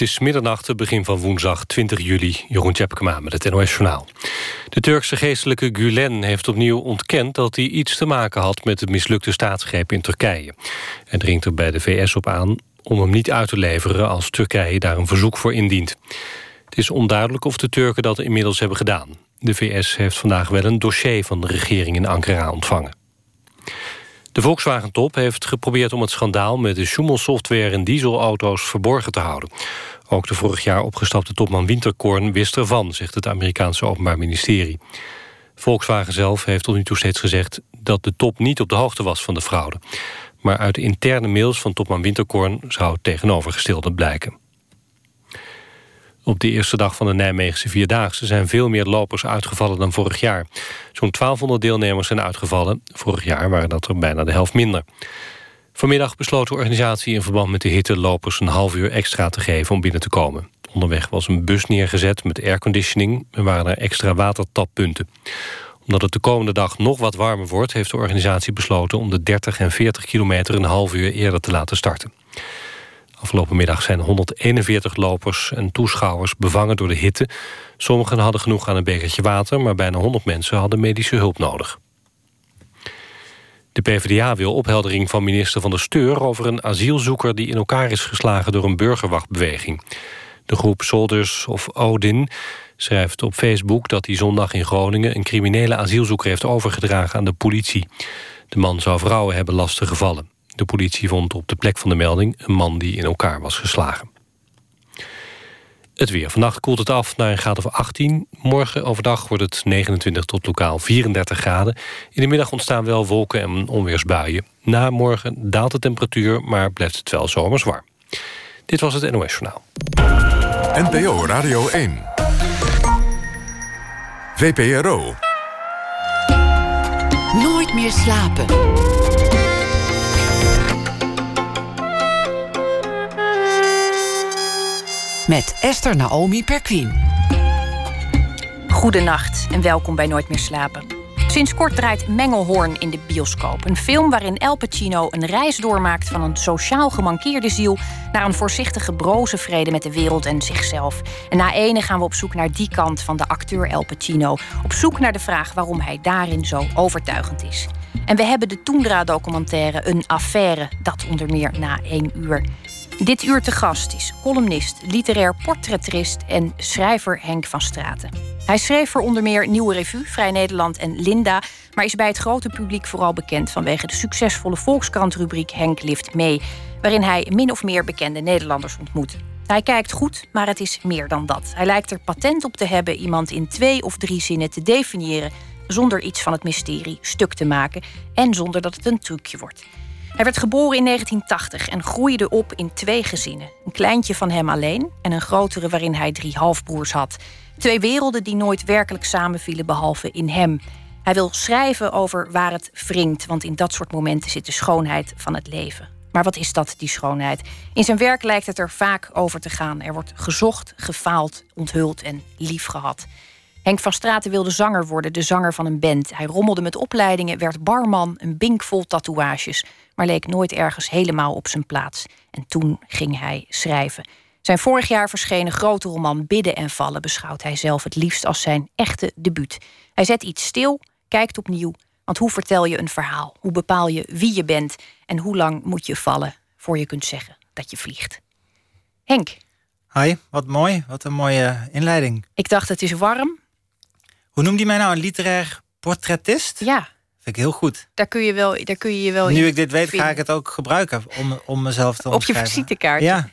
Het is middernacht, het begin van woensdag 20 juli. Jeroen Tjepkema met het NOS Journaal. De Turkse geestelijke Gulen heeft opnieuw ontkend... dat hij iets te maken had met de mislukte staatsgreep in Turkije. Hij dringt er bij de VS op aan om hem niet uit te leveren... als Turkije daar een verzoek voor indient. Het is onduidelijk of de Turken dat inmiddels hebben gedaan. De VS heeft vandaag wel een dossier van de regering in Ankara ontvangen. De Volkswagen-top heeft geprobeerd om het schandaal... met de Schumel-software in dieselauto's verborgen te houden. Ook de vorig jaar opgestapte topman Winterkorn wist ervan... zegt het Amerikaanse Openbaar Ministerie. Volkswagen zelf heeft tot nu toe steeds gezegd... dat de top niet op de hoogte was van de fraude. Maar uit de interne mails van topman Winterkorn... zou het tegenovergestelde blijken. Op de eerste dag van de Nijmeegse Vierdaagse zijn veel meer lopers uitgevallen dan vorig jaar. Zo'n 1200 deelnemers zijn uitgevallen. Vorig jaar waren dat er bijna de helft minder. Vanmiddag besloot de organisatie in verband met de hitte lopers een half uur extra te geven om binnen te komen. Onderweg was een bus neergezet met airconditioning en waren er extra watertappunten. Omdat het de komende dag nog wat warmer wordt, heeft de organisatie besloten om de 30 en 40 kilometer een half uur eerder te laten starten. Afgelopen middag zijn 141 lopers en toeschouwers bevangen door de hitte. Sommigen hadden genoeg aan een bekertje water... maar bijna 100 mensen hadden medische hulp nodig. De PvdA wil opheldering van minister Van der Steur... over een asielzoeker die in elkaar is geslagen door een burgerwachtbeweging. De groep Soldiers of Odin schrijft op Facebook... dat hij zondag in Groningen een criminele asielzoeker heeft overgedragen aan de politie. De man zou vrouwen hebben lastiggevallen. De politie vond op de plek van de melding een man die in elkaar was geslagen. Het weer. Vannacht koelt het af naar een graad of 18. Morgen overdag wordt het 29 tot lokaal 34 graden. In de middag ontstaan wel wolken en onweersbuien. Na morgen daalt de temperatuur, maar blijft het wel zomers warm. Dit was het NOS Journaal. NPO Radio 1. VPRO. Nooit meer slapen. Met Esther Naomi Perquin. Goedenacht en welkom bij Nooit meer slapen. Sinds kort draait Mengelhoorn in de bioscoop. Een film waarin El Pacino een reis doormaakt van een sociaal gemankeerde ziel naar een voorzichtige broze vrede met de wereld en zichzelf. En na ene gaan we op zoek naar die kant van de acteur El Pacino. Op zoek naar de vraag waarom hij daarin zo overtuigend is. En we hebben de Toendra-documentaire Een Affaire, dat onder meer na één uur. Dit uur te gast is columnist, literair portretrist en schrijver Henk van Straten. Hij schreef voor onder meer Nieuwe Revue, Vrij Nederland en Linda, maar is bij het grote publiek vooral bekend vanwege de succesvolle Volkskrant-rubriek Henk lift mee, waarin hij min of meer bekende Nederlanders ontmoet. Hij kijkt goed, maar het is meer dan dat. Hij lijkt er patent op te hebben iemand in twee of drie zinnen te definiëren, zonder iets van het mysterie stuk te maken en zonder dat het een trucje wordt. Hij werd geboren in 1980 en groeide op in twee gezinnen. Een kleintje van hem alleen en een grotere waarin hij drie halfbroers had. Twee werelden die nooit werkelijk samenvielen behalve in hem. Hij wil schrijven over waar het wringt, want in dat soort momenten zit de schoonheid van het leven. Maar wat is dat, die schoonheid? In zijn werk lijkt het er vaak over te gaan. Er wordt gezocht, gefaald, onthuld en lief gehad. Henk van Straten wilde zanger worden, de zanger van een band. Hij rommelde met opleidingen, werd barman, een bink vol tatoeages maar leek nooit ergens helemaal op zijn plaats. En toen ging hij schrijven. Zijn vorig jaar verschenen grote roman Bidden en Vallen beschouwt hij zelf het liefst als zijn echte debuut. Hij zet iets stil, kijkt opnieuw. Want hoe vertel je een verhaal? Hoe bepaal je wie je bent? En hoe lang moet je vallen voor je kunt zeggen dat je vliegt? Henk. Hi, wat mooi. Wat een mooie inleiding. Ik dacht, het is warm. Hoe noemde je mij nou? Een literair portretist? Ja. Vind ik heel goed. Daar kun je wel, daar kun je, je wel Nu ik dit weet, ga ik het ook gebruiken om, om mezelf te Op je visitekaartje. Ja.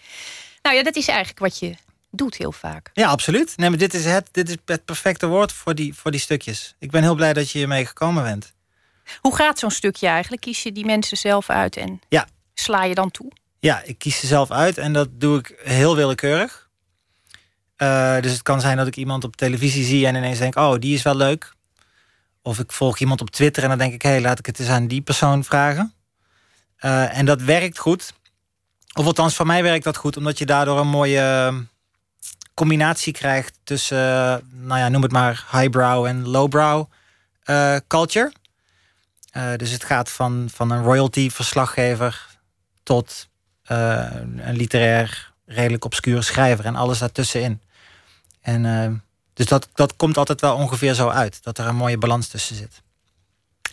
Nou ja, dat is eigenlijk wat je doet heel vaak. Ja, absoluut. Nee, maar dit is het, dit is het perfecte woord voor die, voor die stukjes. Ik ben heel blij dat je hiermee gekomen bent. Hoe gaat zo'n stukje eigenlijk? Kies je die mensen zelf uit en ja. sla je dan toe? Ja, ik kies ze zelf uit en dat doe ik heel willekeurig. Uh, dus het kan zijn dat ik iemand op televisie zie en ineens denk: oh, die is wel leuk. Of ik volg iemand op Twitter en dan denk ik, hé, hey, laat ik het eens aan die persoon vragen. Uh, en dat werkt goed. Of althans, voor mij werkt dat goed, omdat je daardoor een mooie ehm, combinatie krijgt tussen, uh, nou ja, noem het maar highbrow en lowbrow culture. dus het gaat van, van een royalty-verslaggever tot een literair redelijk obscure schrijver en alles daartussenin. En uh, dus dat, dat komt altijd wel ongeveer zo uit, dat er een mooie balans tussen zit.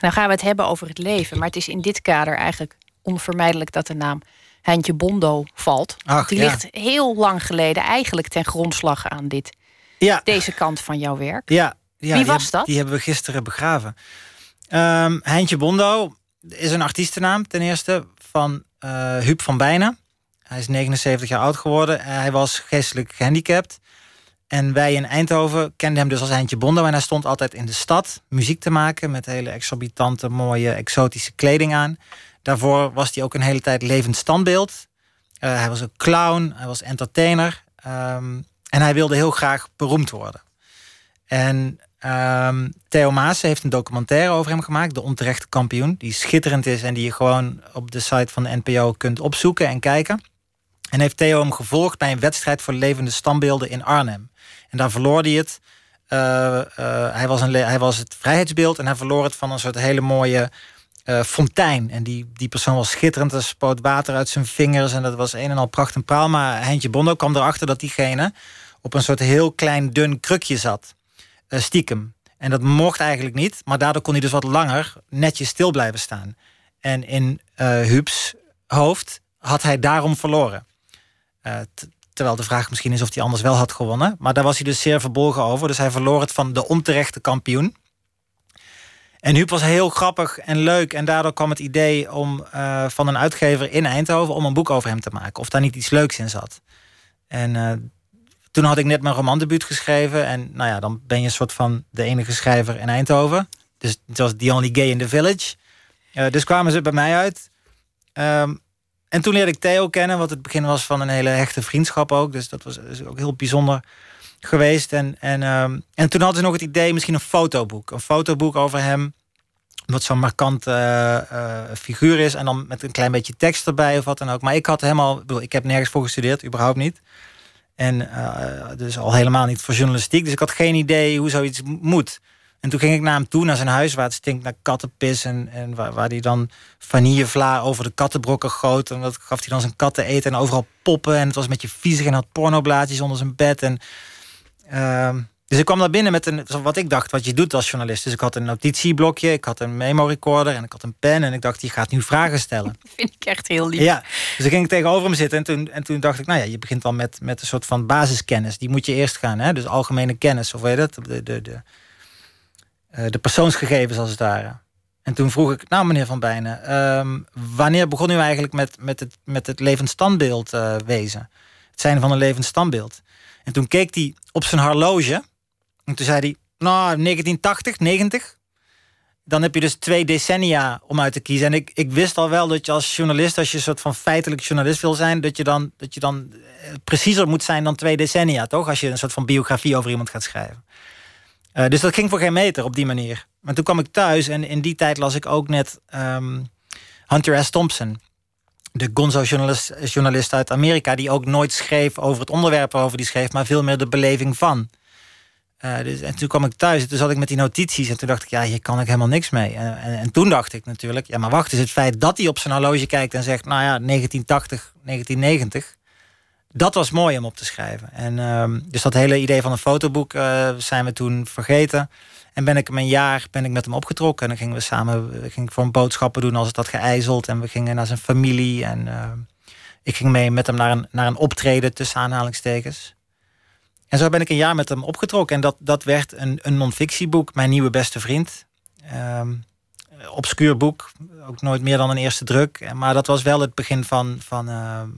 Nou gaan we het hebben over het leven, maar het is in dit kader eigenlijk onvermijdelijk dat de naam Heintje Bondo valt. Ach, die ligt heel lang geleden eigenlijk ten grondslag aan dit, ja. deze kant van jouw werk. Ja, ja Wie was dat? Die hebben we gisteren begraven. Um, Heintje Bondo is een artiestennaam ten eerste van uh, Huub van Bijnen. Hij is 79 jaar oud geworden. hij was geestelijk gehandicapt. En wij in Eindhoven kenden hem dus als Heintje Bondo. En hij stond altijd in de stad muziek te maken... met hele exorbitante, mooie, exotische kleding aan. Daarvoor was hij ook een hele tijd levend standbeeld. Uh, hij was een clown, hij was entertainer. Um, en hij wilde heel graag beroemd worden. En um, Theo Maas heeft een documentaire over hem gemaakt, De Onterechte Kampioen, die schitterend is en die je gewoon op de site van de NPO kunt opzoeken en kijken. En heeft Theo hem gevolgd bij een wedstrijd voor levende standbeelden in Arnhem. En daar verloor hij het. Uh, uh, hij, was een, hij was het vrijheidsbeeld en hij verloor het van een soort hele mooie uh, fontein. En die, die persoon was schitterend. Er spoot water uit zijn vingers en dat was een en al pracht en praal. Maar Heintje Bondo kwam erachter dat diegene op een soort heel klein dun krukje zat. Stiekem. En dat mocht eigenlijk niet. Maar daardoor kon hij dus wat langer netjes stil blijven staan. En in Huubs hoofd had hij daarom verloren. Terwijl de vraag misschien is of hij anders wel had gewonnen. Maar daar was hij dus zeer verbolgen over. Dus hij verloor het van de onterechte kampioen. En Huub was heel grappig en leuk. En daardoor kwam het idee om uh, van een uitgever in Eindhoven... om een boek over hem te maken. Of daar niet iets leuks in zat. En uh, toen had ik net mijn romandebuut geschreven. En nou ja, dan ben je een soort van de enige schrijver in Eindhoven. Dus het was The Only Gay in the Village. Uh, dus kwamen ze bij mij uit. Um, en toen leerde ik Theo kennen, wat het begin was van een hele hechte vriendschap ook. Dus dat was ook heel bijzonder geweest. En, en, um, en toen hadden ze nog het idee, misschien een fotoboek. Een fotoboek over hem. Wat zo'n markant uh, uh, figuur is. En dan met een klein beetje tekst erbij of wat dan ook. Maar ik had helemaal, bedoel, ik heb nergens voor gestudeerd, überhaupt niet. En uh, dus al helemaal niet voor journalistiek. Dus ik had geen idee hoe zoiets moet. En toen ging ik naar hem toe, naar zijn huis, waar het stinkt naar kattenpis. En, en waar, waar hij dan vanillevla over de kattenbrokken goot. En dat gaf hij dan zijn katten eten en overal poppen. En het was een beetje viezig en had pornoblaadjes onder zijn bed. En, uh, dus ik kwam naar binnen met een, wat ik dacht, wat je doet als journalist. Dus ik had een notitieblokje, ik had een memo-recorder en ik had een pen. En ik dacht, die gaat nu vragen stellen. Dat vind ik echt heel lief. Ja, dus dan ging ik tegenover hem zitten. En toen, en toen dacht ik, nou ja, je begint al met, met een soort van basiskennis. Die moet je eerst gaan, hè? dus algemene kennis. Of weet je dat? De, de, de, de persoonsgegevens als het ware. En toen vroeg ik, nou meneer Van Bijnen, um, wanneer begon u eigenlijk met, met, het, met het levend uh, wezen? Het zijn van een levend standbeeld. En toen keek hij op zijn horloge. En toen zei hij, nou 1980, 90. Dan heb je dus twee decennia om uit te kiezen. En ik, ik wist al wel dat je als journalist, als je een soort van feitelijk journalist wil zijn, dat je dan, dat je dan preciezer moet zijn dan twee decennia, toch? Als je een soort van biografie over iemand gaat schrijven. Uh, dus dat ging voor geen meter op die manier. Maar toen kwam ik thuis en in die tijd las ik ook net um, Hunter S. Thompson. De gonzo-journalist journalist uit Amerika... die ook nooit schreef over het onderwerp waarover die schreef... maar veel meer de beleving van. Uh, dus, en toen kwam ik thuis en toen zat ik met die notities... en toen dacht ik, ja, hier kan ik helemaal niks mee. En, en, en toen dacht ik natuurlijk... ja, maar wacht, is het feit dat hij op zijn horloge kijkt... en zegt, nou ja, 1980, 1990 dat was mooi om op te schrijven. En uh, dus dat hele idee van een fotoboek uh, zijn we toen vergeten. En ben ik hem een jaar ben ik met hem opgetrokken. En dan gingen we samen ging ik voor een boodschappen doen als het had geijzeld. En we gingen naar zijn familie. En uh, ik ging mee met hem naar een, naar een optreden tussen aanhalingstekens. En zo ben ik een jaar met hem opgetrokken. En dat, dat werd een, een non-fictieboek, Mijn Nieuwe Beste Vriend. Um, obscuur boek, ook nooit meer dan een eerste druk. Maar dat was wel het begin van, van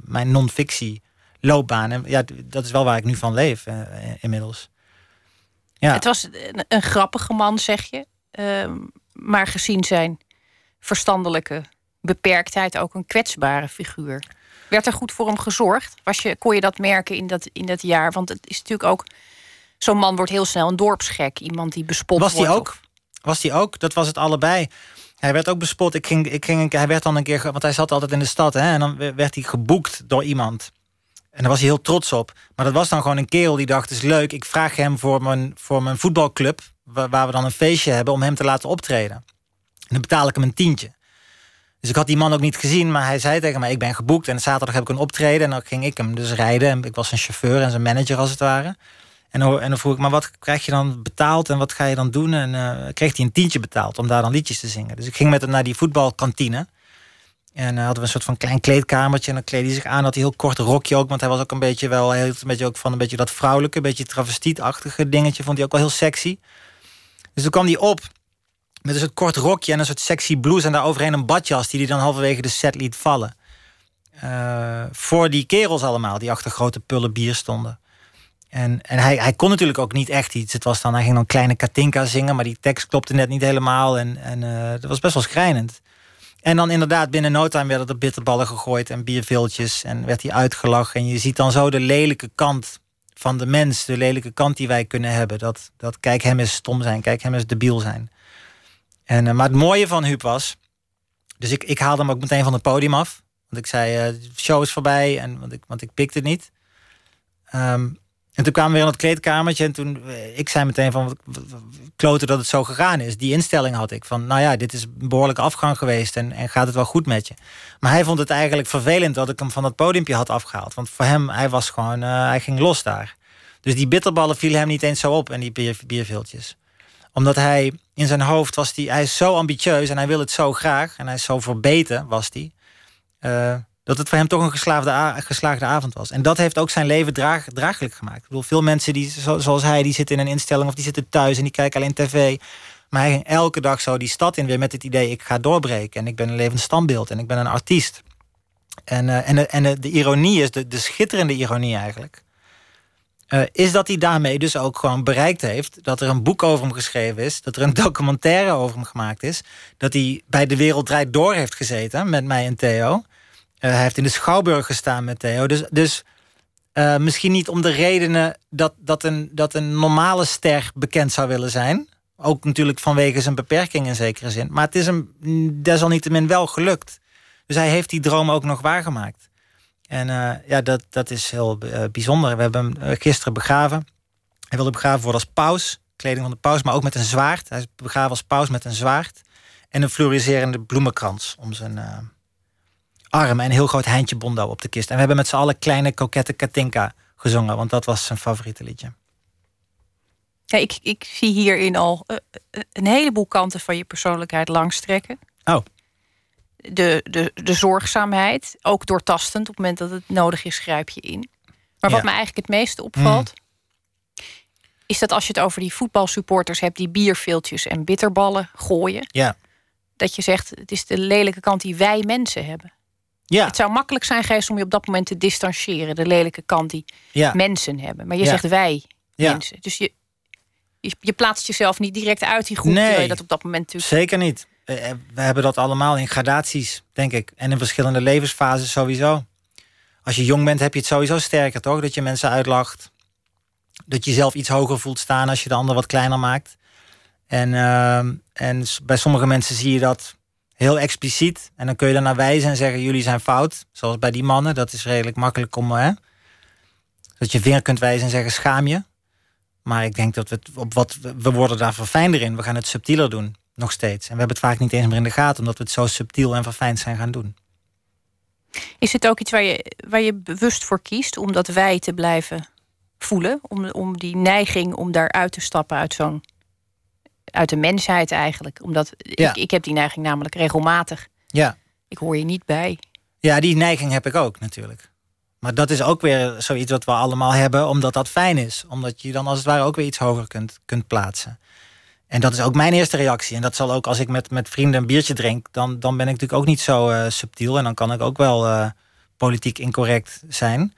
mijn non-fictie loopbaan. En ja, dat is wel waar ik nu van leef uh, inmiddels. Ja. Het was een, een grappige man, zeg je. Uh, maar gezien zijn verstandelijke beperktheid ook een kwetsbare figuur. Werd er goed voor hem gezorgd? Was je, kon je dat merken in dat, in dat jaar? Want het is natuurlijk ook... Zo'n man wordt heel snel een dorpsgek. Iemand die bespot was wordt. Was die ook? Was die ook? Dat was het allebei. Hij werd ook bespot. Ik ging, ik ging, hij werd dan een keer... Want hij zat altijd in de stad. Hè, en dan werd hij geboekt door iemand. En daar was hij heel trots op. Maar dat was dan gewoon een kerel die dacht, is leuk. Ik vraag hem voor mijn, voor mijn voetbalclub... Waar, we dan een feestje hebben om hem te laten optreden. En dan betaal ik hem een tientje. Dus ik had die man ook niet gezien, maar hij zei tegen mij: Ik ben geboekt en zaterdag heb ik een optreden. En dan ging ik hem dus rijden. En ik was zijn chauffeur en zijn manager als het ware. En dan, en dan vroeg ik: Maar wat krijg je dan betaald en wat ga je dan doen? En uh, kreeg hij een tientje betaald om daar dan liedjes te zingen. Dus ik ging met hem naar die voetbalkantine. En uh, hadden we een soort van klein kleedkamertje. En dan kleedde hij zich aan. Had hij heel kort rokje ook. Want hij was ook een beetje wel. Heel, een beetje ook van een beetje dat vrouwelijke, een beetje travestietachtige dingetje. Vond hij ook wel heel sexy. Dus toen kwam hij op met een soort kort rokje en een soort sexy blouse. En daar overheen een badjas die hij dan halverwege de set liet vallen. Uh, voor die kerels allemaal, die achter grote pullen bier stonden. En, en hij, hij kon natuurlijk ook niet echt iets. Het was dan, hij ging dan kleine Katinka zingen, maar die tekst klopte net niet helemaal. En, en uh, dat was best wel schrijnend. En dan inderdaad, binnen no time werden er bitterballen gegooid en bierviltjes. En werd hij uitgelachen. En je ziet dan zo de lelijke kant van de mens. De lelijke kant die wij kunnen hebben. Dat, dat kijk hem eens stom zijn, kijk hem eens debiel zijn. En, uh, maar het mooie van Huub was... Dus ik, ik haalde hem ook meteen van het podium af. Want ik zei, de show is voorbij. En, want, ik, want ik pikte het niet. Um, en toen kwamen we weer in het kleedkamertje. En toen, eh, ik zei meteen van, kloten dat het zo gegaan is. Die instelling had ik. Van, nou ja, dit is een behoorlijke afgang geweest. En, en gaat het wel goed met je. Maar hij vond het eigenlijk vervelend dat ik hem van dat podiumpje had afgehaald. Want voor hem, hij was gewoon, uh, hij ging los daar. Dus die bitterballen vielen hem niet eens zo op. En die bier, bierviltjes omdat hij in zijn hoofd was die, hij is zo ambitieus en hij wil het zo graag. En hij is zo verbeten, was hij. Uh, dat het voor hem toch een geslaagde, geslaagde avond was. En dat heeft ook zijn leven draag, draaglijk gemaakt. Ik bedoel, veel mensen die, zoals hij, die zitten in een instelling of die zitten thuis en die kijken alleen tv. Maar hij ging elke dag zo die stad in weer met het idee: ik ga doorbreken en ik ben een levend standbeeld en ik ben een artiest. En, uh, en, en de, ironie is, de, de schitterende ironie eigenlijk, uh, is dat hij daarmee dus ook gewoon bereikt heeft dat er een boek over hem geschreven is, dat er een documentaire over hem gemaakt is, dat hij bij De Wereld Door heeft gezeten met mij en Theo. Uh, hij heeft in de Schouwburg gestaan met Theo. Dus, dus uh, misschien niet om de redenen dat, dat, een, dat een normale ster bekend zou willen zijn. Ook natuurlijk vanwege zijn beperking in zekere zin. Maar het is hem desalniettemin wel gelukt. Dus hij heeft die droom ook nog waargemaakt. En uh, ja, dat, dat is heel bijzonder. We hebben hem gisteren begraven. Hij wilde begraven worden als paus. Kleding van de paus, maar ook met een zwaard. Hij is begraven als paus met een zwaard. En een fluoriserende bloemenkrans om zijn arm en een heel groot Heintje Bondo op de kist. En we hebben met z'n allen kleine kokette Katinka gezongen, want dat was zijn favoriete liedje. Ja, ik, ik zie hierin al uh, een heleboel kanten van je persoonlijkheid langstrekken. Oh. De, de, de zorgzaamheid, ook doortastend. Op het moment dat het nodig is, grijp je in. Maar wat ja. me eigenlijk het meeste opvalt, mm. is dat als je het over die voetbalsupporters hebt die bierveeltjes en bitterballen gooien. Ja. Dat je zegt, het is de lelijke kant die wij mensen hebben. Ja. Het zou makkelijk zijn geweest om je op dat moment te distancieren. De lelijke kant die ja. mensen hebben. Maar je ja. zegt wij mensen. Dus je, je, je, plaatst jezelf niet direct uit die groep. Nee, je dat op dat moment natuurlijk... Zeker niet. We hebben dat allemaal in gradaties, denk ik. En in verschillende levensfases sowieso. Als je jong bent heb je het sowieso sterker, toch? Dat je mensen uitlacht. Dat je zelf iets hoger voelt staan als je de ander wat kleiner maakt. En, uh, en bij sommige mensen zie je dat heel expliciet. En dan kun je daarnaar wijzen en zeggen: jullie zijn fout. Zoals bij die mannen. Dat is redelijk makkelijk om. Hè, dat je vinger kunt wijzen en zeggen: schaam je. Maar ik denk dat we het op wat. We worden daar verfijnder in. We gaan het subtieler doen. Nog steeds. En we hebben het vaak niet eens meer in de gaten, omdat we het zo subtiel en verfijnd zijn gaan doen. Is het ook iets waar je, waar je bewust voor kiest om dat wij te blijven voelen? Om, om die neiging om daaruit te stappen uit zo'n uit de mensheid eigenlijk. Omdat ja. ik, ik heb die neiging namelijk regelmatig. Ja. Ik hoor je niet bij. Ja, die neiging heb ik ook natuurlijk. Maar dat is ook weer zoiets wat we allemaal hebben, omdat dat fijn is. Omdat je dan als het ware ook weer iets hoger kunt, kunt plaatsen. En dat is ook mijn eerste reactie. En dat zal ook als ik met, met vrienden een biertje drink, dan, dan ben ik natuurlijk ook niet zo uh, subtiel. En dan kan ik ook wel uh, politiek incorrect zijn.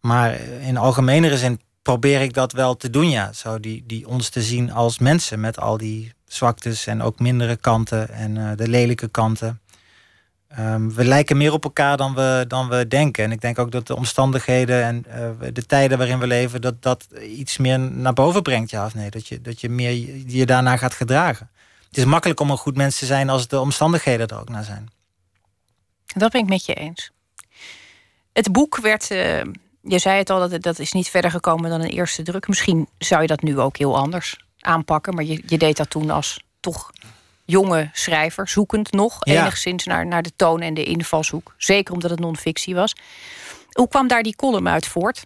Maar in algemenere zin probeer ik dat wel te doen, ja. Zo die, die ons te zien als mensen met al die zwaktes en ook mindere kanten en uh, de lelijke kanten. Um, we lijken meer op elkaar dan we, dan we denken. En ik denk ook dat de omstandigheden en uh, de tijden waarin we leven, dat dat iets meer naar boven brengt, ja of nee. Dat je, dat je meer je, daarna gaat gedragen. Het is makkelijk om een goed mens te zijn als de omstandigheden er ook naar zijn. Dat ben ik met je eens. Het boek werd. Uh je zei het al, dat, dat is niet verder gekomen dan een eerste druk. Misschien zou je dat nu ook heel anders aanpakken. Maar je, je deed dat toen als toch jonge schrijver, zoekend nog Ja. enigszins naar, naar de toon en de invalshoek. Zeker omdat het non-fictie was. Hoe kwam daar die column uit voort?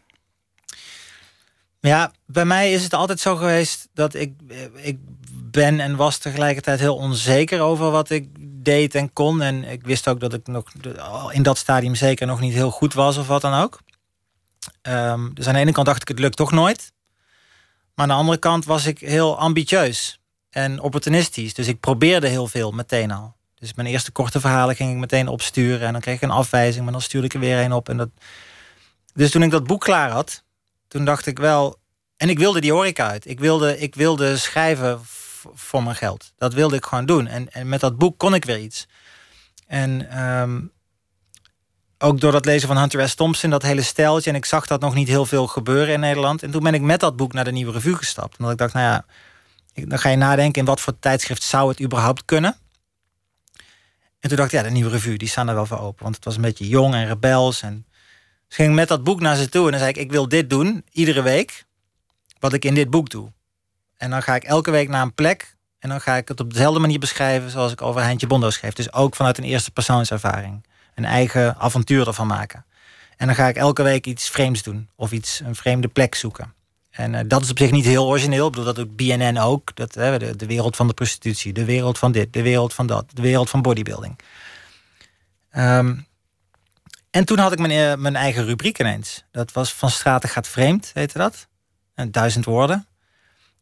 Ja, bij mij is het altijd zo geweest dat ik, ik ben en was tegelijkertijd heel onzeker over wat ik deed en kon. En ik wist ook dat ik nog in dat stadium zeker nog niet heel goed was of wat dan ook. Ehm, dus aan de ene kant dacht ik het lukt toch nooit. Maar aan de andere kant was ik heel ambitieus en opportunistisch. Dus ik probeerde heel veel meteen al. Dus mijn eerste korte verhalen ging ik meteen opsturen. En dan kreeg ik een afwijzing, maar dan stuurde ik er weer een op. En dat... Dus toen ik dat boek klaar had, toen dacht ik wel... En ik wilde die horeca uit. Ik wilde, ik wilde schrijven voor mijn geld. Dat wilde ik gewoon doen. En, en met dat boek kon ik weer iets. En ehm, ook door dat lezen van Hunter S. Thompson, dat hele steltje. En ik zag dat nog niet heel veel gebeuren in Nederland. En toen ben ik met dat boek naar de Nieuwe Revue gestapt. Omdat ik dacht, nou ja, dan ga je nadenken... in wat voor tijdschrift zou het überhaupt kunnen. En toen dacht ik, ja, de Nieuwe Revue, die staan er wel voor open. Want het was een beetje jong en rebels. En dus ging ik met dat boek naar ze toe. En dan zei ik, ik wil dit doen, iedere week. Wat ik in dit boek doe. En dan ga ik elke week naar een plek. En dan ga ik het op dezelfde manier beschrijven... zoals ik over Heintje Bondo schreef. Dus ook vanuit een eerste persoonservaring. Een eigen avontuur ervan maken. En dan ga ik elke week iets vreemds doen. Of iets, een vreemde plek zoeken. En eh, dat is op zich niet heel origineel. Ik bedoel, dat doet BNN ook. Dat, hè, de, de wereld van de prostitutie. De wereld van dit. De wereld van dat. De wereld van bodybuilding. Ehm, en toen had ik mijn, eh, mijn eigen rubriek ineens. Dat was Van Straten gaat vreemd, heette dat. En duizend woorden.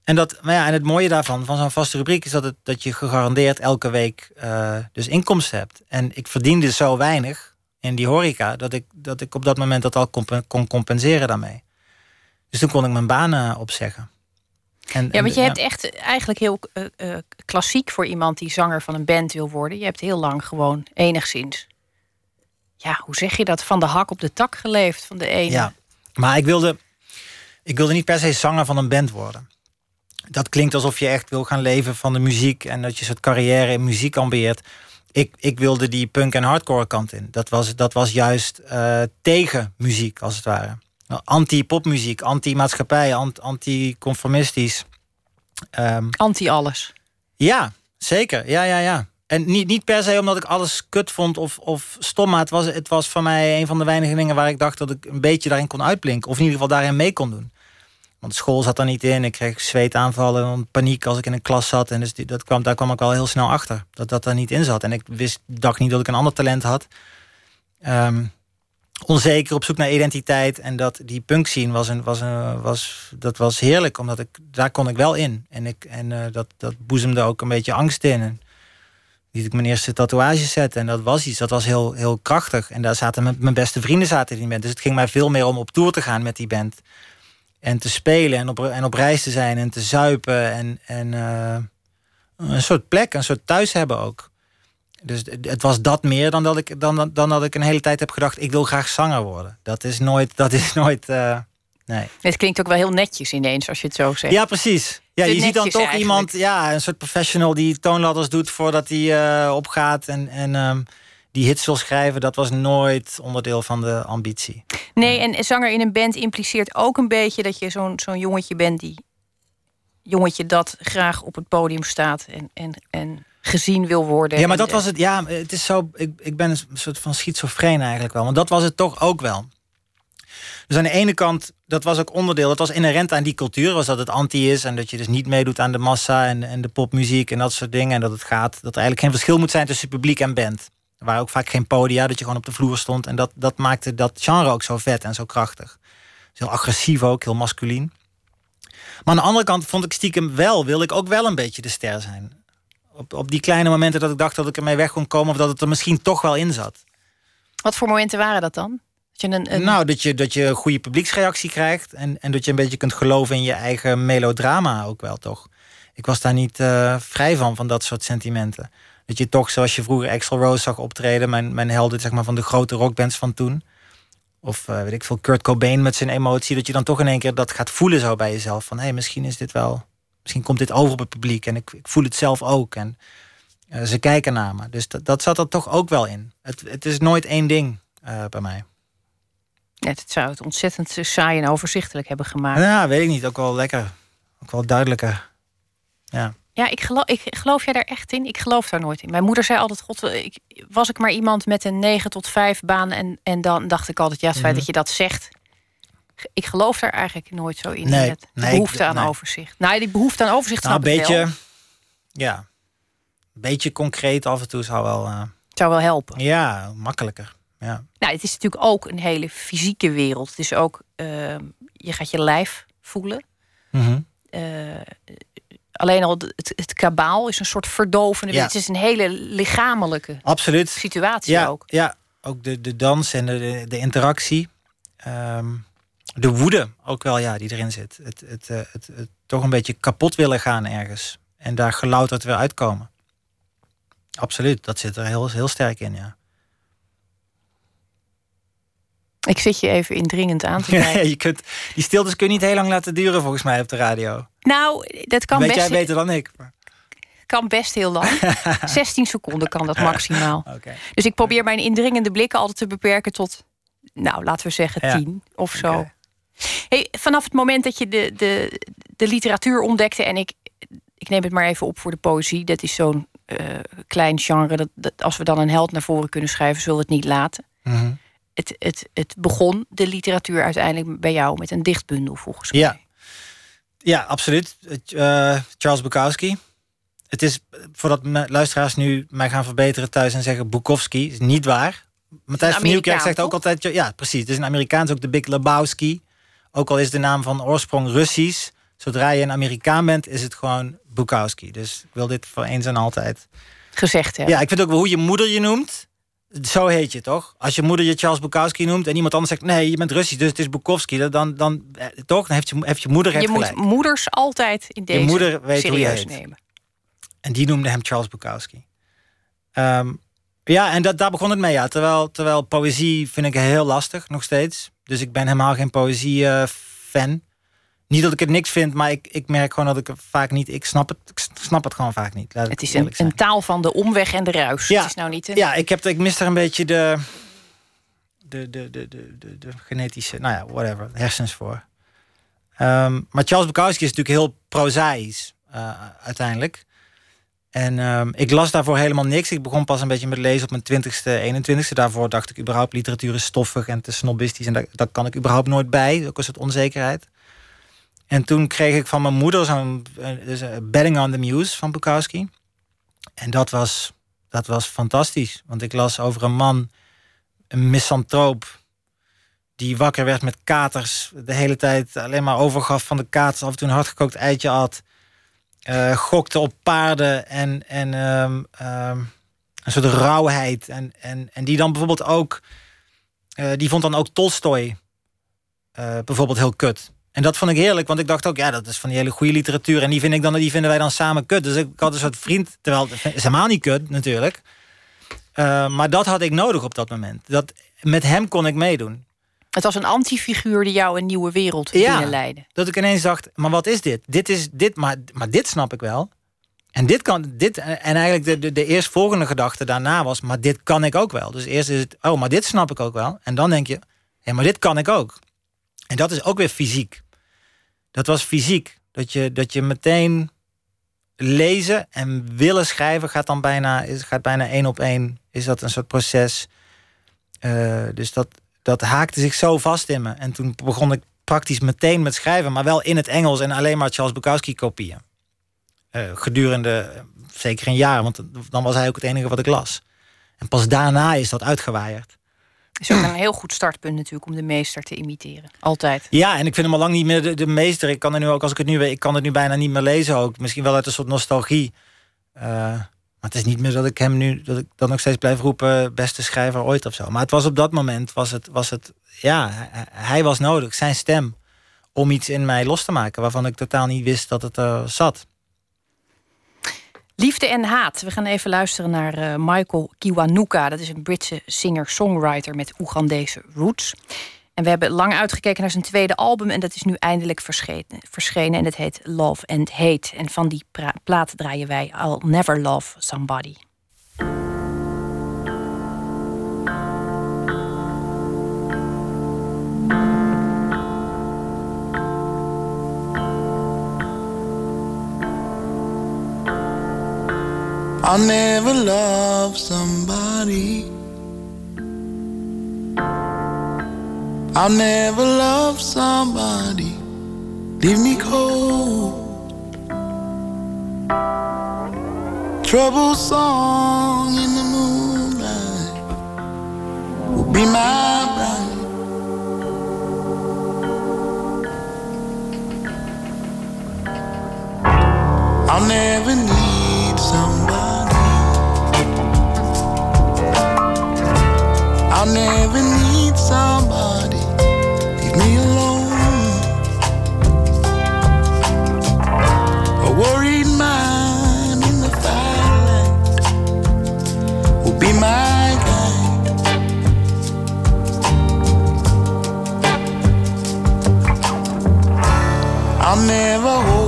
En, dat, maar ja, en het mooie daarvan, van zo'n vaste rubriek... is dat, het, dat je gegarandeerd elke week eh, dus inkomsten hebt. En ik verdiende zo weinig in die horeca... dat ik, dat ik op dat moment dat al kon compenseren daarmee. Dus toen kon ik mijn banen opzeggen. En, Ja, want je hebt echt eigenlijk heel eh, eh, klassiek voor iemand die zanger van een band wil worden. Je hebt heel lang gewoon enigszins. Ja, hoe zeg je dat? Van de hak op de tak geleefd van de ene. Ja, maar ik wilde, ik wilde niet per se zanger van een band worden. Dat klinkt alsof je echt wil gaan leven van de muziek en dat je een soort carrière in muziek ambieert. Ik, ik wilde die punk en hardcore kant in. Dat was, dat was juist eh, tegen muziek, als het ware. Anti-popmuziek, anti-maatschappij, ant- anti-conformistisch. Ehm, Anti alles. ja, zeker. Ja, ja, ja. En niet, niet per se omdat ik alles kut vond of, of stom. Maar het was, het was voor mij een van de weinige dingen waar ik dacht dat ik een beetje daarin kon uitblinken. Of in ieder geval daarin mee kon doen. Want school zat er niet in. Ik kreeg zweetaanvallen en paniek als ik in een klas zat. En dus dat kwam, daar kwam ik wel heel snel achter. Dat dat er niet in zat. En ik wist, dacht niet dat ik een ander talent had. Ehm, onzeker, op zoek naar identiteit. En dat die punk scene was, een, was, een, was, dat was heerlijk. Omdat ik, daar kon ik wel in. En, ik, en eh, dat, dat boezemde ook een beetje angst in. En ik mijn eerste tatoeage zetten. En dat was iets, dat was heel, heel krachtig. En daar zaten mijn, mijn beste vrienden zaten in die band. Dus het ging mij veel meer om op tour te gaan met die band. En te spelen en op, en op reis te zijn en te zuipen. En, en eh, een soort plek, een soort thuis hebben ook. Dus het- was dat meer dan dat ik, dan, dan dat ik een hele tijd heb gedacht... ik wil graag zanger worden. Dat is nooit... Dat is nooit eh, nee. Het klinkt ook wel heel netjes ineens als je het zo zegt. Ja, precies. Ja, je ziet dan toch eigenlijk. iemand, ja, een soort professional die toonladders doet voordat hij eh, opgaat en, en ehm, die hits wil schrijven. Dat was nooit onderdeel van de ambitie. Nee, en zanger in een band impliceert ook een beetje dat je zo'n zo'n jongetje bent die jongetje dat graag op het podium staat en, en, en gezien wil worden. Ja, maar dat was het. Ja, het is zo. Ik, ik ben een soort van schizofreen eigenlijk wel. Want dat was het toch ook wel. Dus aan de ene kant, dat was ook onderdeel. Dat was inherent aan die cultuur. Was dat het anti is. En dat je dus niet meedoet aan de massa en, en de popmuziek en dat soort dingen. En dat het gaat. Dat er eigenlijk geen verschil moet zijn tussen publiek en band. Er waren ook vaak geen podia, dat je gewoon op de vloer stond. En dat, dat maakte dat genre ook zo vet en zo krachtig. Dus heel agressief ook, heel masculien. Maar aan de andere kant vond ik stiekem wel, wilde ik ook wel een beetje de ster zijn. Op, op die kleine momenten dat ik dacht dat ik ermee weg kon komen... of dat het er misschien toch wel in zat. Wat voor momenten waren dat dan? Dat je een, een... Nou, dat je, dat je een goede publieksreactie krijgt... En, en dat je een beetje kunt geloven in je eigen melodrama ook wel, toch? Ik was daar niet eh, vrij van, van dat soort sentimenten. Dat je toch, zoals je vroeger Axl Rose zag optreden... mijn, mijn helden zeg maar, van de grote rockbands van toen... of eh, weet ik veel, Kurt Cobain met zijn emotie... dat je dan toch in één keer dat gaat voelen zo bij jezelf. Van, hé, hey, misschien is dit wel... misschien komt dit over op het publiek... en ik, ik voel het zelf ook. En eh, ze kijken naar me. Dus dat, dat zat er toch ook wel in. Het, het is nooit één ding eh, bij mij. Net, het zou het ontzettend saai en overzichtelijk hebben gemaakt. Ja, weet ik niet. Ook wel lekker. Ook wel duidelijker. Ja. Ja, ik geloof, ik geloof jij daar echt in? Ik geloof daar nooit in. Mijn moeder zei altijd: God, ik, was ik maar iemand met een 9 tot 5 baan. En, en dan dacht ik altijd: ja, het feit Mhm. dat je dat zegt. Ik geloof daar eigenlijk nooit zo in. Nee, het, nee, ik- behoefte aan nee. overzicht. Nou, die behoefte aan overzicht Nou, een snap beetje, ja, een beetje concreet af en toe zou wel, eh, zou wel helpen. ja, makkelijker. Ja. Nou, het is natuurlijk ook een hele fysieke wereld. Het is ook, eh, je gaat je lijf voelen. Eh, alleen al het, het kabaal is een soort verdovende. Ja. Het is een hele lichamelijke Absoluut. situatie Ja, ook. ja, ook de, de dans en de, de, interactie. Ehm, de woede ook wel, ja, die erin zit. Het, het, eh, het, het toch een beetje kapot willen gaan ergens. En daar gelouterd weer uitkomen. Absoluut, dat zit er heel, heel sterk in, ja. Ik zit je even indringend aan te kijken. je kunt, die stiltes kun je niet heel lang laten duren volgens mij op de radio. nou, dat kan Weet best, jij beter dan ik. maar- kan best heel lang. 16 seconden kan dat maximaal. Dus ik probeer mijn indringende blikken altijd te beperken tot, nou, laten we zeggen, Ja. 10 of zo. Hey, vanaf het moment dat je de, de, de literatuur ontdekte, en ik, ik neem het maar even op voor de poëzie, dat is zo'n eh, klein genre, dat, dat als we dan een held naar voren kunnen schrijven, zullen we het niet laten. Mhm. Het, het, het begon, de literatuur, uiteindelijk bij jou met een dichtbundel, volgens mij. Ja. Ja, absoluut. Eh, Charles Bukowski. Het is, eh, voordat mijn luisteraars nu mij gaan verbeteren thuis en zeggen Bukowski, is niet waar. Matthijs van Nieuwkerk zegt ook altijd, ja precies, het is een Amerikaans, ook de Big Lebowski. Ook al is de naam van oorsprong Russisch, zodra je een Amerikaan bent, is het gewoon Bukowski. Dus ik wil dit voor eens en altijd. Gezegd hebben. Ja, ik vind ook wel hoe je moeder je noemt. Zo heet je toch? Als je moeder je Charles Bukowski noemt en iemand anders zegt: nee, je bent Russisch, dus het is Bukowski. Dan, dan eh, toch? Dan heeft je, heeft je moeder heeft je moet moeders altijd in deze moeder weet hoe je serieus nemen. En die noemde hem Charles Bukowski. Ehm, ja, en dat, daar begon het mee. Ja. Terwijl, terwijl poëzie vind ik heel lastig, nog steeds. Dus ik ben helemaal geen poëzie-fan. Niet dat ik het niks vind, maar ik, ik merk gewoon dat ik het vaak niet... Ik snap het, ik snap het gewoon vaak niet. Het is een, taal van de omweg en de ruis. Ja. Het is nou niet een... Ja, ik, heb, ik mis er een beetje de, de, de, de, de, de, de genetische, nou ja, whatever, hersens voor. Ehm, maar Charles Bukowski is natuurlijk heel prozaïs eh, uiteindelijk. En ehm, ik las daarvoor helemaal niks. Ik begon pas een beetje met lezen op mijn twintigste, 21ste. Daarvoor dacht ik überhaupt literatuur is stoffig en te snobistisch. En daar, daar kan ik überhaupt nooit bij. Ook een soort onzekerheid. En toen kreeg ik van mijn moeder zo'n eh, dus, eh, Betting on the Muse van Bukowski. En dat was, dat was fantastisch. Want ik las over een man, een misantroop... die wakker werd met katers. De hele tijd alleen maar overgaf van de katers. Af en toe een hardgekookt eitje at. eh, gokte op paarden en, en ehm, ehm, een soort rauwheid. En, en, en die dan bijvoorbeeld ook... die vond dan ook Tolstoy bijvoorbeeld heel kut. En dat vond ik heerlijk, want ik dacht ook, ja, dat is van die hele goede literatuur. En die, vind ik dan, die vinden wij dan samen kut. Dus ik had een soort vriend, terwijl het is helemaal niet kut natuurlijk. Eh, maar dat had ik nodig op dat moment. Dat, met hem kon ik meedoen. Het was een antifiguur die jou een nieuwe wereld Ja. binnenleidde. Dat ik ineens dacht, maar wat is dit? Dit is dit, maar, maar dit snap ik wel. En dit kan, dit, en eigenlijk de, de, de eerstvolgende gedachte daarna was, maar dit kan ik ook wel. Dus eerst is het, oh, maar dit snap ik ook wel. En dan denk je, hé, maar dit kan ik ook. En dat is ook weer fysiek. Dat was fysiek. Dat je, dat je meteen lezen en willen schrijven gaat dan bijna, is, gaat bijna één op één. Is dat een soort proces. Eh, dus dat, dat haakte zich zo vast in me. En toen begon ik praktisch meteen met schrijven, maar wel in het Engels en alleen maar Charles Bukowski kopieën. Eh, gedurende eh, zeker een jaar, want dan was hij ook het enige wat ik las. En pas daarna is dat uitgewaaierd. Is ook een heel goed startpunt natuurlijk om de meester te imiteren. Altijd. Ja, en ik vind hem al lang niet meer de, meester. Ik kan er nu ook, als ik het nu weet, ik kan het nu bijna niet meer lezen ook. Misschien wel uit een soort nostalgie. Uh, maar het is niet meer dat ik hem nu, dat ik dan nog steeds blijf roepen, beste schrijver ooit of zo. Maar het was op dat moment, was het, was het ja, hij, hij was nodig, zijn stem, om iets in mij los te maken waarvan ik totaal niet wist dat het er zat. Liefde en haat. We gaan even luisteren naar uh, Michael Kiwanuka. Dat is een Britse singer-songwriter met Oegandese roots. En we hebben lang uitgekeken naar zijn tweede album. En dat is nu eindelijk verschenen. verschenen en het heet Love and Hate. En van die plaat draaien wij I'll Never Love Somebody. I'll never love somebody. I'll never love somebody. Leave me cold. Trouble song in the moonlight will be my bride. I'll never need somebody. I'll never need somebody. Leave me alone. A worried mind in the firelight will be my guide. I'll never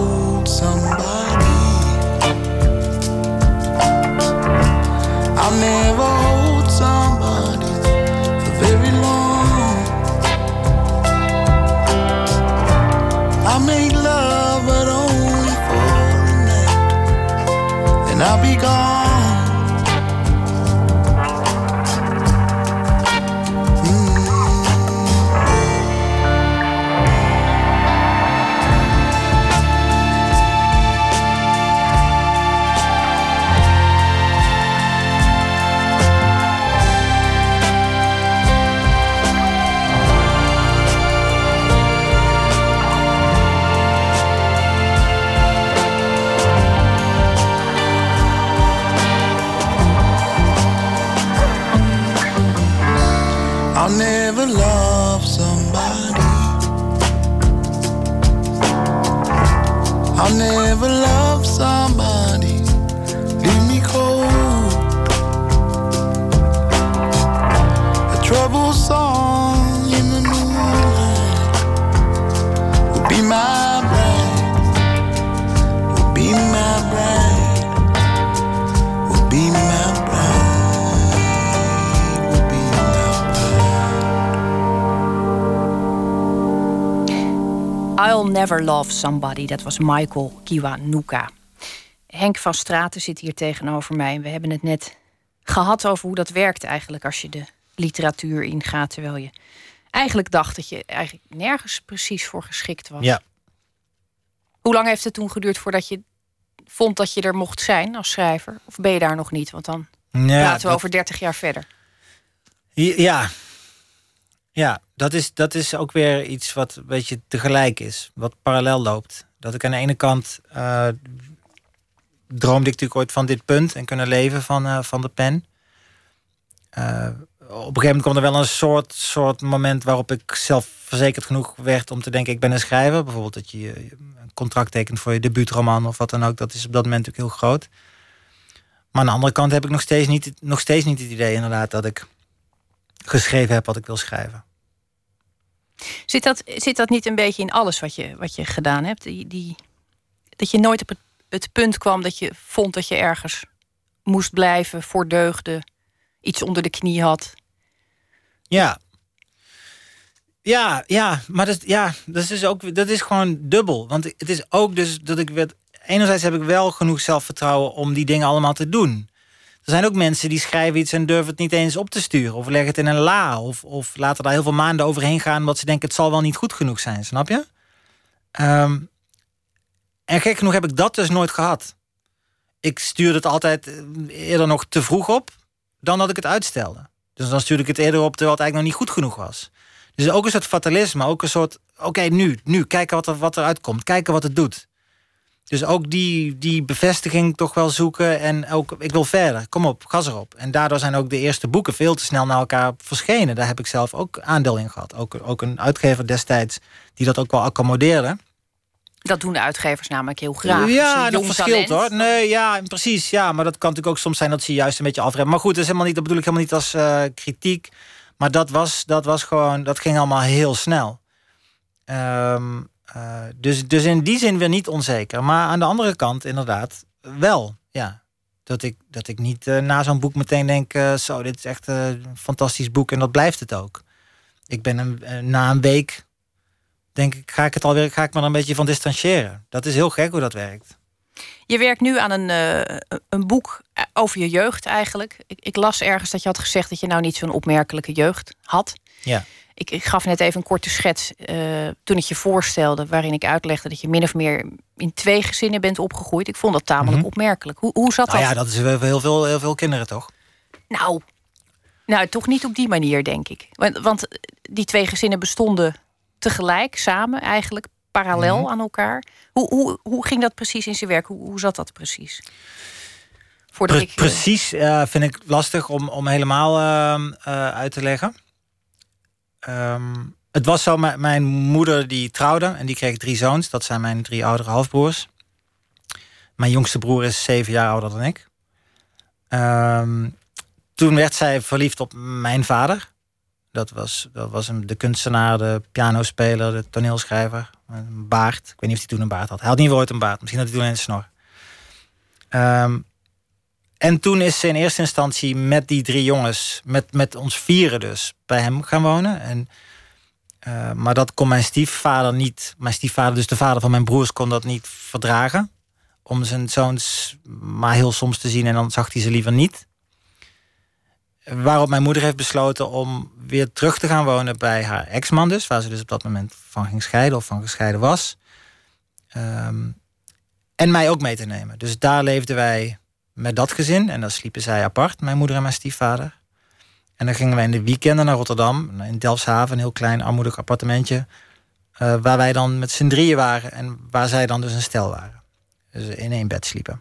Never Love Somebody. Dat was Michael Kiwanuka. Henk van Straten zit hier tegenover mij. En we hebben het net gehad over hoe dat werkt eigenlijk als je de literatuur ingaat. Terwijl je eigenlijk dacht dat je eigenlijk nergens precies voor geschikt was. Ja. Hoe lang heeft het toen geduurd voordat je vond dat je er mocht zijn als schrijver? Of ben je daar nog niet? Want dan Ja, praten we dat- over 30 jaar verder. Ja, ja dat, is, dat is ook weer iets wat een beetje tegelijk is. Wat parallel loopt. Dat ik aan de ene kant eh, droomde ik natuurlijk ooit van dit punt en kunnen leven van, eh, van de pen. Eh, op een gegeven moment kwam er wel een soort, soort moment waarop ik zelfverzekerd genoeg werd om te denken: ik ben een schrijver. Bijvoorbeeld dat je een contract tekent voor je debuutroman of wat dan ook. Dat is op dat moment natuurlijk heel groot. Maar aan de andere kant heb ik nog steeds niet, nog steeds niet het idee, inderdaad, dat ik geschreven heb wat ik wil schrijven. Zit dat, zit dat niet een beetje in alles wat je, wat je gedaan hebt? Die, die, dat je nooit op het, punt kwam dat je vond dat je ergens moest blijven voor deugde, iets onder de knie had. Ja. Ja, ja, maar dat, ja, dat, is dus ook, dat is gewoon dubbel. Want het is ook dus dat ik werd. Enerzijds heb ik wel genoeg zelfvertrouwen om die dingen allemaal te doen. Er zijn ook mensen die schrijven iets en durven het niet eens op te sturen. Of leggen het in een la. Of, of laten daar heel veel maanden overheen gaan. Omdat ze denken het zal wel niet goed genoeg zijn. Snap je? Ehm, en gek genoeg heb ik dat dus nooit gehad. Ik stuurde het altijd eh, eerder nog te vroeg op. Dan dat ik het uitstelde. Dus dan stuurde ik het eerder op terwijl het eigenlijk nog niet goed genoeg was. Dus ook een soort fatalisme. Ook een soort, oké, nu, nu, kijken wat er, wat eruit komt. Kijken wat het doet. Dus ook die, die bevestiging toch wel zoeken. En ook, ik wil verder. Kom op, gas erop. En daardoor zijn ook de eerste boeken veel te snel naar elkaar verschenen. Daar heb ik zelf ook aandeel in gehad. Ook, ook een uitgever destijds die dat ook wel accommodeerde. Dat doen de uitgevers namelijk heel graag. Ja, jong verschilt talent- hoor. Nee, ja, precies. Ja, maar dat kan natuurlijk ook soms zijn dat ze juist een beetje afremmen. Maar goed, dat, is helemaal niet, dat bedoel ik helemaal niet als eh, kritiek. Maar dat was, dat was gewoon, dat ging allemaal heel snel. Ehm, eh, dus, dus in die zin weer niet onzeker. Maar aan de andere kant inderdaad wel. Ja. Dat ik, dat ik niet eh, na zo'n boek meteen denk... eh, zo, dit is echt een fantastisch boek en dat blijft het ook. Ik ben een, na een week... denk ik, ga ik het alweer ga ik me er een beetje van distancieren. Dat is heel gek hoe dat werkt. Je werkt nu aan een, een boek over je jeugd eigenlijk. Ik, ik, las ergens dat je had gezegd dat je nou niet zo'n opmerkelijke jeugd had. Ja. Ik, ik gaf net even een korte schets uh, toen ik je voorstelde... waarin ik uitlegde dat je min of meer in twee gezinnen bent opgegroeid. Ik vond dat tamelijk mhm. opmerkelijk. Hoe, hoe zat nou dat? Ja, dat is heel veel, heel veel kinderen, toch? Nou, nou, toch niet op die manier, denk ik. Want, want die twee gezinnen bestonden tegelijk, samen eigenlijk, parallel mhm. aan elkaar. Hoe, hoe, hoe ging dat precies in zijn werk? Hoe, hoe zat dat precies? Ik... Precies uh, vind ik lastig om, om helemaal uh, uit te leggen. Um, het was zo, mijn moeder die trouwde en die kreeg drie zoons. Dat zijn mijn drie oudere halfbroers. Mijn jongste broer is zeven jaar ouder dan ik. Um, toen werd zij verliefd op mijn vader. Dat was, dat was hem, de kunstenaar, de pianospeler, de toneelschrijver. Een baard. Ik weet niet of hij toen een baard had. Hij had niet ooit een baard. Misschien had hij toen een snor. Um, en toen is ze in eerste instantie met die drie jongens, met, met ons vieren dus, bij hem gaan wonen. En, uh, maar dat kon mijn stiefvader niet. Mijn stiefvader, dus de vader van mijn broers, kon dat niet verdragen. Om zijn zoons maar heel soms te zien en dan zag hij ze liever niet. Waarop mijn moeder heeft besloten om weer terug te gaan wonen bij haar ex-man dus. Waar ze dus op dat moment van ging scheiden of van gescheiden was. Um, en mij ook mee te nemen. Dus daar leefden wij met dat gezin. En dan sliepen zij apart, mijn moeder en mijn stiefvader. En dan gingen wij in de weekenden naar Rotterdam. In Delfshaven, een heel klein armoedig appartementje. Uh, waar wij dan met z'n drieën waren. En waar zij dan dus een stel waren. Dus in één bed sliepen.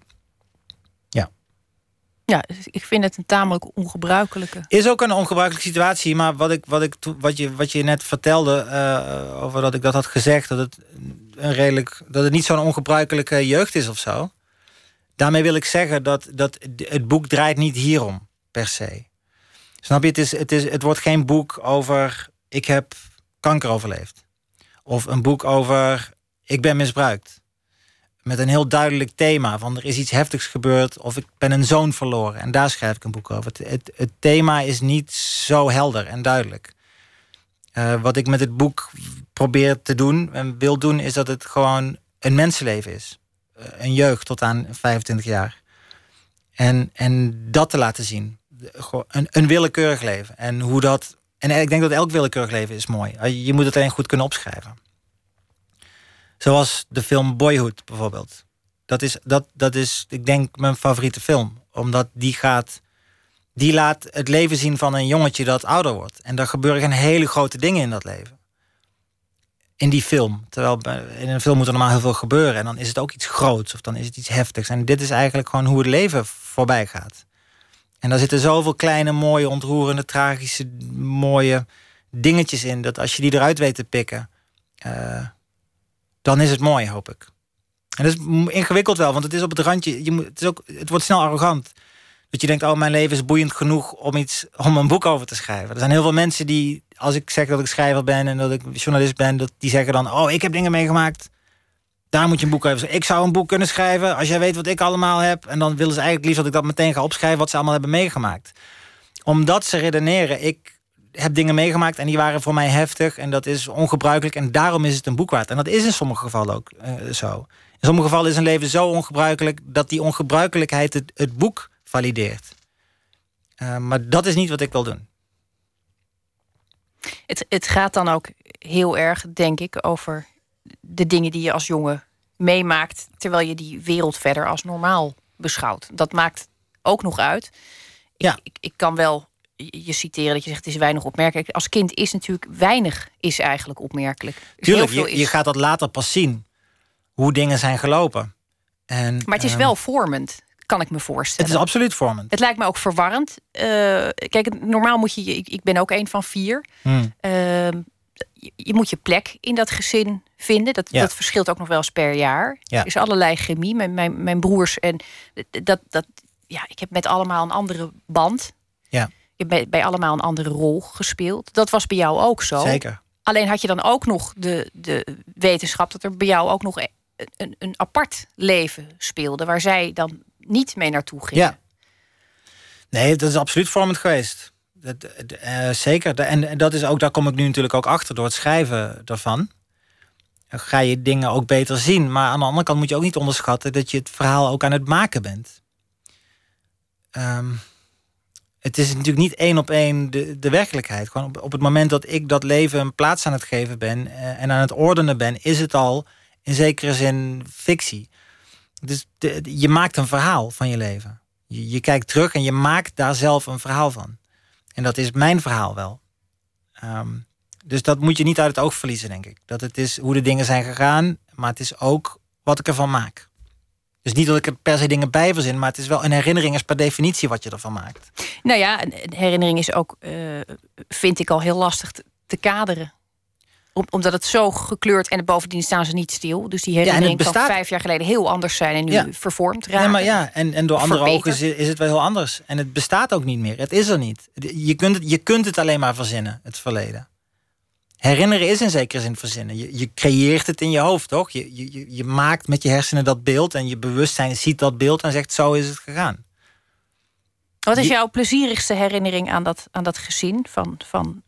Ja, dus ik vind het een tamelijk ongebruikelijke. Is ook een ongebruikelijke situatie, maar wat, ik, wat, ik, wat, je, wat je net vertelde uh, over dat ik dat had gezegd, dat het, een redelijk, dat het niet zo'n ongebruikelijke jeugd is of zo. Daarmee wil ik zeggen dat, dat het boek draait niet hierom, per se. Snap je? Het, is, het, is, het wordt geen boek over ik heb kanker overleefd. Of een boek over ik ben misbruikt met een heel duidelijk thema. Van er is iets heftigs gebeurd of ik ben een zoon verloren. En daar schrijf ik een boek over. Het, het, thema is niet zo helder en duidelijk. Uh, wat ik met het boek probeer te doen en wil doen... is dat het gewoon een mensenleven is. Een jeugd tot aan 25 jaar. En, en dat te laten zien. Een, een willekeurig leven. En hoe dat... En ik denk dat elk willekeurig leven is mooi. Je moet het alleen goed kunnen opschrijven. Zoals de film Boyhood bijvoorbeeld. Dat is, dat, dat is, ik denk, mijn favoriete film. Omdat die gaat. Die laat het leven zien van een jongetje dat ouder wordt. En er gebeuren hele grote dingen in dat leven. In die film. Terwijl in een film moet er normaal heel veel gebeuren. En dan is het ook iets groots of dan is het iets heftigs. En dit is eigenlijk gewoon hoe het leven voorbij gaat. En daar zitten zoveel kleine, mooie, ontroerende, tragische, mooie dingetjes in. Dat als je die eruit weet te pikken. Uh, dan is het mooi, hoop ik. En dat is ingewikkeld wel, want het is op het randje. Je moet, het, is ook, het wordt snel arrogant. Dat je denkt, oh, mijn leven is boeiend genoeg om, iets, om een boek over te schrijven. Er zijn heel veel mensen die, als ik zeg dat ik schrijver ben en dat ik journalist ben, dat die zeggen dan, oh, ik heb dingen meegemaakt. Daar moet je een boek over. Ik zou een boek kunnen schrijven als jij weet wat ik allemaal heb. En dan willen ze eigenlijk liefst dat ik dat meteen ga opschrijven wat ze allemaal hebben meegemaakt. Omdat ze redeneren, ik heb dingen meegemaakt en die waren voor mij heftig en dat is ongebruikelijk en daarom is het een boek waard. En dat is in sommige gevallen ook uh, zo. In sommige gevallen is een leven zo ongebruikelijk dat die ongebruikelijkheid het, het boek valideert. Uh, maar dat is niet wat ik wil doen. Het, het gaat dan ook heel erg, denk ik, over de dingen die je als jongen meemaakt, terwijl je die wereld verder als normaal beschouwt. Dat maakt ook nog uit. Ja. Ik, ik kan wel je citeren dat je zegt het is weinig opmerkelijk. Als kind is natuurlijk weinig is eigenlijk opmerkelijk. Tuurlijk, je, je, gaat dat later pas zien. Hoe dingen zijn gelopen. En, maar het is ehm, wel vormend, kan ik me voorstellen. Het is absoluut vormend. Het lijkt me ook verwarrend. Uh, kijk, normaal moet je, ik, ik ben ook een van vier. Hmm. Ehm, je, moet je plek in dat gezin vinden. Dat, dat verschilt ook nog wel eens per jaar. Ja. Er is allerlei chemie. Mijn, mijn, mijn broers en dat, dat, ja, ik heb met allemaal een andere band. Ja je hebt bij, allemaal een andere rol gespeeld. Dat was bij jou ook zo. Zeker. Alleen had je dan ook nog de, de wetenschap dat er bij jou ook nog een, een apart leven speelde, waar zij dan niet mee naartoe gingen. Ja. Nee, dat is absoluut vormend geweest. Dat, uh, zeker. En dat is ook, daar kom ik nu natuurlijk ook achter door het schrijven daarvan. Ga je dingen ook beter zien. Maar aan de andere kant moet je ook niet onderschatten dat je het verhaal ook aan het maken bent. Ehm, het is natuurlijk niet één op één de, de werkelijkheid. Gewoon op, op het moment dat ik dat leven een plaats aan het geven ben eh, en aan het ordenen ben, is het al in zekere zin fictie. Dus je maakt een verhaal van je leven. Je, je kijkt terug en je maakt daar zelf een verhaal van. En dat is mijn verhaal wel. Ehm, dus dat moet je niet uit het oog verliezen, denk ik. Dat het is hoe de dingen zijn gegaan, maar het is ook wat ik ervan maak. Dus niet dat ik er per se dingen bij verzin, maar het is wel een herinnering is per definitie wat je ervan maakt. Nou ja, een herinnering is ook, eh, vind ik al heel lastig te kaderen. Om- omdat het zo gekleurd en bovendien staan ze niet stil. Dus die herinnering bestaat- kan vijf jaar geleden heel anders zijn en nu Ja. vervormd raken. Ja, maar ja, en, en door andere Verbeterd. ogen is, is het wel heel anders. En het bestaat ook niet meer. Het is er niet. Je kunt het, je kunt het alleen maar verzinnen, het verleden. Herinneren is in zekere zin verzinnen. Je, je creëert het in je hoofd, toch? Je, je, je- maakt met je hersenen dat beeld en je bewustzijn ziet dat beeld en zegt: zo is het gegaan. Wat is jouw plezierigste herinnering aan dat, aan dat gezin? Van, van,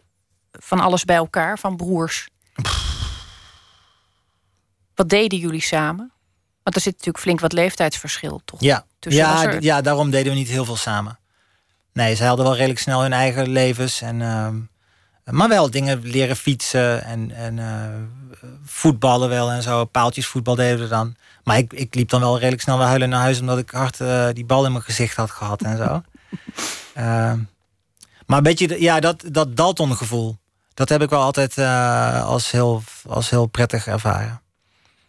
van alles bij elkaar, van broers? Wat deden jullie samen? Want er zit natuurlijk flink wat leeftijdsverschil, toch? Ja, Tussen ja, er- ja, daarom deden we niet heel veel samen. Nee, zij hadden wel redelijk snel hun eigen levens. En, ehm, maar wel dingen leren fietsen en, en eh, voetballen wel en zo. Paaltjesvoetbal deden we dan. Maar ik, ik liep dan wel redelijk snel weer huilen naar huis... omdat ik hard eh, die bal in mijn gezicht had gehad en zo. Ehm, maar een beetje, ja, dat, dat Dalton-gevoel... dat heb ik wel altijd eh, als, heel, als heel prettig ervaren.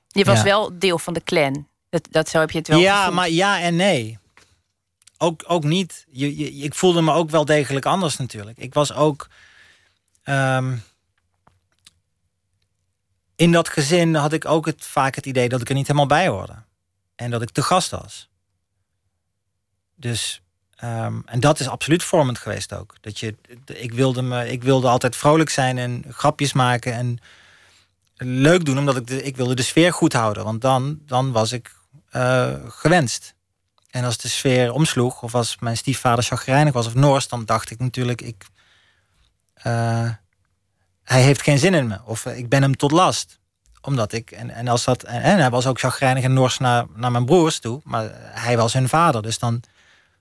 Je was Ja. wel deel van de clan. Dat, dat zo heb je het wel ja, gevoeld. maar ja en nee. Ook, ook niet. Je, je, ik voelde me ook wel degelijk anders natuurlijk. Ik was ook. ehm, in dat gezin had ik ook het, vaak het idee dat ik er niet helemaal bij hoorde. En dat ik te gast was. Dus. Ehm, en dat is absoluut vormend geweest ook. Dat je, ik, wilde me, ik wilde altijd vrolijk zijn en grapjes maken en leuk doen, omdat ik, de, ik wilde de sfeer goed houden. Want dan, dan was ik eh, gewenst. En als de sfeer omsloeg, of als mijn stiefvader chagrijnig was of Noors, dan dacht ik natuurlijk, ik, eh, hij heeft geen zin in me. Of eh, ik ben hem tot last. Omdat ik, en, en, als dat, en, hij was ook chagrijnig en Noors naar, naar mijn broers toe, maar hij was hun vader. Dus dan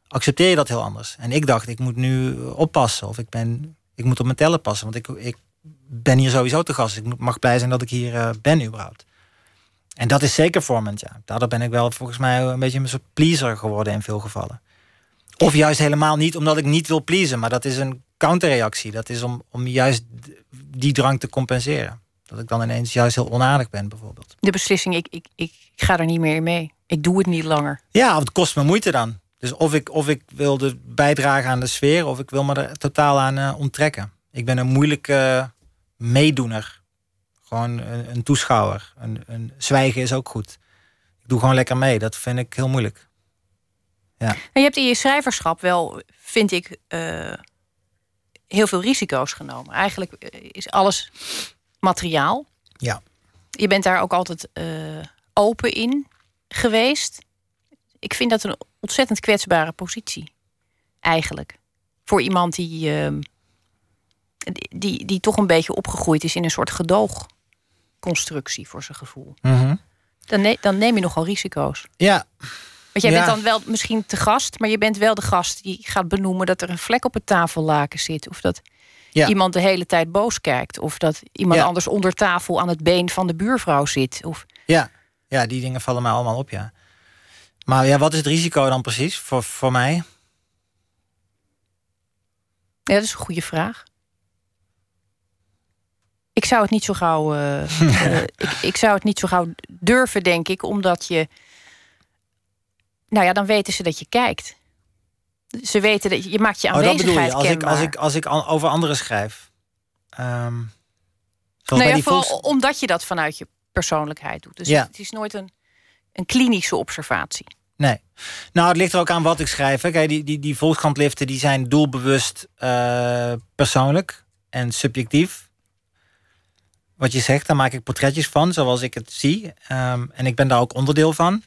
accepteer je dat heel anders. En ik dacht, ik moet nu oppassen. Of ik, ben, ik moet op mijn tellen passen. Want ik, ik ben hier sowieso te gast. Ik mag blij zijn dat ik hier eh, ben überhaupt. En dat is zeker vormend, ja. Daardoor ben ik wel volgens mij een beetje een soort pleaser geworden in veel gevallen. Of juist helemaal niet, omdat ik niet wil pleasen. Maar dat is een counterreactie. Dat is om, om juist die drang te compenseren. Dat ik dan ineens juist heel onaardig ben, bijvoorbeeld. De beslissing, ik, ik, ik ga er niet meer in mee. Ik doe het niet langer. Ja, of het kost me moeite dan. Dus of ik, of ik wilde bijdragen aan de sfeer, of ik wil me er totaal aan eh, onttrekken. Ik ben een moeilijke meedoener. Gewoon een, een toeschouwer. Een, een zwijgen is ook goed. Ik doe gewoon lekker mee. Dat vind ik heel moeilijk. En je hebt in je schrijverschap wel, vind ik, eh, heel veel risico's genomen. Eigenlijk eh, is alles materiaal. Ja. Je bent daar ook altijd eh, open in geweest. Ik vind dat een ontzettend kwetsbare positie. Eigenlijk. Voor iemand die, ehm, die, die, die toch een beetje opgegroeid is in een soort gedoogconstructie voor zijn gevoel. Dan, ne- dan neem je nogal risico's. Ja, Want jij Ja. bent dan wel misschien te gast, maar je bent wel de gast die gaat benoemen dat er een vlek op het tafellaken zit. Of dat Ja. iemand de hele tijd boos kijkt. Of dat iemand Ja. anders onder tafel aan het been van de buurvrouw zit. Of, ja. ja, die dingen vallen mij allemaal op, ja. Maar ja, wat is het risico dan precies voor, voor mij? ja, dat is een goede vraag. Ik zou het niet zo gauw. eh, eh, ik, ik zou het niet zo gauw durven, denk ik, omdat je. Nou ja, dan weten ze dat je kijkt. Ze weten dat je, je maakt je Oh, dat aanwezigheid bedoel je, als ik, als ik, als ik over anderen schrijf. Zoals Nou bij ja, die vooral volks- omdat je dat vanuit je persoonlijkheid doet. Dus Ja. het is nooit een, een klinische observatie. Nee. Nou, het ligt er ook aan wat ik schrijf. Kijk, die, die, die die zijn doelbewust eh, persoonlijk en subjectief. Wat je zegt, daar maak ik portretjes van, zoals ik het zie. Ehm, en ik ben daar ook onderdeel van.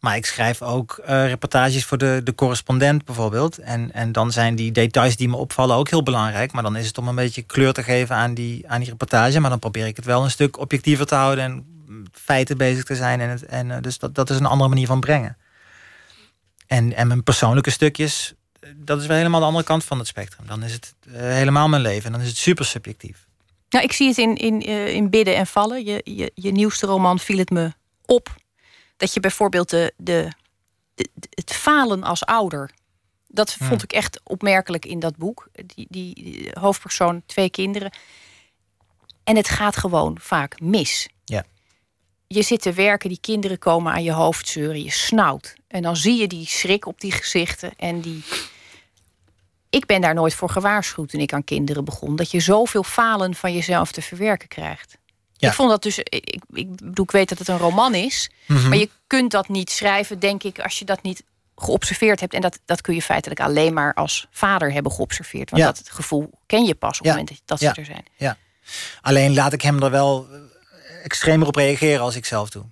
Maar ik schrijf ook uh, reportages voor de, de correspondent bijvoorbeeld. En, en dan zijn die details die me opvallen ook heel belangrijk. Maar dan is het om een beetje kleur te geven aan die, aan die reportage. Maar dan probeer ik het wel een stuk objectiever te houden en feiten bezig te zijn. En, het, en uh, dus dat, dat is een andere manier van brengen. En, en mijn persoonlijke stukjes, dat is wel helemaal de andere kant van het spectrum. Dan is het uh, helemaal mijn leven en dan is het super subjectief. Nou, ik zie het in, in, in Bidden en Vallen. Je, je, je nieuwste roman viel het me op dat je bijvoorbeeld de, de, de, het falen als ouder. Dat vond hmm. ik echt opmerkelijk in dat boek. Die, die, hoofdpersoon, twee kinderen. En het gaat gewoon vaak mis. Ja. Je zit te werken, die kinderen komen aan je hoofd zeuren, je snauwt. En dan zie je die schrik op die gezichten en die. Ik ben daar nooit voor gewaarschuwd toen ik aan kinderen begon. Dat je zoveel falen van jezelf te verwerken krijgt. Ik vond dat dus, ik, ik bedoel, ik weet dat het een roman is, mhm. maar je kunt dat niet schrijven, denk ik, als je dat niet geobserveerd hebt. En dat, dat kun je feitelijk alleen maar als vader hebben geobserveerd. Want dat gevoel ken je pas op het moment dat, ze er zijn. Ja. Alleen laat ik hem er wel extremer op reageren als ik zelf doe.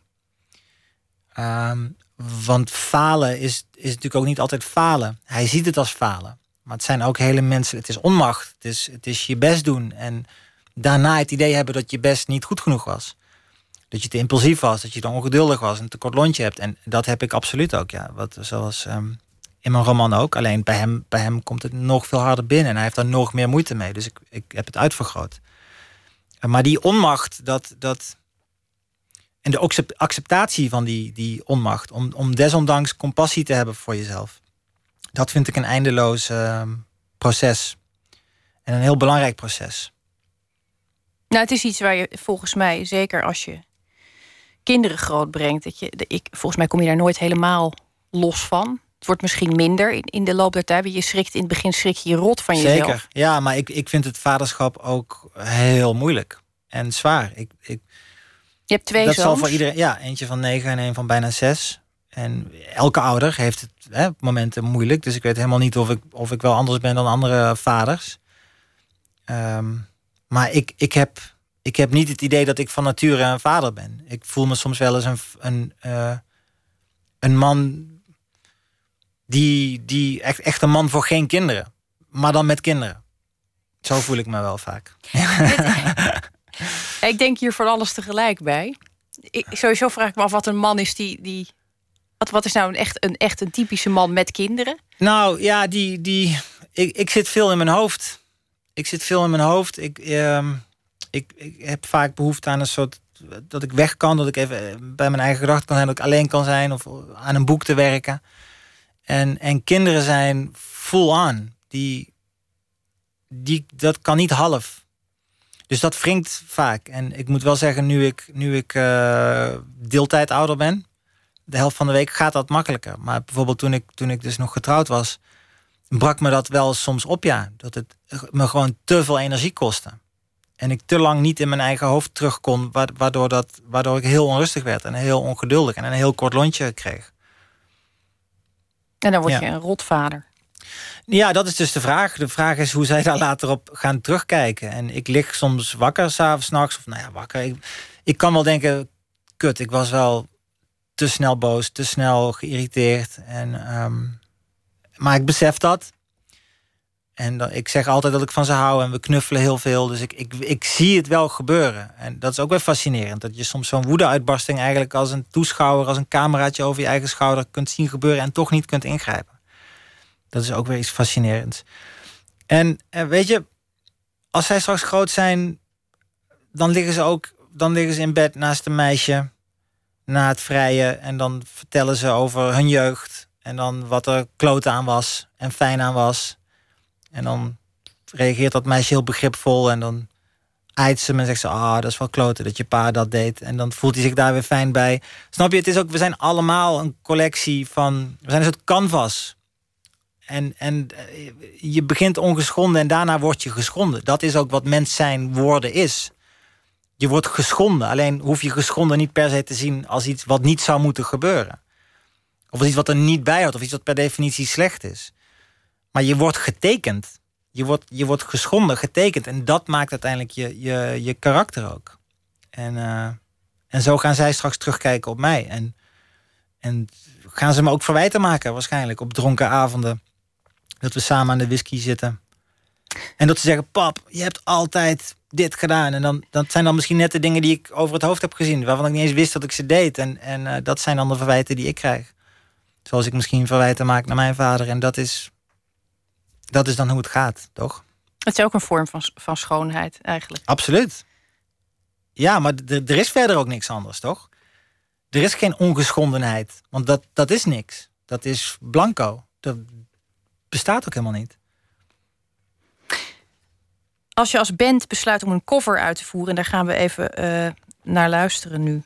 Ehm, want falen is, is natuurlijk ook niet altijd falen. Hij ziet het als falen. Maar het zijn ook hele mensen. Het is onmacht. Het is, het is je best doen. En daarna het idee hebben dat je best niet goed genoeg was. Dat je te impulsief was, dat je te ongeduldig was, een te kort lontje hebt. En dat heb ik absoluut ook, ja. Wat, zoals um, in mijn roman ook. Alleen bij hem, bij hem komt het nog veel harder binnen. En hij heeft daar nog meer moeite mee. Dus ik, ik heb het uitvergroot. Maar die onmacht, dat, dat, en de acceptatie van die, die onmacht, om, om desondanks compassie te hebben voor jezelf, dat vind ik een eindeloos uh, proces. En een heel belangrijk proces. Nou, het is iets waar je volgens mij, zeker als je kinderen grootbrengt, dat je, ik, volgens mij kom je daar nooit helemaal los van. Het wordt misschien minder in, in de loop der tijd. Je schrikt in het begin schrik je je rot van jezelf. Zeker, ja, maar ik, ik vind het vaderschap ook heel moeilijk en zwaar. Ik, ik, je hebt twee dat zoons? zal voor iedereen, ja, eentje van negen en een van bijna zes. En elke ouder heeft het hè, op momenten moeilijk. Dus ik weet helemaal niet of ik, of ik wel anders ben dan andere vaders. Um, maar ik, ik, heb, ik heb niet het idee dat ik van nature een vader ben. Ik voel me soms wel eens een, een, uh, een man die, die echt, echt een man voor geen kinderen. Maar dan met kinderen. Zo voel ik me wel vaak. ik denk hier voor alles tegelijk bij. Ik, sowieso vraag ik me af wat een man is die. die wat, wat is nou een echt, een echt een typische man met kinderen? Nou ja, die, die, ik, ik zit veel in mijn hoofd ik zit veel in mijn hoofd. Ik, uh, ik, ik heb vaak behoefte aan een soort dat ik weg kan, dat ik even bij mijn eigen gedachten kan zijn, dat ik alleen kan zijn of aan een boek te werken. En, en kinderen zijn full on. Die, die, dat kan niet half. Dus dat wringt vaak. En ik moet wel zeggen, nu ik, nu ik uh, deeltijd ouder ben, de helft van de week gaat dat makkelijker. Maar bijvoorbeeld toen ik, toen ik dus nog getrouwd was, brak me dat wel soms op, ja. Dat het me gewoon te veel energie kostte. En ik te lang niet in mijn eigen hoofd terug kon, waardoor, dat, waardoor ik heel onrustig werd en heel ongeduldig en een heel kort lontje kreeg. En dan word je een rotvader. Ja, dat is dus de vraag. De vraag is hoe zij daar later op gaan terugkijken. En ik lig soms wakker s'avonds, nachts. Of nou ja, wakker. Ik, ik kan wel denken, kut, ik was wel te snel boos, te snel geïrriteerd. En um, maar ik besef dat. En ik zeg altijd dat ik van ze hou en we knuffelen heel veel. Dus ik, ik, ik zie het wel gebeuren. En dat is ook weer fascinerend. Dat je soms zo'n woedeuitbarsting eigenlijk als een toeschouwer, als een cameraatje over je eigen schouder kunt zien gebeuren en toch niet kunt ingrijpen. Dat is ook weer iets fascinerends. En eh, weet je, als zij straks groot zijn, dan liggen ze ook dan liggen ze in bed naast een meisje na het vrije en dan vertellen ze over hun jeugd en dan wat er kloot aan was en fijn aan was. En dan reageert dat meisje heel begripvol. En dan eit ze en zegt ze... Ah, dat is wel kloten dat je pa dat deed. En dan voelt hij zich daar weer fijn bij. Snap je? Het is ook, we zijn allemaal een collectie van... We zijn een soort canvas. En, en eh, je begint ongeschonden en daarna word je geschonden. Dat is ook wat mens zijn worden is. Je wordt geschonden. Alleen hoef je geschonden niet per se te zien als iets wat niet zou moeten gebeuren. Of iets wat er niet bij hoort. Of iets wat per definitie slecht is. Maar je wordt getekend. Je wordt, je wordt geschonden, getekend. En dat maakt uiteindelijk je, je, je karakter ook. En, uh, en zo gaan zij straks terugkijken op mij. En, En gaan ze me ook verwijten maken, waarschijnlijk, op dronken avonden. Dat we samen aan de whisky zitten. En dat ze zeggen, pap, je hebt altijd dit gedaan. En dan, dat zijn dan misschien net de dingen die ik over het hoofd heb gezien... waarvan ik niet eens wist dat ik ze deed. En, en eh, dat zijn dan de verwijten die ik krijg. Zoals ik misschien verwijten maak naar mijn vader. En dat is, dat is dan hoe het gaat, toch? Het is ook een vorm van, van schoonheid, eigenlijk. Absoluut. Ja, maar er is verder ook niks anders, toch? Er is geen ongeschondenheid. Want dat, dat is niks. Dat is blanco. Dat bestaat ook helemaal niet. Als je als band besluit om een cover uit te voeren, en daar gaan we even uh, naar luisteren nu.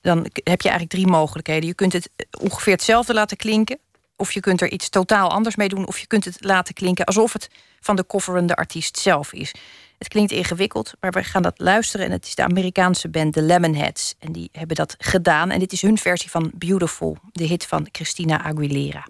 Dan heb je eigenlijk drie mogelijkheden. Je kunt het ongeveer hetzelfde laten klinken. Of je kunt er iets totaal anders mee doen. Of je kunt het laten klinken alsof het van de coverende artiest zelf is. Het klinkt ingewikkeld, maar we gaan dat luisteren. En het is de Amerikaanse band The Lemonheads. En die hebben dat gedaan. En dit is hun versie van Beautiful, de hit van Christina Aguilera.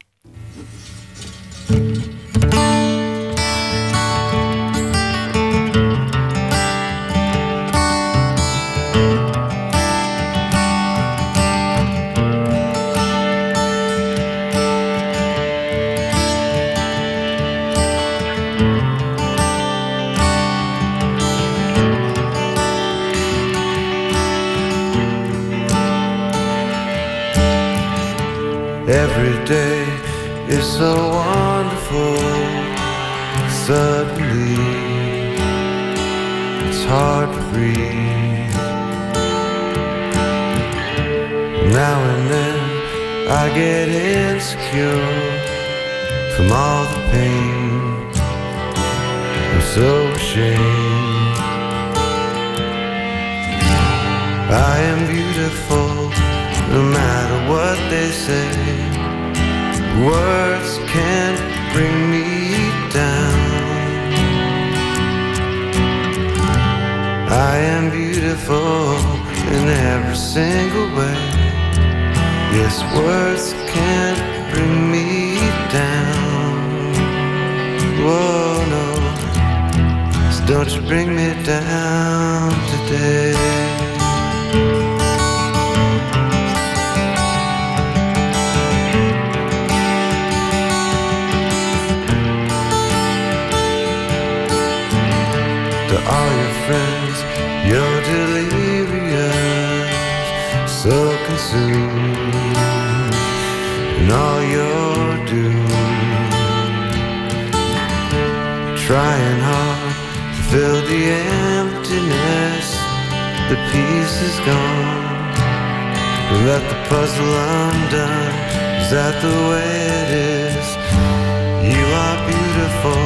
So wonderful. Suddenly, it's hard to breathe. Now and then, I get insecure from all the pain. I'm so ashamed. I am beautiful no matter what they say. Words can't bring me down. I am beautiful in every single way. Yes, words can't bring me down. Whoa, no. So don't you bring me down today. All you're. Trying hard to fill the emptiness, the piece is gone. You let the puzzle undone. Is that the way it is? You are beautiful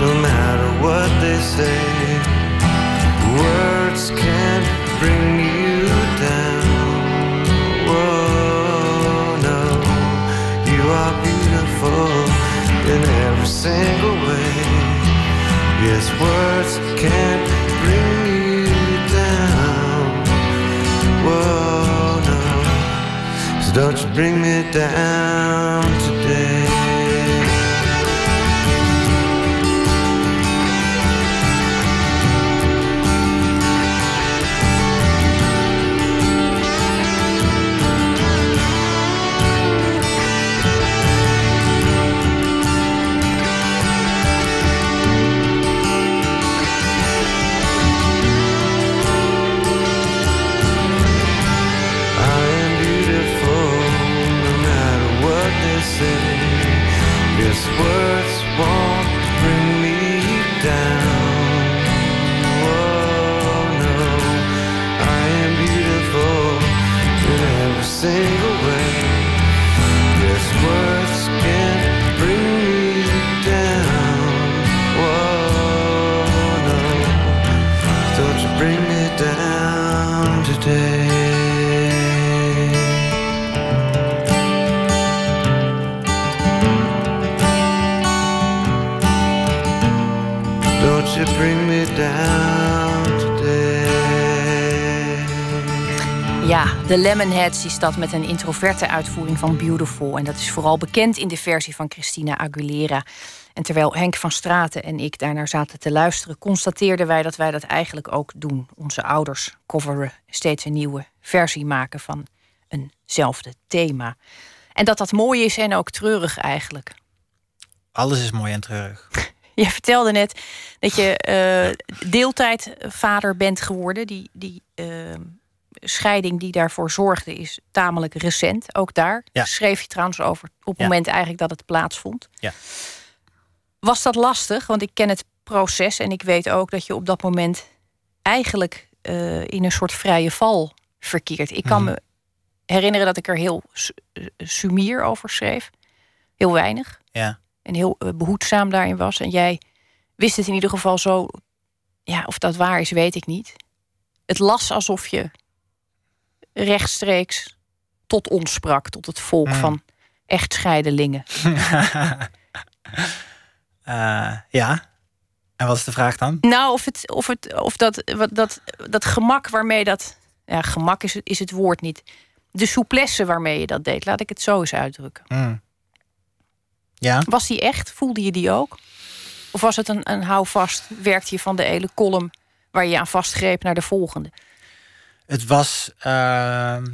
no matter what they say. Words can't bring you are beautiful in every single way. Yes, words can't bring you down. Whoa, no, so don't you bring me down today. De Lemonheads is dat met een introverte uitvoering van Beautiful. En dat is vooral bekend in de versie van Christina Aguilera. En terwijl Henk van Straten en ik daarnaar zaten te luisteren, constateerden wij dat wij dat eigenlijk ook doen. Onze ouders coveren steeds een nieuwe versie maken van eenzelfde thema. En dat dat mooi is en ook treurig eigenlijk. Alles is mooi en treurig. Je vertelde net dat je uh, deeltijdvader bent geworden. Die, die uh, scheiding die daarvoor zorgde is tamelijk recent. Ook daar Ja. schreef je trouwens over op het Ja. moment eigenlijk dat het plaatsvond. Ja. Was dat lastig? Want ik ken het proces en ik weet ook dat je op dat moment eigenlijk eh, in een soort vrije val verkeert. Ik kan Mhm. me herinneren dat ik er heel eh, sumier over schreef. Heel weinig. Ja. En heel eh, behoedzaam daarin was. En jij wist het in ieder geval zo. Ja, of dat waar is, weet ik niet. Het las alsof je rechtstreeks tot ons sprak, tot het volk Mm. van echtscheidelingen. Eh, ja. En wat is de vraag dan? Nou, of, het, of, het, of dat, wat, dat, dat gemak waarmee dat. Ja, gemak is, het- is het woord niet. De souplesse waarmee je dat deed, laat ik het zo eens uitdrukken. Hmm. Ja. Was die echt? Voelde je die ook? Of was het een, een houvast? Werkte je van de ene column waar je aan vastgreep naar de volgende? Het was ehm,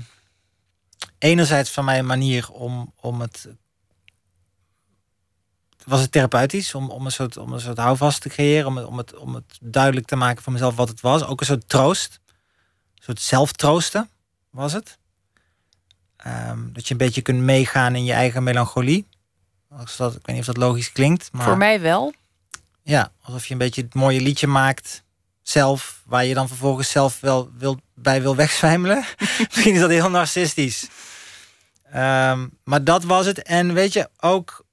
enerzijds van mij een manier om, om het. Was het therapeutisch om, om, een soort, om een soort houvast te creëren, om, het- om, het, om het duidelijk te maken voor mezelf wat het was. Ook een soort troost, een soort zelftroosten was het. Ehm, dat je een beetje kunt meegaan in je eigen melancholie. Als dat, ik weet niet of dat logisch klinkt. Maar... Voor mij wel. Ja, alsof je een beetje het mooie liedje maakt zelf, waar je dan vervolgens zelf wel wil, bij wil wegzwijmelen. Misschien is dat heel narcistisch. Ehm, maar dat was het. En weet je, ook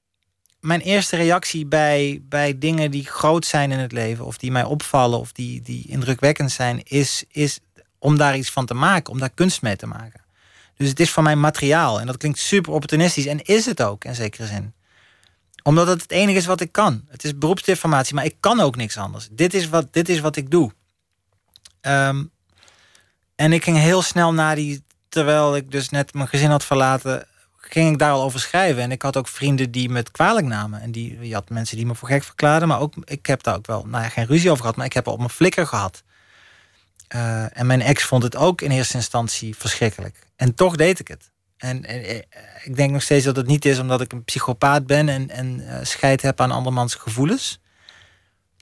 mijn eerste reactie bij, bij dingen die groot zijn in het leven, of die mij opvallen, of die, die indrukwekkend zijn, is, is om daar iets van te maken, om daar kunst mee te maken. Dus het is van mij materiaal. En dat klinkt super opportunistisch. En is het ook, in zekere zin omdat het het enige is wat ik kan. Het is beroepsdeformatie, maar ik kan ook niks anders. Dit is wat, dit is wat ik doe. Ehm, en ik ging heel snel na die... Terwijl ik dus net mijn gezin had verlaten... ging ik daar al over schrijven. En ik had ook vrienden die me kwalijk namen. En die, je had mensen die me voor gek verklaarden. Maar ook, ik heb daar ook wel nou ja, geen ruzie over gehad. Maar ik heb er op mijn flikker gehad. Eh, en mijn ex vond het ook in eerste instantie verschrikkelijk. En toch deed ik het. En, en, eh, ik denk nog steeds dat het niet is omdat ik een psychopaat ben en, en eh, scheid heb aan andermans gevoelens.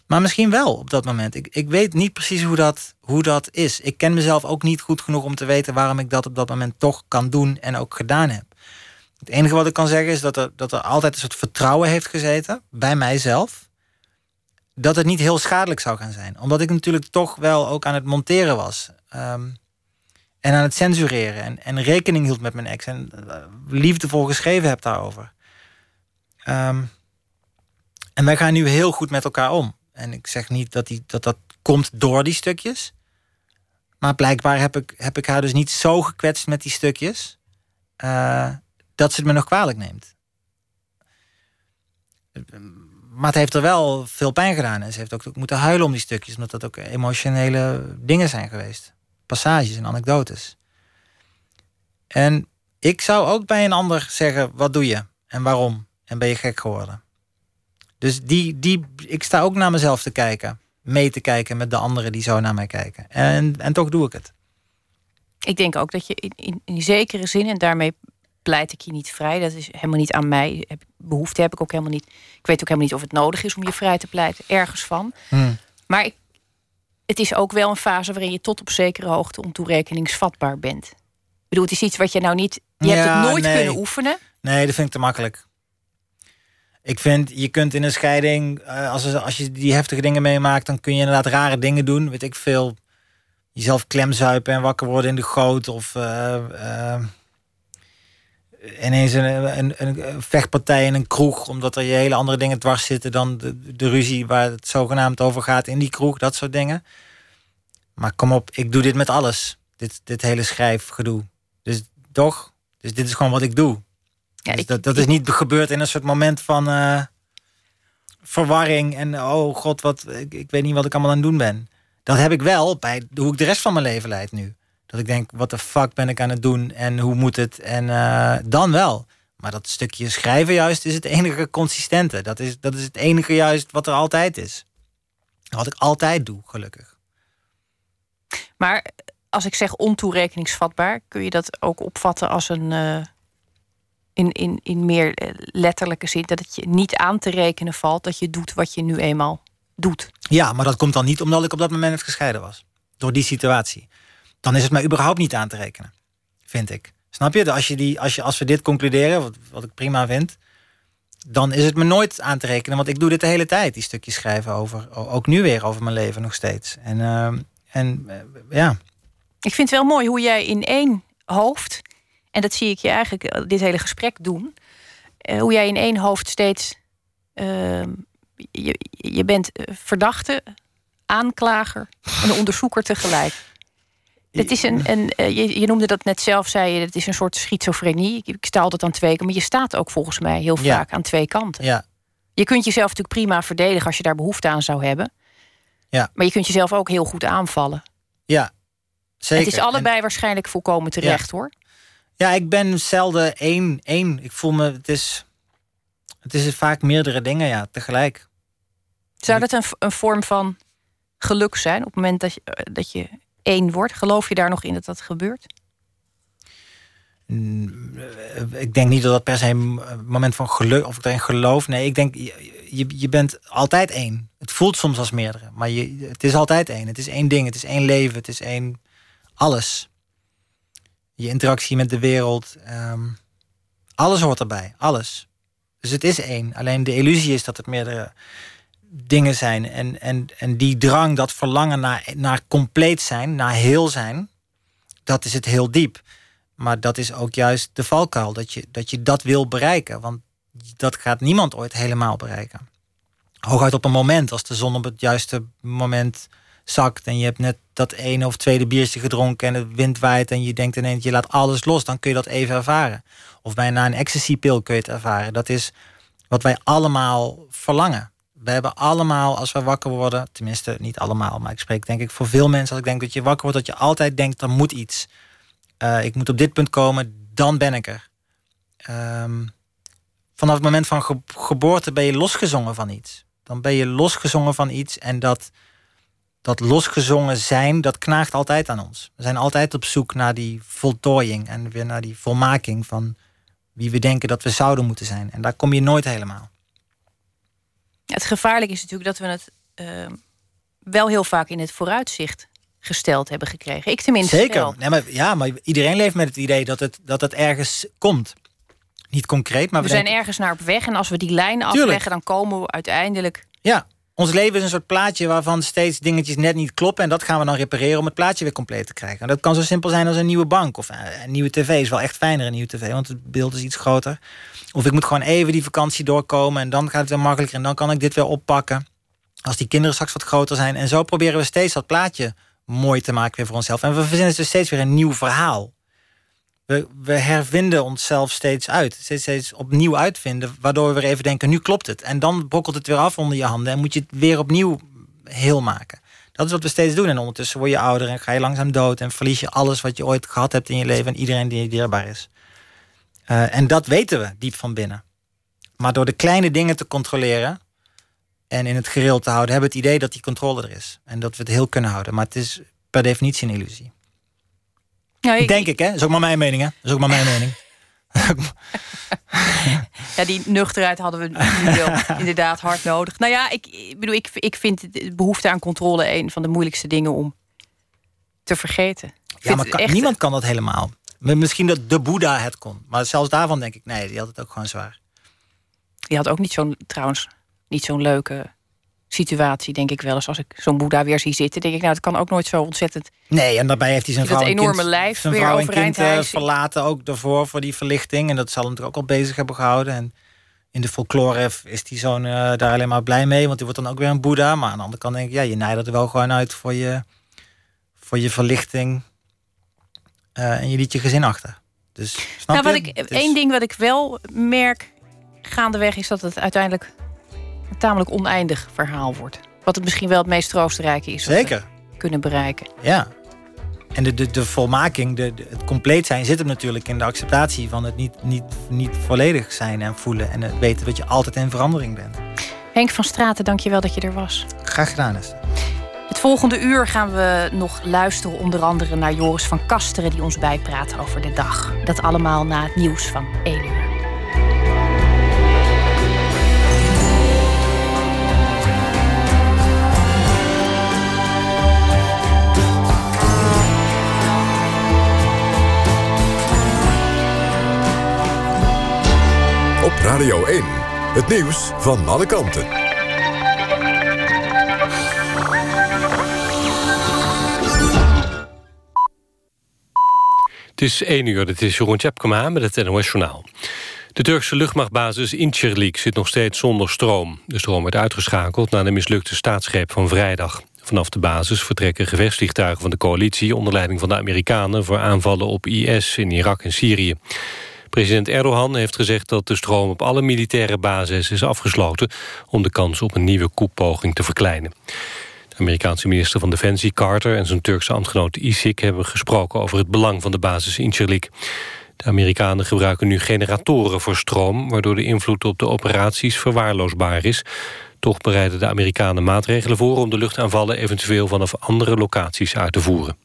Maar misschien wel op dat moment. Ik, ik weet niet precies hoe dat, hoe dat is. Ik ken mezelf ook niet goed genoeg om te weten waarom ik dat op dat moment toch kan doen en ook gedaan heb. Het enige wat ik kan zeggen is dat er, dat er altijd een soort vertrouwen heeft gezeten bij mijzelf. Dat het niet heel schadelijk zou gaan zijn. Omdat ik natuurlijk toch wel ook aan het monteren was. Ehm, en aan het censureren. En, en rekening hield met mijn ex. En eh, liefdevol geschreven heb daarover. Ehm, en wij gaan nu heel goed met elkaar om. En ik zeg niet dat die, dat, dat komt door die stukjes. Maar blijkbaar heb ik, heb ik haar dus niet zo gekwetst met die stukjes. eh, dat ze het me nog kwalijk neemt. Maar het heeft er wel veel pijn gedaan. En ze heeft ook moeten huilen om die stukjes. Omdat dat ook emotionele dingen zijn geweest. Passages en anekdotes. En ik zou ook bij een ander zeggen: wat doe je en waarom? En ben je gek geworden? Dus die, die, ik sta ook naar mezelf te kijken, mee te kijken met de anderen die zo naar mij kijken. En, en toch doe ik het. Ik denk ook dat je in, in, in zekere zin, en daarmee pleit ik je niet vrij, dat is helemaal niet aan mij. Heb, behoefte heb ik ook helemaal niet. Ik weet ook helemaal niet of het nodig is om je vrij te pleiten, ergens van. Hmm. Maar ik, het is ook wel een fase waarin je tot op zekere hoogte ontoerekeningsvatbaar bent. Ik bedoel, het is iets wat je nou niet. Je hebt het nooit nee. kunnen oefenen. Nee, dat vind ik te makkelijk. Ik vind, je kunt in een scheiding, eh, als, als je die heftige dingen meemaakt, dan kun je inderdaad rare dingen doen. Weet ik veel. Jezelf klemzuipen en wakker worden in de goot. Of eh, eh, ineens een, een, een vechtpartij in een kroeg. Omdat er je hele andere dingen dwars zitten dan de, de ruzie waar het zogenaamd over gaat in die kroeg. Dat soort dingen. Maar kom op, ik doe dit met alles. Dit, dit hele schrijfgedoe. Dus toch? Dus dit is gewoon wat ik doe. Ja, Dus ik- dat, dat is niet gebeurd in een soort moment van eh, verwarring en oh god, wat, ik, ik weet niet wat ik allemaal aan het doen ben. Dat heb ik wel bij hoe ik de rest van mijn leven leid nu. Dat ik denk, wat de fuck ben ik aan het doen en hoe moet het? En eh, dan wel. Maar dat stukje schrijven juist is het enige consistente. Dat is, dat is het enige juist wat er altijd is. Wat ik altijd doe, gelukkig. Maar als ik zeg ontoerekeningsvatbaar, kun je dat ook opvatten als een. eh, in, in, in meer eh, letterlijke zin, dat het je niet aan te rekenen valt dat je doet wat je nu eenmaal doet. Ja, maar dat komt dan niet omdat ik op dat moment gescheiden was. Door die situatie. Dan is het mij überhaupt niet aan te rekenen. Vind ik. Snap je? Als, je die, als, je, als we dit concluderen, wat, wat ik prima vind... dan is het me nooit aan te rekenen. Want ik doe dit de hele tijd, die stukjes schrijven over... ook nu weer over mijn leven nog steeds. En, ehm, en eh, ja, Ik vind het wel mooi hoe jij in één hoofd, en dat zie ik je eigenlijk eh, dit hele gesprek doen, eh, hoe jij in één hoofd steeds. ehm, je, je bent verdachte, aanklager en onderzoeker tegelijk. Het is een, een, eh, je, je noemde dat net zelf, zei je, het is een soort schizofrenie. Ik, sta altijd aan twee kanten, maar je staat ook volgens mij heel Ja. vaak aan twee kanten. ja, Je kunt jezelf natuurlijk prima verdedigen als je daar behoefte aan zou hebben. Ja. Maar je kunt jezelf ook heel goed aanvallen. ja. Zeker. Het is En- allebei waarschijnlijk volkomen terecht hoor. Ja, ik ben zelden één. één. Ik voel me, het is, het is vaak meerdere dingen, ja, tegelijk. Zou dat een, een vorm van geluk zijn op het moment dat je, eh, dat je één wordt? Geloof je daar nog in dat dat gebeurt? Mm, eh, Ik denk niet dat dat per se een moment van geluk, of ik geloof. Nee, ik denk, je, je, je bent altijd één. Het voelt soms als meerdere, maar je, het is altijd één. Het is één ding, het is één leven, het is één alles. Je interactie met de wereld, ehm, alles hoort erbij, alles. Dus het is één. Alleen de illusie is dat het meerdere dingen zijn. En, en, en die drang, dat verlangen naar, naar compleet zijn, naar heel zijn, dat is het heel diep. Maar dat is ook juist de valkuil, dat je, dat je dat wil bereiken. Want dat gaat niemand ooit helemaal bereiken. Hooguit op een moment, als de zon op het juiste moment zakt... en je hebt net dat ene of tweede biertje gedronken... en het wind waait en je denkt ineens, je laat alles los... dan kun je dat even ervaren. Of bijna een ecstasy-pil kun je het ervaren. Dat is wat wij allemaal verlangen. We hebben allemaal, als we wakker worden... tenminste, niet allemaal, maar ik spreek denk ik voor veel mensen... als ik denk dat je wakker wordt, dat je altijd denkt, er moet iets... Uh, ik moet op dit punt komen, dan ben ik er. Um, vanaf het moment van ge geboorte ben je losgezongen van iets. Dan ben je losgezongen van iets en dat, dat losgezongen zijn, dat knaagt altijd aan ons. We zijn altijd op zoek naar die voltooiing en weer naar die volmaking van wie we denken dat we zouden moeten zijn. En daar kom je nooit helemaal. Het gevaarlijke is natuurlijk dat we het uh, wel heel vaak in het vooruitzicht gesteld hebben gekregen. Ik tenminste. Zeker. Nee, maar, ja, maar iedereen leeft met het idee dat het, dat het ergens komt. Niet concreet, maar we, we zijn denken... ergens naar op weg. En als we die lijn afleggen, dan komen we uiteindelijk. Ja, ons leven is een soort plaatje waarvan steeds dingetjes net niet kloppen. En dat gaan we dan repareren om het plaatje weer compleet te krijgen. En dat kan zo simpel zijn als een nieuwe bank. Of een nieuwe tv is wel echt fijner, een nieuwe tv. Want het beeld is iets groter. Of ik moet gewoon even die vakantie doorkomen. En dan gaat het weer makkelijker. En dan kan ik dit weer oppakken. Als die kinderen straks wat groter zijn. En zo proberen we steeds dat plaatje mooi te maken weer voor onszelf. En we verzinnen dus steeds weer een nieuw verhaal. We, we hervinden onszelf steeds uit. Steeds, steeds opnieuw uitvinden. Waardoor we weer even denken, nu klopt het. En dan brokkelt het weer af onder je handen. En moet je het weer opnieuw heel maken. Dat is wat we steeds doen. En ondertussen word je ouder en ga je langzaam dood. En verlies je alles wat je ooit gehad hebt in je leven. En iedereen die je dierbaar is. Uh, en dat weten we diep van binnen. Maar door de kleine dingen te controleren... en in het gereel te houden... hebben we het idee dat die controle er is. En dat we het heel kunnen houden. Maar het is per definitie een illusie. Nou, ik, Denk ik, hè? Dat is ook maar mijn mening, hè? Dat is ook maar mijn mening. ja, die nuchterheid hadden we nu wel inderdaad hard nodig. Nou ja, ik, ik bedoel, ik, ik vind de behoefte aan controle een van de moeilijkste dingen om te vergeten. Ja, maar kan, echt... niemand kan dat helemaal. Misschien dat de Boeddha het kon. Maar zelfs daarvan denk ik, nee, die had het ook gewoon zwaar. Die had ook niet zo'n, trouwens, niet zo'n leuke situatie, denk ik wel eens. Als ik zo'n Boeddha weer zie zitten, denk ik, nou, het kan ook nooit zo ontzettend. Nee, en daarbij heeft hij zijn vrouw dat en enorme kind, lijf zijn weer vrouw en kind uh, hijsen. verlaten, ook daarvoor voor die verlichting. En dat zal hem natuurlijk ook al bezig hebben gehouden. En in de folklore is die zoon uh, daar alleen maar blij mee, want die wordt dan ook weer een Boeddha. Maar aan de andere kant denk ik, ja, je nijdt er wel gewoon uit voor je, voor je verlichting. Uh, en je liet je gezin achter. Dus snap nou, wat je? ik, één ding wat ik wel merk gaandeweg is dat het uiteindelijk een tamelijk oneindig verhaal wordt. Wat het misschien wel het meest troostrijke is. Zeker. kunnen bereiken. Ja. En de, de, de volmaking, de, de, het compleet zijn, zit hem natuurlijk in de acceptatie van het niet, niet, niet volledig zijn en voelen. En het weten dat je altijd in verandering bent. Henk van Straten, dank je wel dat je er was. Graag gedaan, Esther. Het volgende uur gaan we nog luisteren onder andere naar Joris van Kasteren... die ons bijpraat over de dag. Dat allemaal na het nieuws van 1 uur. Op Radio 1. Het nieuws van alle kanten. Het is 1 uur, dit is Jeroen Tjepkema met het NOS Journaal. De Turkse luchtmachtbasis Incirlik zit nog steeds zonder stroom. De stroom werd uitgeschakeld na de mislukte staatsgreep van vrijdag. Vanaf de basis vertrekken gevechtsvliegtuigen van de coalitie... onder leiding van de Amerikanen voor aanvallen op IS in Irak en Syrië. President Erdogan heeft gezegd dat de stroom op alle militaire bases is afgesloten... om de kans op een nieuwe koepoging te verkleinen. Amerikaanse minister van Defensie Carter en zijn Turkse ambtgenoot Isik hebben gesproken over het belang van de basis in Incirlik. De Amerikanen gebruiken nu generatoren voor stroom... waardoor de invloed op de operaties verwaarloosbaar is. Toch bereiden de Amerikanen maatregelen voor... om de luchtaanvallen eventueel vanaf andere locaties uit te voeren.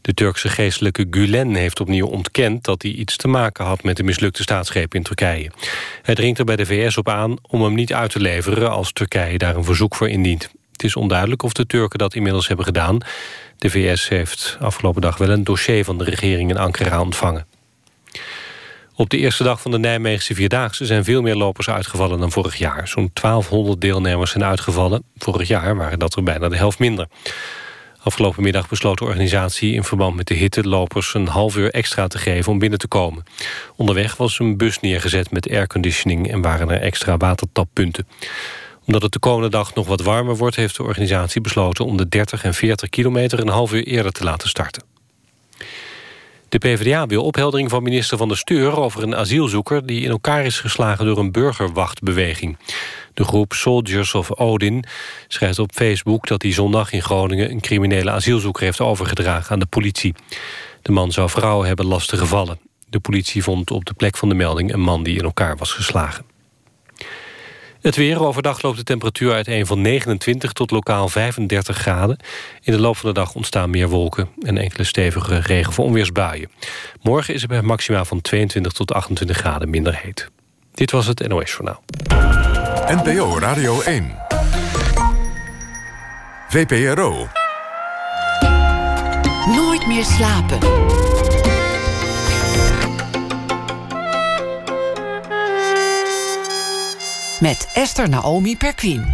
De Turkse geestelijke Gulen heeft opnieuw ontkend... dat hij iets te maken had met de mislukte staatsgreep in Turkije. Hij dringt er bij de VS op aan om hem niet uit te leveren... als Turkije daar een verzoek voor indient. Het is onduidelijk of de Turken dat inmiddels hebben gedaan. De VS heeft afgelopen dag wel een dossier van de regering in Ankara ontvangen. Op de eerste dag van de Nijmeegse Vierdaagse zijn veel meer lopers uitgevallen dan vorig jaar. Zo'n 1200 deelnemers zijn uitgevallen. Vorig jaar waren dat er bijna de helft minder. Afgelopen middag besloot de organisatie in verband met de hitte lopers een half uur extra te geven om binnen te komen. Onderweg was een bus neergezet met airconditioning en waren er extra watertappunten omdat het de komende dag nog wat warmer wordt... heeft de organisatie besloten om de 30 en 40 kilometer... een half uur eerder te laten starten. De PvdA wil opheldering van minister Van der Steur... over een asielzoeker die in elkaar is geslagen door een burgerwachtbeweging. De groep Soldiers of Odin schrijft op Facebook dat hij zondag in Groningen... een criminele asielzoeker heeft overgedragen aan de politie. De man zou vrouwen hebben lastiggevallen. De politie vond op de plek van de melding een man die in elkaar was geslagen. Het weer. Overdag loopt de temperatuur uiteen van 29 tot lokaal 35 graden. In de loop van de dag ontstaan meer wolken... en enkele stevige regen- voor onweersbuien. Morgen is het bij maximaal van 22 tot 28 graden minder heet. Dit was het NOS Journaal. NPO Radio 1. VPRO. Nooit meer slapen. Met Esther Naomi Perquin.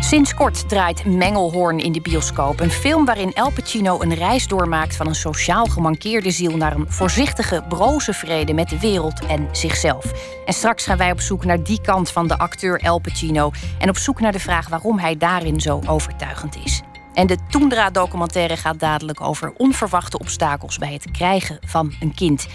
Sinds kort draait Mengelhoorn in de bioscoop. Een film waarin El Pacino een reis doormaakt van een sociaal gemankeerde ziel naar een voorzichtige, broze vrede met de wereld en zichzelf. En straks gaan wij op zoek naar die kant van de acteur El Pacino en op zoek naar de vraag waarom hij daarin zo overtuigend is. En de Toendra-documentaire gaat dadelijk over onverwachte obstakels bij het krijgen van een kind.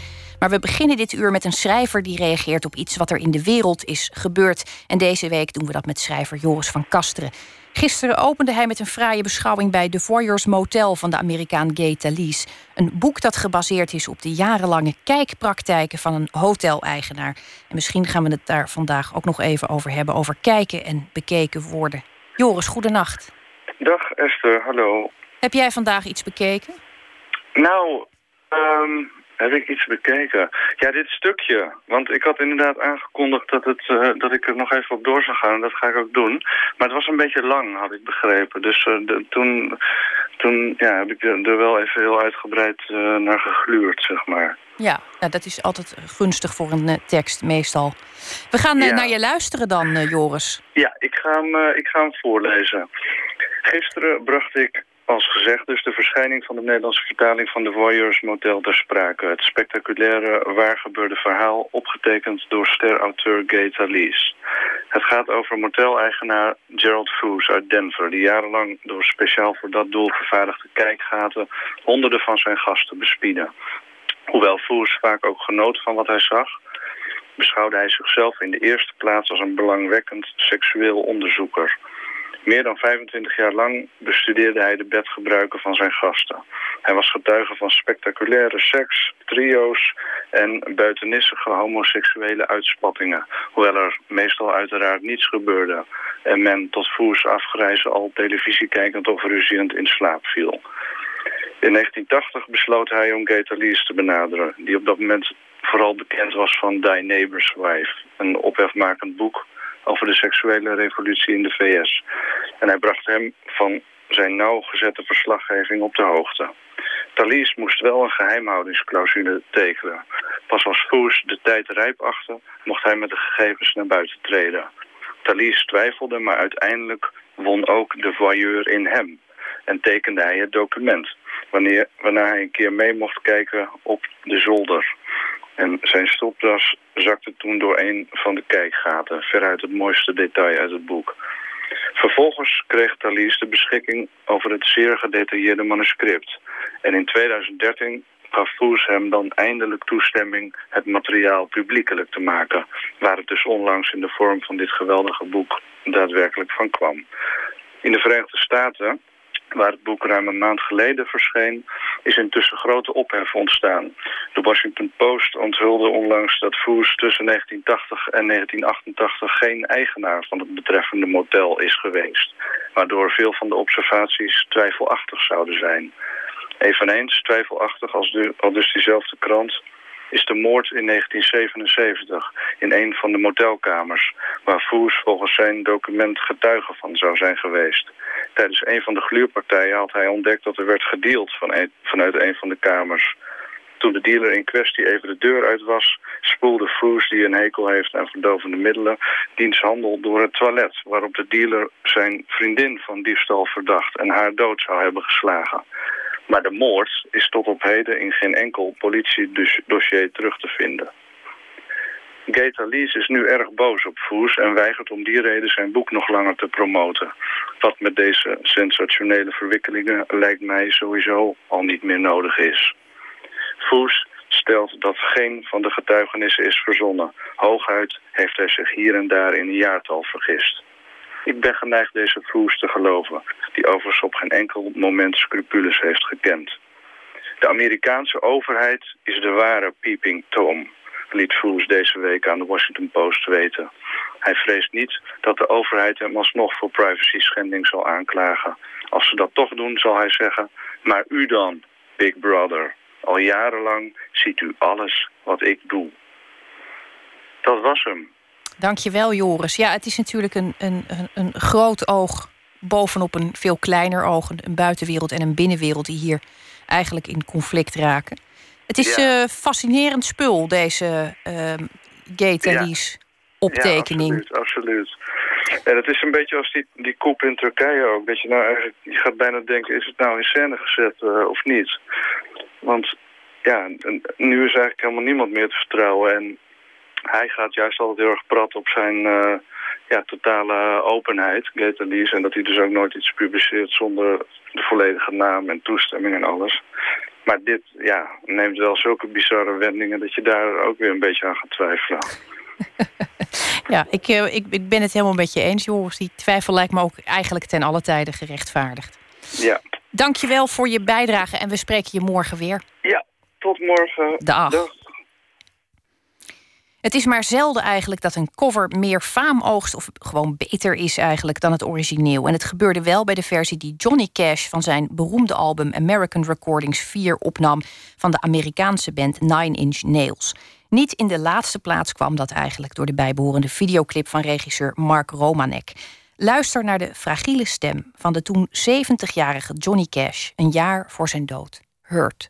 Maar we beginnen dit uur met een schrijver die reageert op iets wat er in de wereld is gebeurd. En deze week doen we dat met schrijver Joris van Kasteren. Gisteren opende hij met een fraaie beschouwing bij The Voyeurs Motel van de Amerikaan Gay Talese. Een boek dat gebaseerd is op de jarenlange kijkpraktijken van een hoteleigenaar. En misschien gaan we het daar vandaag ook nog even over hebben, over kijken en bekeken worden. Joris, goedenacht. Dag Esther, hallo. Heb jij vandaag iets bekeken? Nou, um, heb ik iets bekeken? Ja, dit stukje. Want ik had inderdaad aangekondigd dat, het, uh, dat ik er nog even op door zou gaan. En dat ga ik ook doen. Maar het was een beetje lang, had ik begrepen. Dus uh, de, toen, toen ja, heb ik er wel even heel uitgebreid uh, naar gegluurd, zeg maar. Ja, nou, dat is altijd gunstig voor een tekst, meestal. We gaan ja. naar je luisteren dan, Joris. Ja, ik ga, hem, ik ga hem voorlezen. Gisteren bracht ik als gezegd dus de verschijning van de Nederlandse vertaling van de Voyeurs Motel ter sprake. Het spectaculaire waargebeurde verhaal opgetekend door sterauteur Gay Talese. Het gaat over moteleigenaar Gerald Foos uit Denver... die jarenlang door speciaal voor dat doel vervaardigde kijkgaten... honderden van zijn gasten bespieden. Hoewel Foos vaak ook genoot van wat hij zag... beschouwde hij zichzelf in de eerste plaats als een belangwekkend seksueel onderzoeker... Meer dan 25 jaar lang bestudeerde hij de bedgebruiken van zijn gasten. Hij was getuige van spectaculaire seks, trio's en buitenissige homoseksuele uitspattingen. Hoewel er meestal uiteraard niets gebeurde en men tot voers afgrijzen al televisie kijkend of ruziend in slaap viel. In 1980 besloot hij om Gator Lees te benaderen, die op dat moment vooral bekend was van Die Neighbor's Wife, een ophefmakend boek over de seksuele revolutie in de VS. En hij bracht hem van zijn nauwgezette verslaggeving op de hoogte. Thalys moest wel een geheimhoudingsclausule tekenen. Pas als Foes de tijd rijp achtte, mocht hij met de gegevens naar buiten treden. Thalys twijfelde, maar uiteindelijk won ook de voyeur in hem. En tekende hij het document, wanneer, waarna hij een keer mee mocht kijken op de zolder. En zijn stopdas zakte toen door een van de kijkgaten, veruit het mooiste detail uit het boek. Vervolgens kreeg Thalys de beschikking over het zeer gedetailleerde manuscript. En in 2013 gaf Foes hem dan eindelijk toestemming het materiaal publiekelijk te maken, waar het dus onlangs in de vorm van dit geweldige boek daadwerkelijk van kwam. In de Verenigde Staten waar het boek ruim een maand geleden verscheen, is intussen grote ophef ontstaan. De Washington Post onthulde onlangs dat Foos tussen 1980 en 1988 geen eigenaar van het betreffende motel is geweest, waardoor veel van de observaties twijfelachtig zouden zijn. Eveneens twijfelachtig als, dus diezelfde krant is de moord in 1977 in een van de motelkamers... waar Foes volgens zijn document getuige van zou zijn geweest. Tijdens een van de gluurpartijen had hij ontdekt dat er werd gedeeld van vanuit een van de kamers. Toen de dealer in kwestie even de deur uit was... spoelde Foes, die een hekel heeft aan verdovende middelen... diens handel door het toilet... waarop de dealer zijn vriendin van diefstal verdacht... en haar dood zou hebben geslagen. Maar de moord is tot op heden in geen enkel politiedossier terug te vinden. Gator Lees is nu erg boos op Foes en weigert om die reden zijn boek nog langer te promoten. Wat met deze sensationele verwikkelingen lijkt mij sowieso al niet meer nodig is. Foes stelt dat geen van de getuigenissen is verzonnen. Hooguit heeft hij zich hier en daar in een jaartal vergist. Ik ben geneigd deze Foes te geloven, die overigens op geen enkel moment scrupules heeft gekend. De Amerikaanse overheid is de ware peeping Tom liet Foes deze week aan de Washington Post weten. Hij vreest niet dat de overheid hem alsnog voor privacy schending zal aanklagen. Als ze dat toch doen, zal hij zeggen... maar u dan, Big Brother. Al jarenlang ziet u alles wat ik doe. Dat was hem. Dankjewel, Joris. Ja, het is natuurlijk een, een, een groot oog bovenop een veel kleiner oog. Een buitenwereld en een binnenwereld die hier eigenlijk in conflict raken. Het is ja. uh, fascinerend spul, deze uh, gay optekening. Ja, absoluut, absoluut. En het is een beetje als die, die koep in Turkije ook. Dat je nou eigenlijk, je gaat bijna denken, is het nou in scène gezet uh, of niet? Want ja, nu is eigenlijk helemaal niemand meer te vertrouwen. En hij gaat juist altijd heel erg prat op zijn uh, ja, totale openheid, Gator En dat hij dus ook nooit iets publiceert zonder de volledige naam en toestemming en alles. Maar dit ja, neemt wel zulke bizarre wendingen... dat je daar ook weer een beetje aan gaat twijfelen. ja, ik, eh, ik, ik ben het helemaal met je eens, Joris. Die twijfel lijkt me ook eigenlijk ten alle tijde gerechtvaardigd. Ja. Dank je wel voor je bijdrage en we spreken je morgen weer. Ja, tot morgen. Dag. Dag. Het is maar zelden eigenlijk dat een cover meer faam oogst... of gewoon beter is eigenlijk dan het origineel. En het gebeurde wel bij de versie die Johnny Cash... van zijn beroemde album American Recordings 4 opnam... van de Amerikaanse band Nine Inch Nails. Niet in de laatste plaats kwam dat eigenlijk... door de bijbehorende videoclip van regisseur Mark Romanek. Luister naar de fragiele stem van de toen 70-jarige Johnny Cash... een jaar voor zijn dood. Hurt.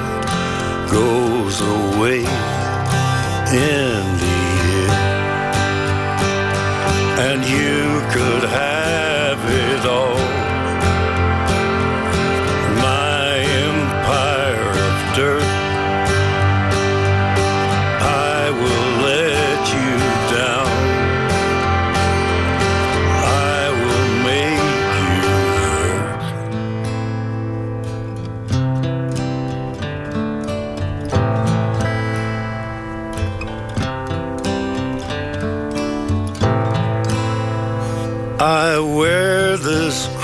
goes away in the end. And you could have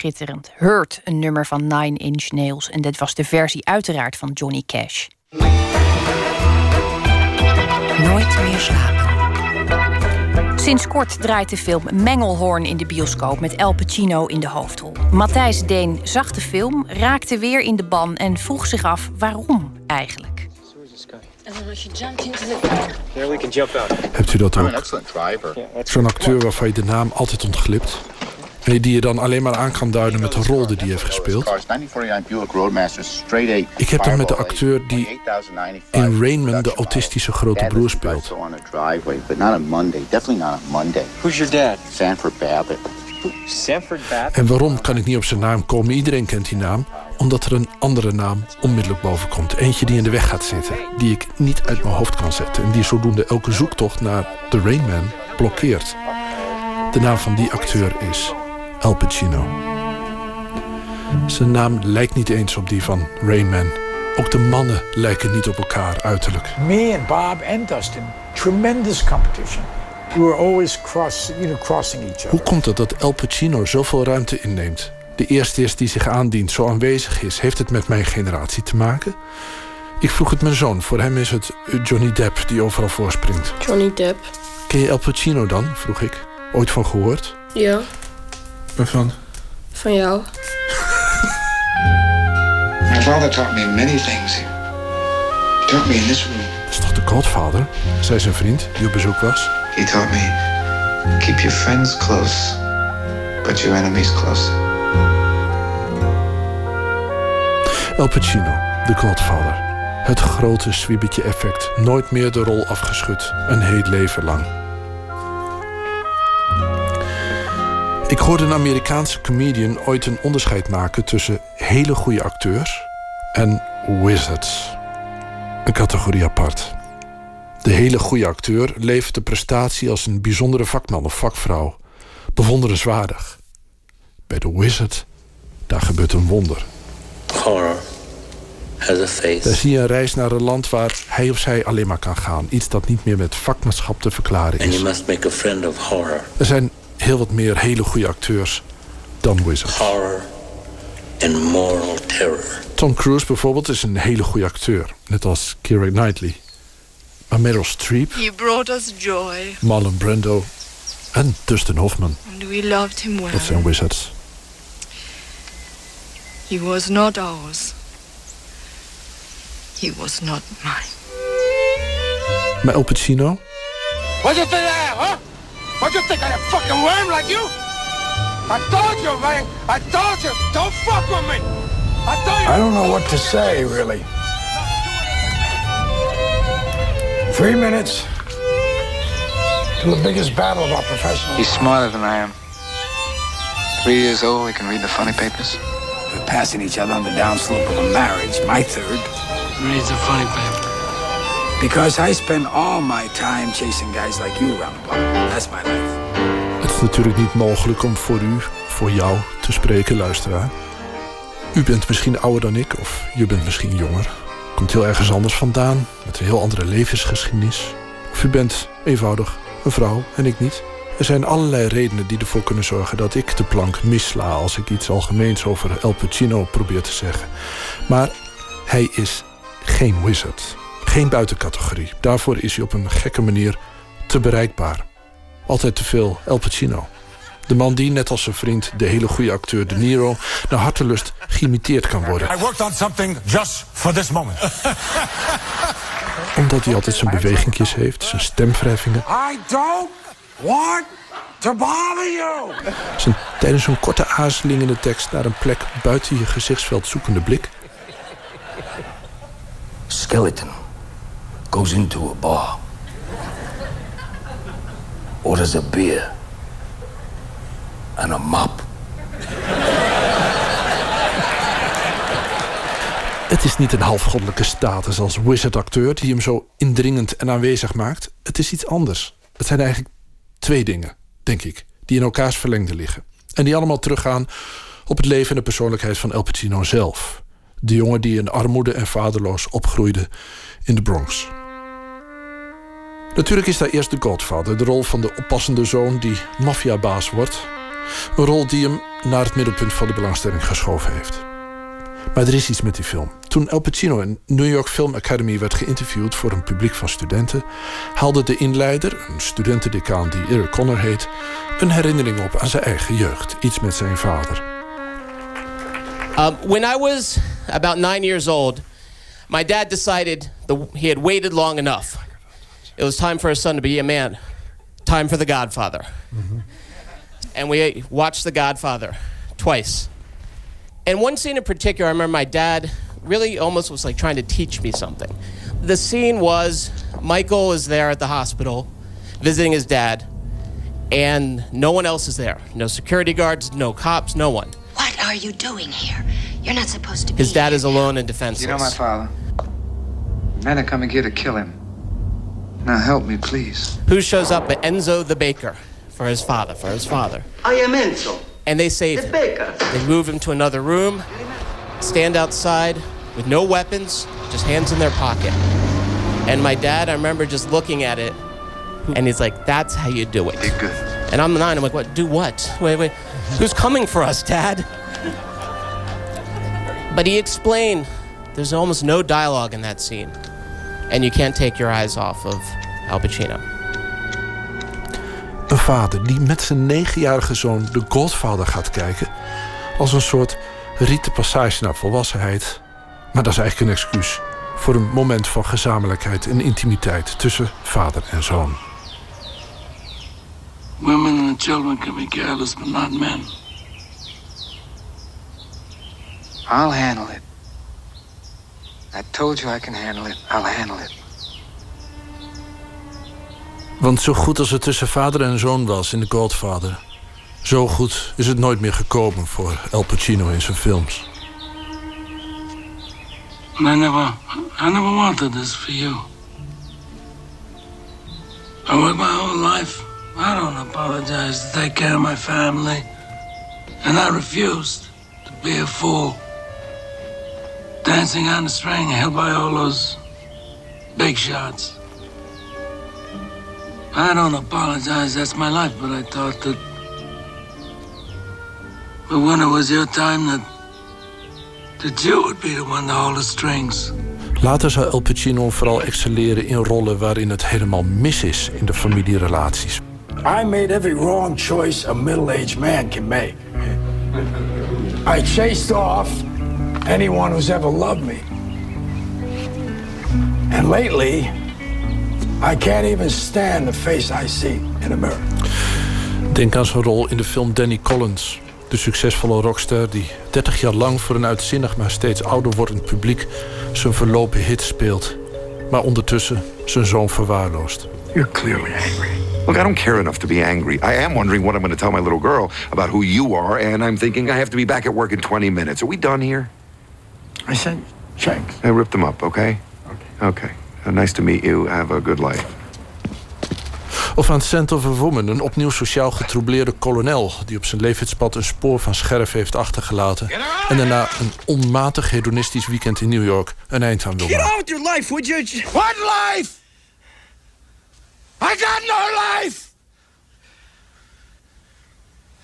schitterend. Hurt, een nummer van Nine Inch Nails. En dit was de versie uiteraard van Johnny Cash. Nooit meer slapen. Sinds kort draait de film Mengelhoorn in de bioscoop met El Pacino in de hoofdrol. Matthijs Deen zag de film, raakte weer in de ban en vroeg zich af waarom eigenlijk. Hebt u dat ook? Zo'n acteur waarvan je de naam altijd ontglipt. Die je dan alleen maar aan kan duiden met de rol die hij heeft gespeeld. Ik heb dat met de acteur die in Rain Man de autistische grote broer speelt. Who's your dad? Sanford Babbitt. Sanford Babbitt? En waarom kan ik niet op zijn naam komen? Iedereen kent die naam. Omdat er een andere naam onmiddellijk boven komt. Eentje die in de weg gaat zitten. Die ik niet uit mijn hoofd kan zetten. En die zodoende elke zoektocht naar de Rain Man blokkeert. De naam van die acteur is Al Pacino. Zijn naam lijkt niet eens op die van Rain Man. Ook de mannen lijken niet op elkaar uiterlijk. Me and Bob and Dustin, tremendous competition. We were always cross, you know, crossing each other. Hoe komt het dat El Pacino zoveel ruimte inneemt? De eerste is die zich aandient, zo aanwezig is. Heeft het met mijn generatie te maken? Ik vroeg het mijn zoon. Voor hem is het Johnny Depp die overal voorspringt. Johnny Depp. Ken je El Pacino dan? vroeg ik. Ooit van gehoord? Ja, Waarvan? van jou. My father taught me many things. He taught me in this room. Dat is toch de Godfather? zei zijn vriend die op bezoek was. He taught me keep your friends close, but your enemies closer. El Pacino, de Godfather. Het grote zwiebertje effect. Nooit meer de rol afgeschud. Een heel leven lang. Ik hoorde een Amerikaanse comedian ooit een onderscheid maken tussen hele goede acteurs en Wizards. Een categorie apart. De hele goede acteur levert de prestatie als een bijzondere vakman of vakvrouw. Bewonderenswaardig. Bij de Wizard, daar gebeurt een wonder. Horror has a face. Daar zie je een reis naar een land waar hij of zij alleen maar kan gaan. Iets dat niet meer met vakmanschap te verklaren And is. you must make a friend of horror. Er zijn heel wat meer hele goede acteurs dan Wizards. Horror and moral terror. Tom Cruise bijvoorbeeld is een hele goede acteur. Net als Keira Knightley. Maar Meryl Streep, He brought us joy, Marlon Brando en Dustin Hoffman. and we loved him well. Dat zijn Wizards. He was not ours. He was not mine. Maar Al Pacino, What you think I am, huh? What you think I'm a fucking worm like you? I told you, man. I told you, don't fuck with me. I told you. I don't know what to say, really. Three minutes to the biggest battle of our professional. He's smarter than I am. Three years old, he can read the funny papers. We're passing each other on the downslope of a marriage. My third. Reads the funny paper. Because I spend all my time chasing guys like you around the block. That's my life. het is natuurlijk niet mogelijk om voor u, voor jou te spreken, luisteraar. U bent misschien ouder dan ik, of je bent misschien jonger. Komt heel ergens anders vandaan, met een heel andere levensgeschiedenis. Of u bent eenvoudig een vrouw en ik niet. Er zijn allerlei redenen die ervoor kunnen zorgen dat ik de plank missla als ik iets algemeens over El Pacino probeer te zeggen. Maar hij is geen wizard. Geen buitencategorie. Daarvoor is hij op een gekke manier te bereikbaar. Altijd te veel El Pacino. De man die, net als zijn vriend, de hele goede acteur De Niro... naar hartelust geïmiteerd kan worden. I worked on something just for this moment. Omdat hij altijd zijn bewegingjes heeft, zijn stemverheffingen... I don't want to bother you. zijn tijdens een korte aarzeling in de tekst... naar een plek buiten je gezichtsveld zoekende blik... Skeleton goes into a bar. Orders a beer. And a mop. Het is niet een halfgoddelijke status als wizard-acteur... die hem zo indringend en aanwezig maakt. Het is iets anders. Het zijn eigenlijk twee dingen, denk ik... die in elkaars verlengde liggen. En die allemaal teruggaan op het leven en de persoonlijkheid van El Pacino zelf. De jongen die in armoede en vaderloos opgroeide in de Bronx. Natuurlijk is daar eerst de Godfather, de rol van de oppassende zoon die maffiabaas wordt. Een rol die hem naar het middelpunt van de belangstelling geschoven heeft. Maar er is iets met die film. Toen El Pacino in New York Film Academy werd geïnterviewd voor een publiek van studenten, haalde de inleider, een studentendecaan die Eric Connor heet, een herinnering op aan zijn eigen jeugd. Iets met zijn vader. Um, when I was about nine years old, my dad decided the, he had waited long enough. It was time for his son to be a man. Time for The Godfather. Mm-hmm. And we watched The Godfather twice. And one scene in particular, I remember my dad really almost was like trying to teach me something. The scene was Michael is there at the hospital visiting his dad, and no one else is there. No security guards, no cops, no one. What are you doing here? You're not supposed to be His dad is alone and defenseless. You know my father. Men are coming here to kill him. Now help me, please. Who shows up but Enzo the baker for his father, for his father. I am Enzo, And they save the him. baker. They move him to another room, stand outside with no weapons, just hands in their pocket. And my dad, I remember just looking at it, and he's like, "That's how you do it." good. And I'm nine. I'm like, "What? Do what? Wait, wait. Who's coming for us, Dad?" But he explained there's almost no dialogue in that scene, and you can't take your eyes off of Al Pacino. Een vader die met zijn negenjarige zoon de Godfather gaat kijken... als een soort rieten passage naar volwassenheid. Maar dat is eigenlijk een excuus voor een moment van gezamenlijkheid en intimiteit... tussen vader en zoon. Women and children can be careless, but not men. I'll handle it. I told you I can handle it. I'll handle it. Want zo goed als het tussen vader en zoon was in The Godfather... zo goed is het nooit meer gekomen voor El Pacino in zijn films. I never, I never wanted this for you. I worked my whole life. I don't apologize to take care of my family. And I refused to be a fool. Dancing on the string held by all those big shots. I don't apologize, that's my life, but I thought that. But when it was your time, that. that you would be the one to hold the strings. Later zou El Pacino vooral excelleren in rollen waarin het helemaal mis is in de familierelaties. I made every wrong choice a middle-aged man can make. I chased off anyone who's ever loved me. And lately, I can't even stand the face I see in a mirror. Denk aan zijn rol in de film Danny Collins. De succesvolle rockster die 30 jaar lang voor een uitzinnig maar steeds ouder wordend publiek zijn verlopen hit speelt. Maar ondertussen zijn zoon verwaarloost. You're clearly angry. Look, I don't care enough to be angry. I am wondering what I'm going to tell my little girl about who you are, and I'm thinking I have to be back at work in 20 minutes. Are we done here? I said, check. I ripped them up, okay? Okay. Okay. Uh, nice to meet you. Have a good life. Of aan Scent of a Woman, een opnieuw sociaal getroubleerde kolonel... die op zijn levenspad een spoor van scherf heeft achtergelaten... en daarna een onmatig hedonistisch weekend in New York een eind aan wil Get maken. on with your life, would you? What life? I got no life!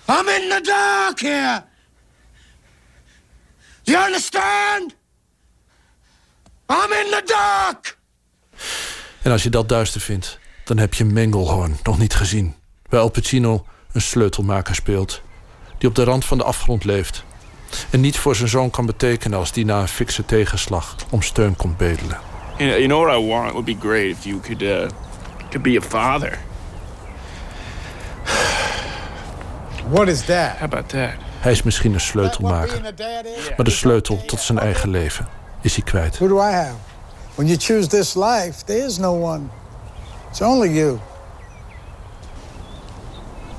I'm in the dark here! You understand? I'm in the dark! En als je dat duister vindt, dan heb je Mengelhorn nog niet gezien. Waar Al Pacino een sleutelmaker speelt... die op de rand van de afgrond leeft... en niet voor zijn zoon kan betekenen als die na een fikse tegenslag om steun komt bedelen. You know, you know what I want? It would be great if you could, uh, could be a father. What is that? How about that? Hij is misschien een sleutelmaker, maar de sleutel tot zijn eigen leven is hij kwijt. Who do I have? When you choose this life, there is no one. It's only you.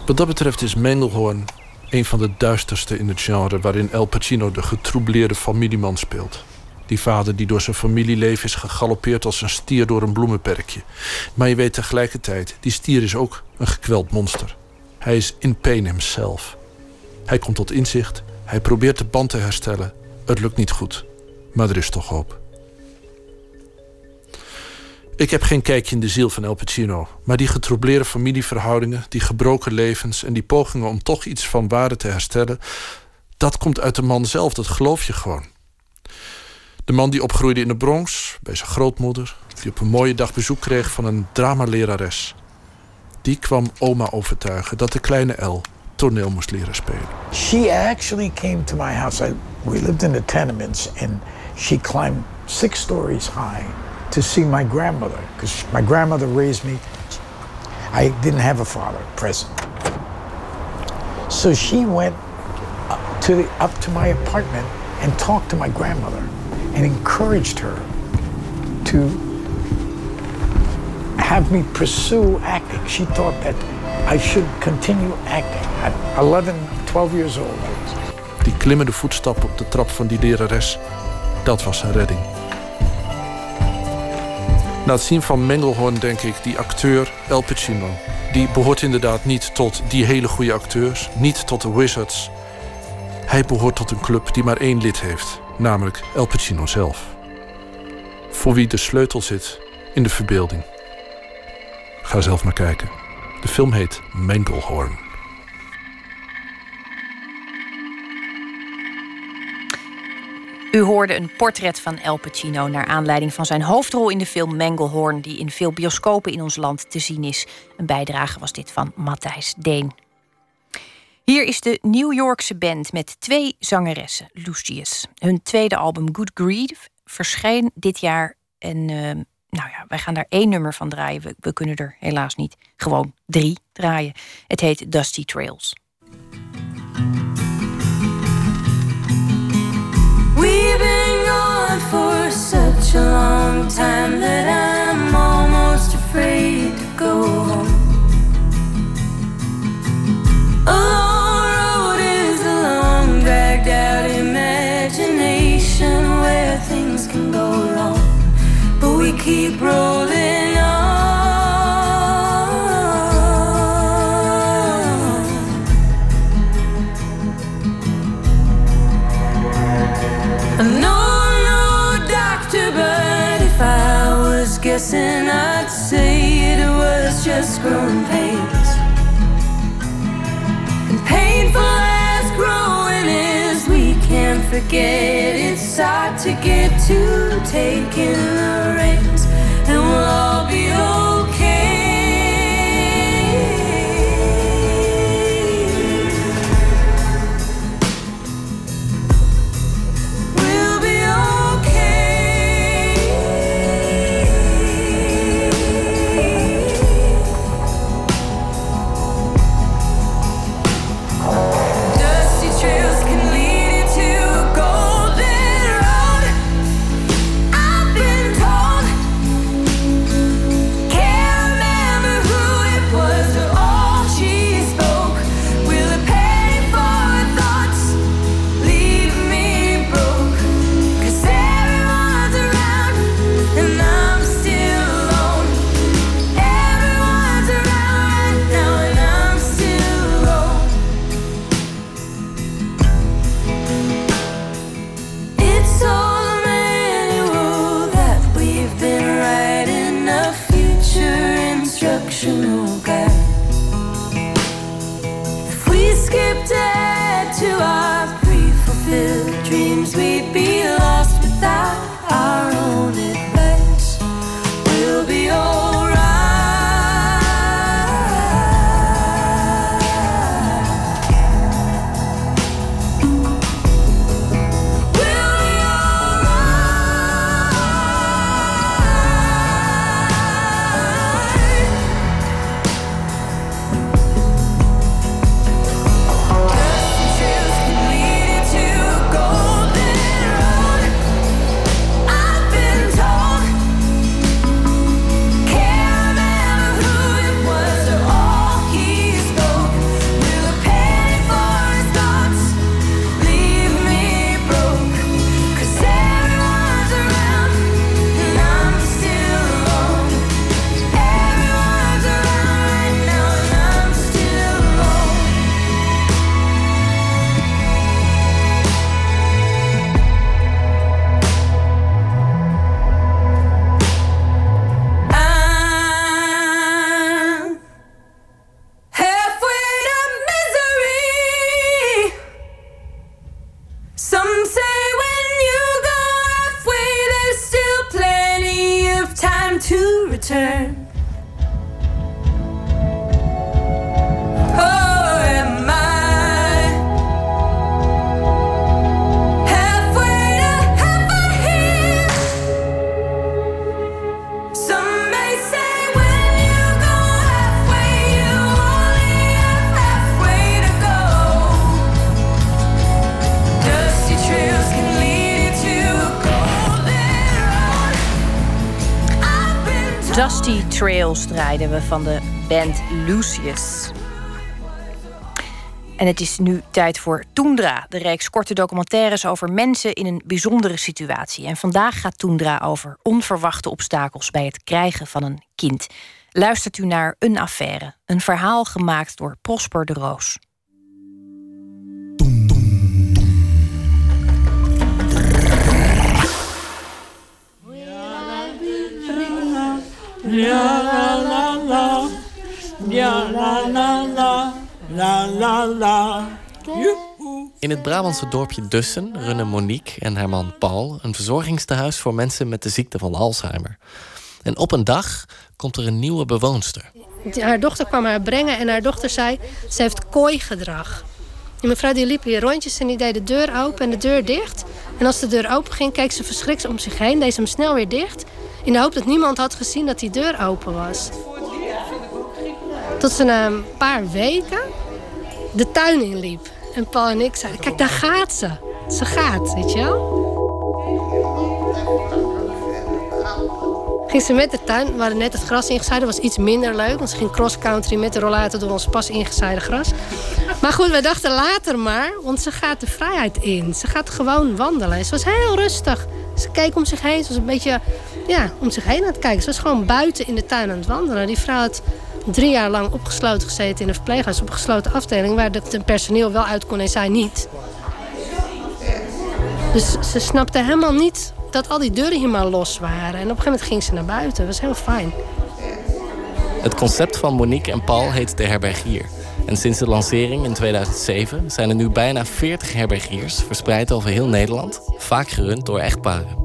Wat dat betreft is Mengelhorn een van de duisterste in het genre... waarin El Pacino de getroubleerde familieman speelt. Die vader die door zijn familieleven is gegalopeerd als een stier door een bloemenperkje. Maar je weet tegelijkertijd, die stier is ook een gekweld monster. Hij is in pain himself. Hij komt tot inzicht, hij probeert de band te herstellen. Het lukt niet goed, maar er is toch hoop. Ik heb geen kijkje in de ziel van El Pacino, maar die getroubleerde familieverhoudingen, die gebroken levens en die pogingen om toch iets van waarde te herstellen, dat komt uit de man zelf, dat geloof je gewoon. De man die opgroeide in de Bronx, bij zijn grootmoeder, die op een mooie dag bezoek kreeg van een dramalerares. Die kwam oma overtuigen dat de kleine El toneel moest leren spelen. She actually came to my house. We lived in the tenements, and she climbed six stories high to see my grandmother because my grandmother raised me. I didn't have a father present. So she went up to, the, up to my apartment and talked to my grandmother and encouraged her to have me pursue acting. She thought that I should continue acting at 11, 12 years old. Die klimmende voetstappen op de trap van die lerares, dat was zijn redding. Na het zien van Mengelhorn denk ik, die acteur El Pacino... die behoort inderdaad niet tot die hele goede acteurs, niet tot de Wizards. Hij behoort tot een club die maar één lid heeft, namelijk El Pacino zelf. Voor wie de sleutel zit in de verbeelding. Ga zelf maar kijken. De film heet Mengelhorn. U hoorde een portret van El Pacino naar aanleiding van zijn hoofdrol in de film Mengelhorn, die in veel bioscopen in ons land te zien is. Een bijdrage was dit van Matthijs Deen. Hier is de New Yorkse band met twee zangeressen, Lucius. Hun tweede album Good Grief verscheen dit jaar en uh, nou ja, wij gaan daar één nummer van draaien. We, we kunnen er helaas niet gewoon drie draaien. Het heet Dusty Trails. Such a long time that I'm almost afraid to go home. Long road is a long, dragged out imagination where things can go wrong, but we keep rolling guessing, I'd say it was just growing pains. And painful as growing is, we can't forget it's hard to get to taking the reins, and we'll all be okay. Draaiden we van de band Lucius. En het is nu tijd voor Toendra, de reeks korte documentaires over mensen in een bijzondere situatie. En vandaag gaat Toendra over onverwachte obstakels bij het krijgen van een kind. Luistert u naar Een Affaire, een verhaal gemaakt door Prosper de Roos. La la la la, ja la la la, la la la. In het Brabantse dorpje Dussen runnen Monique en haar man Paul een verzorgingstehuis voor mensen met de ziekte van Alzheimer. En op een dag komt er een nieuwe bewoonster. Haar dochter kwam haar brengen en haar dochter zei... ze heeft kooigedrag. Die mevrouw die liep hier rondjes en die deed de deur open en de deur dicht. En als de deur open ging, keek ze verschrikt om zich heen. Deed ze hem snel weer dicht. In de hoop dat niemand had gezien dat die deur open was. Tot ze na een paar weken de tuin inliep. En Paul en ik zeiden, kijk daar gaat ze. Ze gaat, weet je wel. Ging ze met de tuin, we net het gras ingezaaid. Dat was iets minder leuk, want ze ging cross-country met de rollator door ons pas ingezaaide gras. Maar goed, we dachten later maar, want ze gaat de vrijheid in. Ze gaat gewoon wandelen. Ze was heel rustig. Ze keek om zich heen. Ze was een beetje ja, om zich heen aan het kijken. Ze was gewoon buiten in de tuin aan het wandelen. Die vrouw had drie jaar lang opgesloten gezeten in een verpleeghuis op een gesloten afdeling, waar het personeel wel uit kon en zij niet. Dus ze snapte helemaal niet dat al die deuren hier maar los waren. En op een gegeven moment ging ze naar buiten. Dat was heel fijn. Het concept van Monique en Paul heet de herbergier. En sinds de lancering in 2007 zijn er nu bijna 40 herbergiers verspreid over heel Nederland, vaak gerund door echtparen.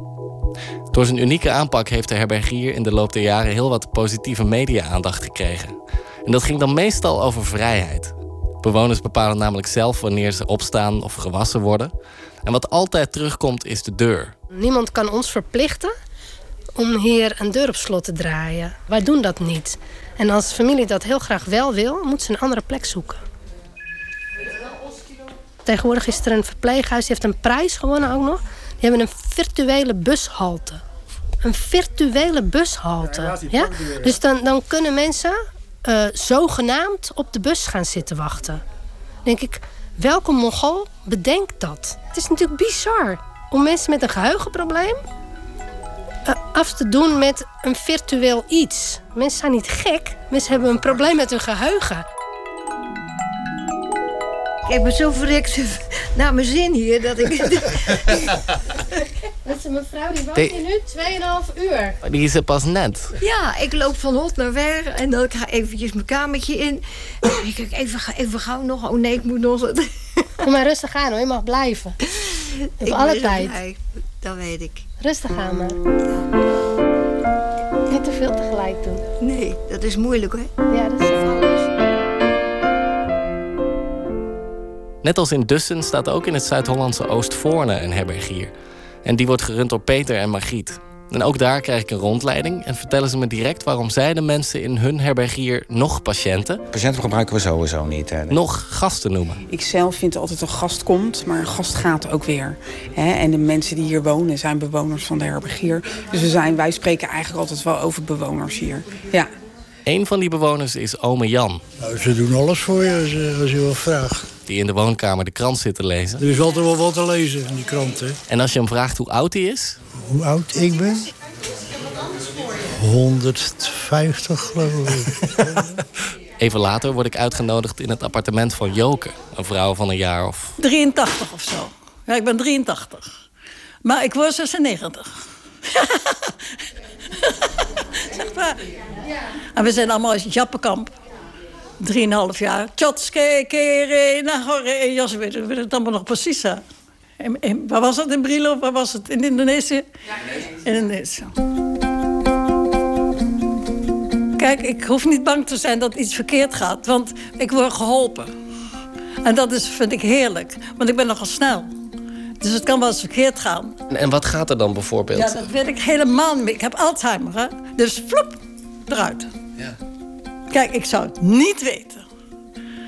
Door zijn unieke aanpak heeft de herbergier in de loop der jaren heel wat positieve media-aandacht gekregen. En dat ging dan meestal over vrijheid. Bewoners bepalen namelijk zelf wanneer ze opstaan of gewassen worden. En wat altijd terugkomt is de deur. Niemand kan ons verplichten om hier een deur op slot te draaien. Wij doen dat niet. En als familie dat heel graag wel wil, moet ze een andere plek zoeken. Tegenwoordig is er een verpleeghuis, die heeft een prijs gewonnen ook nog. Die hebben een virtuele bushalte. Een virtuele bushalte. Ja? Dus dan, dan kunnen mensen eh, zogenaamd op de bus gaan zitten wachten. Dan denk ik, welke mongool bedenkt dat? Het is natuurlijk bizar om mensen met een geheugenprobleem eh, af te doen met een virtueel iets. Mensen zijn niet gek, mensen hebben een probleem met hun geheugen. Ik heb me zo verrekt naar mijn zin hier dat ik. Dat is een mevrouw die wacht De- hier nu 2,5 uur. Die is er pas net. Ja, ik loop van hot naar weg en dan ga ik eventjes mijn kamertje in. En ik even, ga- even gauw nog. Oh nee, ik moet nog. Kom maar rustig aan hoor, je mag blijven. Je hebt Ik alle ben tijd. blij. Dat weet ik. Rustig aan maar. Niet te veel tegelijk doen. Nee, dat is moeilijk hoor. Ja, dat is alles. Net als in Dussen staat ook in het Zuid-Hollandse Oostvoorne een herbergier. En die wordt gerund door Peter en Margriet. En ook daar krijg ik een rondleiding en vertellen ze me direct waarom zij de mensen in hun herbergier nog patiënten, Patiënten gebruiken we sowieso niet. Hè. nog gasten noemen. Ik zelf vind altijd een gast komt, maar een gast gaat ook weer. Hè? En de mensen die hier wonen zijn bewoners van de herbergier. Dus we zijn, wij spreken eigenlijk altijd wel over bewoners hier. Ja. Een van die bewoners is ome Jan, Nou, ze doen alles voor je als, je- als je wat vraagt. Die in de woonkamer de krant zit te lezen. Er is altijd wel wat te lezen in die krant, hè. En als je hem vraagt hoe oud hij is, Hoe oud ik ben? 150 geloof ik. even later word ik uitgenodigd in het appartement van Joke, een vrouw van een jaar of 83 of zo. Ja, ik ben 83. Maar ik word 96. zeg maar. En we zijn allemaal uit Jappenkamp. Drieënhalf jaar. Tjotske, kere, nagore, jas, weet weet het allemaal nog precies. Hè? In, in- waar was dat in Brilo? Waar was het? In Indonesië? In Indonesië. Kijk, ik hoef niet bang te zijn dat iets verkeerd gaat, want ik word geholpen. En dat is, vind ik heerlijk, want ik ben nogal snel. Dus het kan wel eens verkeerd gaan. En, en wat gaat er dan bijvoorbeeld? Ja, dat weet ik helemaal niet meer. Ik heb Alzheimer, hè? Dus vloep, eruit. Ja. Kijk, ik zou het niet weten.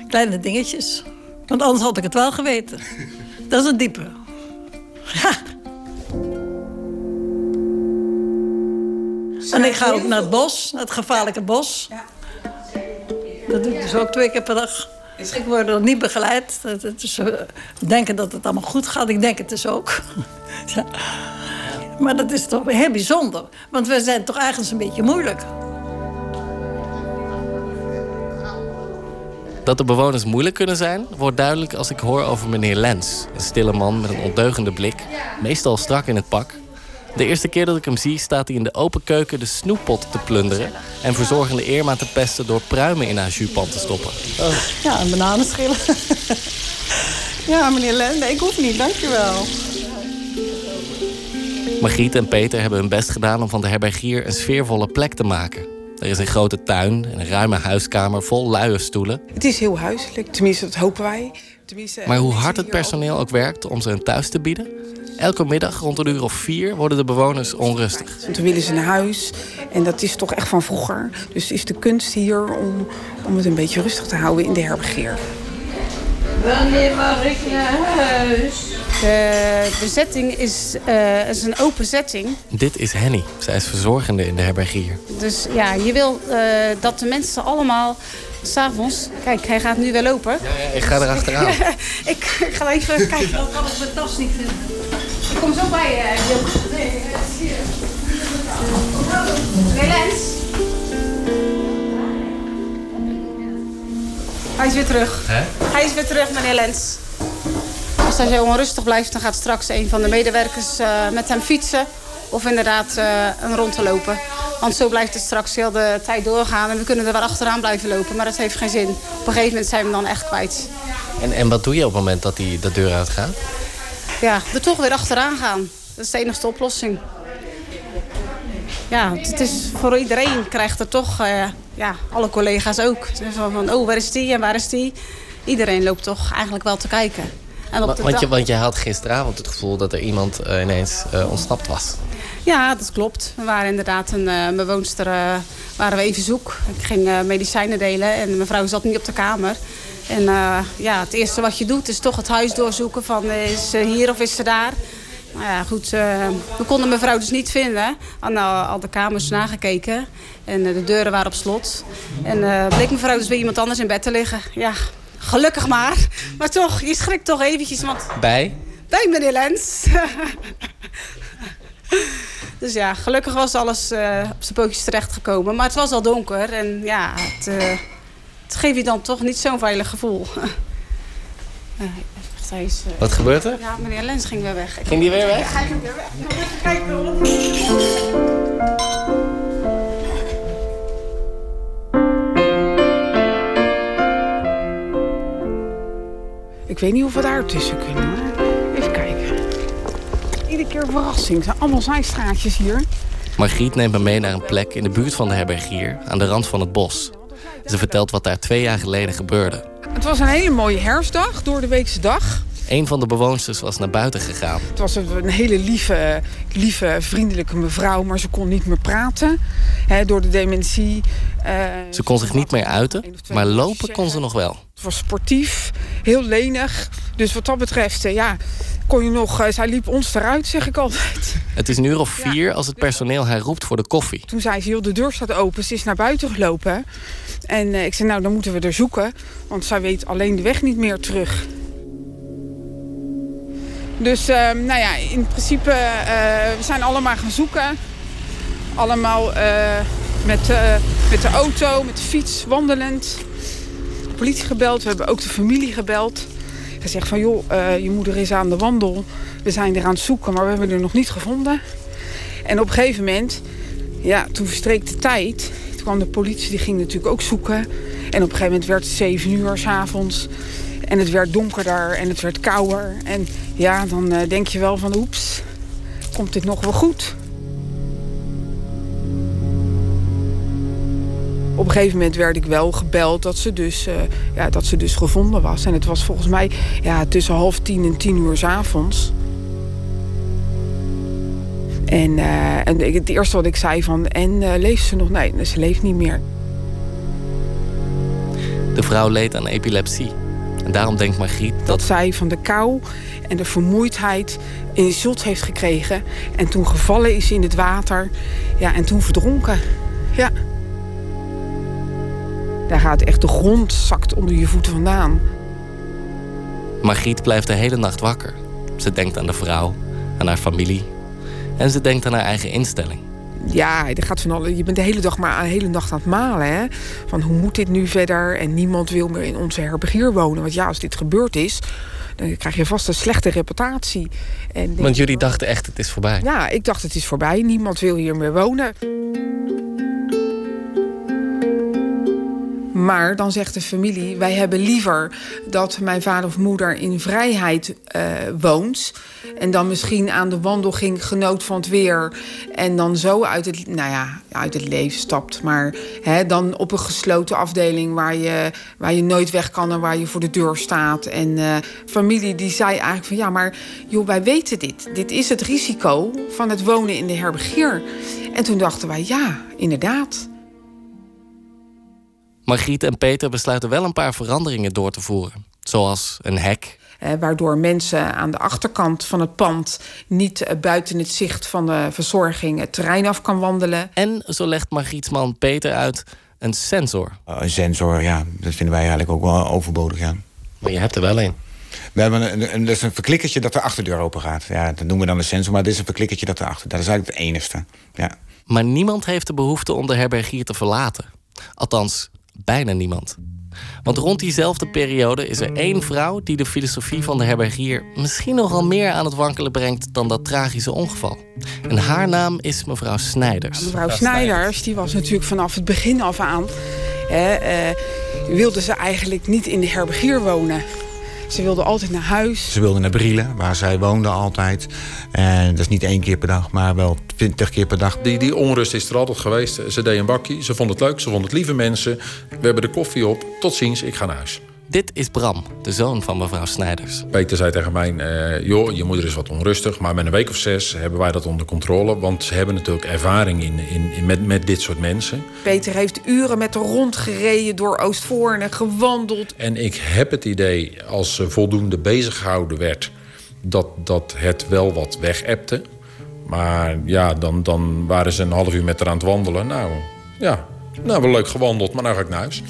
Kleine dingetjes. Want anders had ik het wel geweten. Dat is een diepe. En ik ga ook naar het bos, naar het gevaarlijke bos. Dat doe ik dus ook twee keer per dag. Ik word er niet begeleid. Het is, eh, we denken dat het allemaal goed gaat. Ik denk het dus ook. Ja. Maar dat is toch heel bijzonder. Want we zijn toch ergens een beetje moeilijk. Dat de bewoners moeilijk kunnen zijn, wordt duidelijk als ik hoor over meneer Lens. Een stille man met een ondeugende blik, meestal strak in het pak. De eerste keer dat ik hem zie, staat hij in de open keuken de snoeppot te plunderen... en verzorgende Irma te pesten door pruimen in haar jupant te stoppen. Ja, een bananenschillen. ja, meneer Lende, ik hoef niet, dankjewel. Margriet en Peter hebben hun best gedaan om van de herbergier een sfeervolle plek te maken. Er is een grote tuin en een ruime huiskamer vol luie stoelen. Het is heel huiselijk, tenminste dat hopen wij. Tenminste, Maar hoe hard het personeel ook werkt om ze een thuis te bieden... elke middag rond een uur of vier worden de bewoners onrustig. Want dan willen ze naar huis. En dat is toch echt van vroeger. Dus is de kunst hier om, om het een beetje rustig te houden in de herbergier. Wanneer mag ik naar huis? De bezetting is, eh, is een open setting. Dit is Henny. Zij is verzorgende in de herbergier. Dus ja, je wil eh, dat de mensen allemaal s'avonds... Kijk, hij gaat nu weer lopen. Ja, ik ga erachteraan. ik, ik ga even kijken. Dan kan ik mijn tas niet vinden. Ik kom zo bij je. Joop. Nee, je. Meneer Lens. Hij is weer terug. Hè? Hij is weer terug, meneer Lens. Als hij zo onrustig blijft, dan gaat straks een van de medewerkers eh, met hem fietsen. Of inderdaad eh, een rond te lopen. Want zo blijft het straks heel de tijd doorgaan. En we kunnen er wel achteraan blijven lopen, maar dat heeft geen zin. Op een gegeven moment zijn we hem dan echt kwijt. En, en wat doe je op het moment dat hij de deur uitgaat? Ja, er toch weer achteraan gaan. Dat is de enige oplossing. Ja, het is voor iedereen krijgt er toch, eh, ja, alle collega's ook. Dus van, oh, waar is die en waar is die? Iedereen loopt toch eigenlijk wel te kijken. En op Wa- de Want je, want je had gisteravond het gevoel dat er iemand eh, ineens eh, ontsnapt was. Ja, dat klopt. We waren inderdaad een bewoonster, waren we even zoek. Ik ging medicijnen delen en mijn vrouw zat niet op de kamer. En ja, het eerste wat je doet is toch het huis doorzoeken van is ze hier of is ze daar. Nou ja, goed, eh, we konden mevrouw dus niet vinden. Aan al, al de kamers nagekeken en eh, de deuren waren op slot. En eh, bleek mevrouw dus bij iemand anders in bed te liggen. Ja, gelukkig maar. Maar toch, je schrikt toch eventjes, want Bij? bij meneer Lens. dus ja, gelukkig was alles op zijn pootjes terechtgekomen. Maar het was al donker en ja, het, het geeft je dan toch niet zo'n veilig gevoel. Eh, echt, hij is, Wat gebeurt er? Ja, meneer Lens ging weer weg. Ging die weer weg? Ja, hij ging weer weg. Ik even kijken. Ik weet niet of we daar tussen kunnen. hoor. Even kijken. Iedere keer verrassing. Het zijn allemaal zijstraatjes hier. Margriet neemt me mee naar een plek in de buurt van de herbergier, aan de rand van het bos. Ze vertelt wat daar twee jaar geleden gebeurde. Het was een hele mooie herfstdag, door de weekse dag. Een van de bewoonsters was naar buiten gegaan. Het was een, hele lieve, lieve, vriendelijke mevrouw, maar ze kon niet meer praten. Door de dementie. Eh, Ze kon zich niet meer uiten, maar lopen kon ze nog wel. Het was sportief, heel lenig. Dus wat dat betreft, eh, ja, kon je nog... eh, zij liep ons eruit, zeg ik altijd. Het is een uur of vier als het personeel haar roept voor de koffie. Toen zei ze, joh, de deur staat open. Ze is naar buiten gelopen. En ik zei, nou, dan moeten we er zoeken. Want zij weet alleen de weg niet meer terug. Dus, eh, nou ja, in principe, we zijn allemaal gaan zoeken. Allemaal eh, met, eh, met de auto, met de fiets, wandelend. De politie gebeld, we hebben ook de familie gebeld. Gezegd van, joh, eh, je moeder is aan de wandel. We zijn er aan het zoeken, maar we hebben haar nog niet gevonden. En op een gegeven moment, ja, toen verstreek de tijd. Toen kwam de politie, die ging natuurlijk ook zoeken. En op een gegeven moment werd het zeven uur s'avonds. En het werd donkerder en het werd kouder. En ja, dan eh, denk je wel van, oeps, komt dit nog wel goed? Op een gegeven moment werd ik wel gebeld dat ze dus, eh, ja, dat ze dus gevonden was. En het was volgens mij ja, tussen half tien en tien uur 's avonds. En, eh, en het eerste wat ik zei van, en eh, leeft ze nog? Nee, ze leeft niet meer. De vrouw leed aan epilepsie. En daarom denkt Margriet Dat dat zij van de kou en de vermoeidheid een zot heeft gekregen. En toen gevallen is in het water. Ja, en toen verdronken. Ja. Daar gaat echt de grond zakt onder je voeten vandaan. Margriet blijft de hele nacht wakker. Ze denkt aan de vrouw, aan haar familie. En ze denkt aan haar eigen instelling. Ja, er gaat van alle, je bent de hele dag maar de hele nacht aan het malen. Hè? Van hoe moet dit nu verder? En niemand wil meer in onze herbergier wonen. Want ja, als dit gebeurd is, dan krijg je vast een slechte reputatie. En Want jullie dachten echt, het is voorbij. Ja, ik dacht het is voorbij. Niemand wil hier meer wonen. Maar dan zegt de familie: wij hebben liever dat mijn vader of moeder in vrijheid eh, woont. En dan misschien aan de wandel ging, genoot van het weer. En dan zo uit het, nou ja, uit het leven stapt. Maar hè, dan op een gesloten afdeling waar je, waar je nooit weg kan en waar je voor de deur staat. En eh, familie die zei eigenlijk van ja, maar joh, wij weten dit. Dit is het risico van het wonen in de herbergier. En toen dachten wij ja, inderdaad. Margriet en Peter besluiten wel een paar veranderingen door te voeren. Zoals een hek, Eh, waardoor mensen aan de achterkant van het pand niet eh, buiten het zicht van de verzorging het terrein af kan wandelen. En, zo legt Margriets man Peter uit, een sensor. Uh, Een sensor, ja, dat vinden wij eigenlijk ook wel overbodig, ja. Maar je hebt er wel een. We hebben een, een, dat is een verklikkertje dat de achterdeur open gaat. Ja, dat noemen we dan een sensor, maar dit is een verklikkertje dat erachter. Dat is eigenlijk het enigste. Ja. Maar niemand heeft de behoefte om de herbergier te verlaten. Althans, bijna niemand. Want rond diezelfde periode is er één vrouw die de filosofie van de herbergier misschien nogal meer aan het wankelen brengt dan dat tragische ongeval. En haar naam is mevrouw Snijders. Mevrouw Snijders, die was natuurlijk vanaf het begin af aan... Hè, eh, wilde ze eigenlijk niet in de herbergier wonen. Ze wilde altijd naar huis. Ze wilde naar Brielen, waar zij woonde altijd. En dat is niet één keer per dag, maar wel twintig keer per dag. Die, die onrust is er altijd geweest. Ze deed een bakkie, ze vond het leuk, ze vond het lieve mensen. We hebben de koffie op, tot ziens, ik ga naar huis. Dit is Bram, de zoon van mevrouw Snijders. Peter zei tegen mij, eh, joh, je moeder is wat onrustig... maar met een week of zes hebben wij dat onder controle... want ze hebben natuurlijk ervaring in, in, in met, met dit soort mensen. Peter heeft uren met haar rondgereden door Oostvoorne, gewandeld. En ik heb het idee, als ze voldoende bezig gehouden werd... dat, dat het wel wat wegepte. Maar ja, dan, dan waren ze een half uur met haar aan het wandelen. Nou, ja, nou, wel leuk gewandeld, maar nou ga ik naar huis.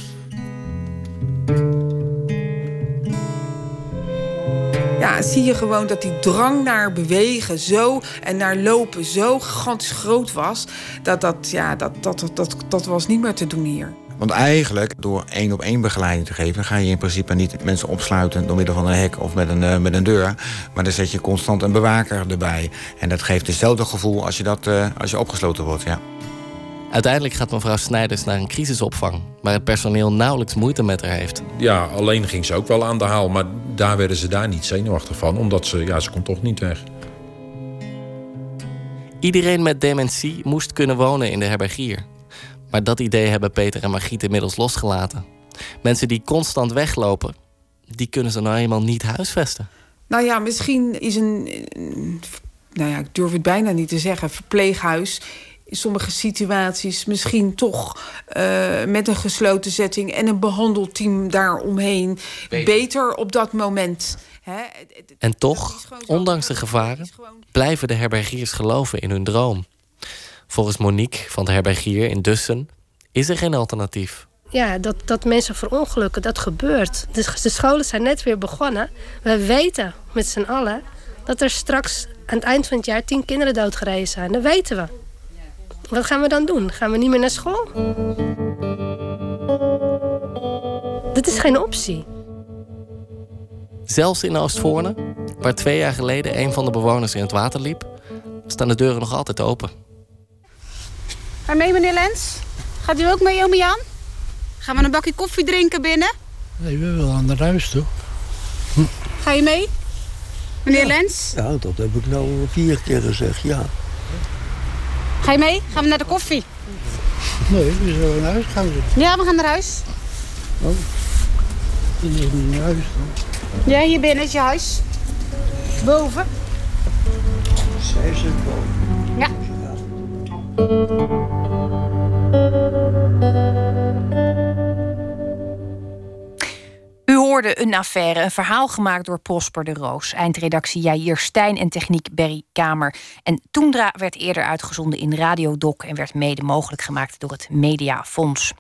Ja, zie je gewoon dat die drang naar bewegen zo en naar lopen zo gigantisch groot was. Dat dat, ja, dat, dat, dat, dat, dat was niet meer te doen hier. Want eigenlijk, door één op één begeleiding te geven... ga je in principe niet mensen opsluiten door middel van een hek of met een, eh, met een deur. Maar dan zet je constant een bewaker erbij. En dat geeft hetzelfde gevoel als je, dat, eh, als je opgesloten wordt, ja. Uiteindelijk gaat mevrouw Snijders naar een crisisopvang... waar het personeel nauwelijks moeite met haar heeft. Ja, alleen ging ze ook wel aan de haal. Maar daar werden ze daar niet zenuwachtig van. Omdat ze, ja, ze kon toch niet weg. Iedereen met dementie moest kunnen wonen in de herbergier. Maar dat idee hebben Peter en Margriet inmiddels losgelaten. Mensen die constant weglopen, die kunnen ze nou eenmaal niet huisvesten. Nou ja, misschien is een, een- nou ja, ik durf het bijna niet te zeggen, verpleeghuis in sommige situaties misschien toch eh, met een gesloten setting en een behandelteam daaromheen beter, beter op dat moment. Hè? En toch, ondanks de gevaren, blijven de herbergiers geloven in hun droom. Volgens Monique van de herbergier in Dussen is er geen alternatief. Ja, dat, dat mensen verongelukken, dat gebeurt. De, de scholen zijn net weer begonnen. We weten met z'n allen dat er straks aan het eind van het jaar tien kinderen doodgereden zijn. Dat weten we. Wat gaan we dan doen? Gaan we niet meer naar school? Dit is geen optie. Zelfs in Oostvoorne, waar twee jaar geleden een van de bewoners in het water liep, staan de deuren nog altijd open. Ga je mee, meneer Lens? Gaat u ook mee, oom Jan? Gaan we een bakje koffie drinken binnen? Nee, we willen naar huis toe. Ga je mee? Meneer Lens? Ja, dat heb ik nou vier keer gezegd, ja. Ga je mee? Gaan we naar de koffie? Nee, we zullen naar huis gaan. Ja, we gaan naar huis. Oh, dan is niet naar huis dan. Ja, hier binnen is je huis. Boven. Zij zit boven. Ja. Een affaire, een verhaal gemaakt door Prosper de Roos. Eindredactie Jair Stijn en techniek Berry Kamer. En Toendra werd eerder uitgezonden in Radiodoc... en werd mede mogelijk gemaakt door het Mediafonds.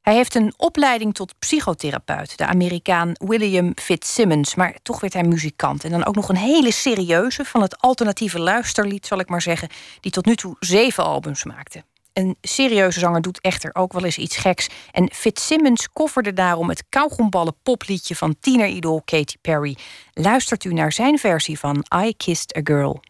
Hij heeft een opleiding tot psychotherapeut, de Amerikaan William Fitzsimmons. Maar toch werd hij muzikant. En dan ook nog een hele serieuze van het alternatieve luisterlied, zal ik maar zeggen, die tot nu toe zeven albums maakte. Een serieuze zanger doet echter ook wel eens iets geks. En Fitzsimmons kofferde daarom het kauwgomballen popliedje van tieneridool Katy Perry. Luistert u naar zijn versie van I Kissed a Girl.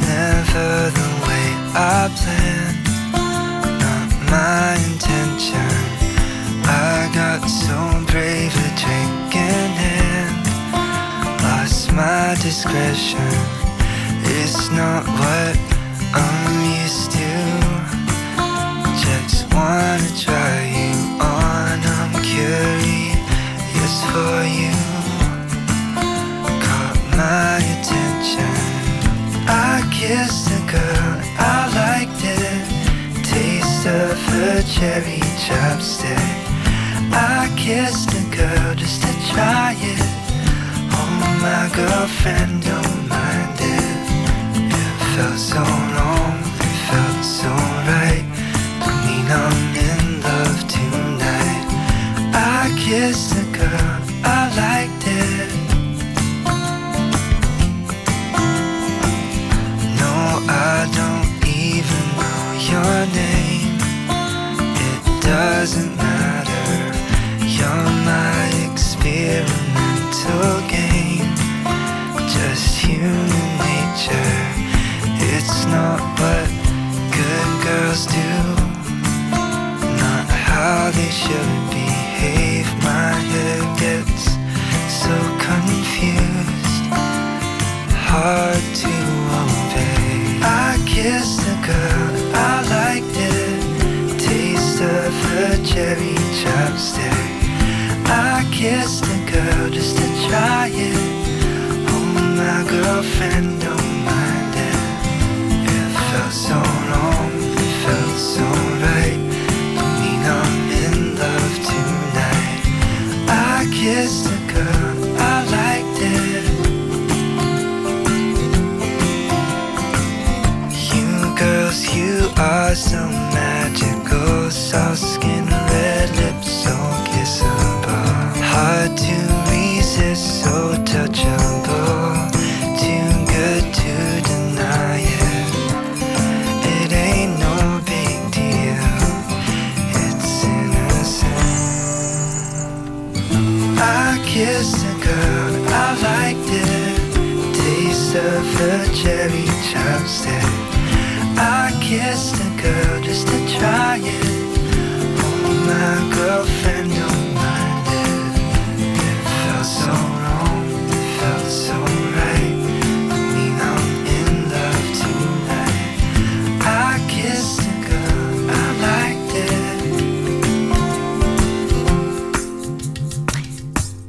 Never the my intention. I got so brave a drinking and lost my discretion. It's not what I'm used to. Just wanna try cherry chapstick. I kissed a girl just to try it. Oh, my girlfriend don't mind it if felt so long, it felt so right. Put me on in love tonight. I kissed a girl, I liked doesn't matter. You're my experimental game. Just human nature. It's not what good girls do. Not how they should behave. My head gets so confused. Hard of her cherry chopstick. I kissed a girl just to try it. Oh, my girlfriend don't mind it. It felt so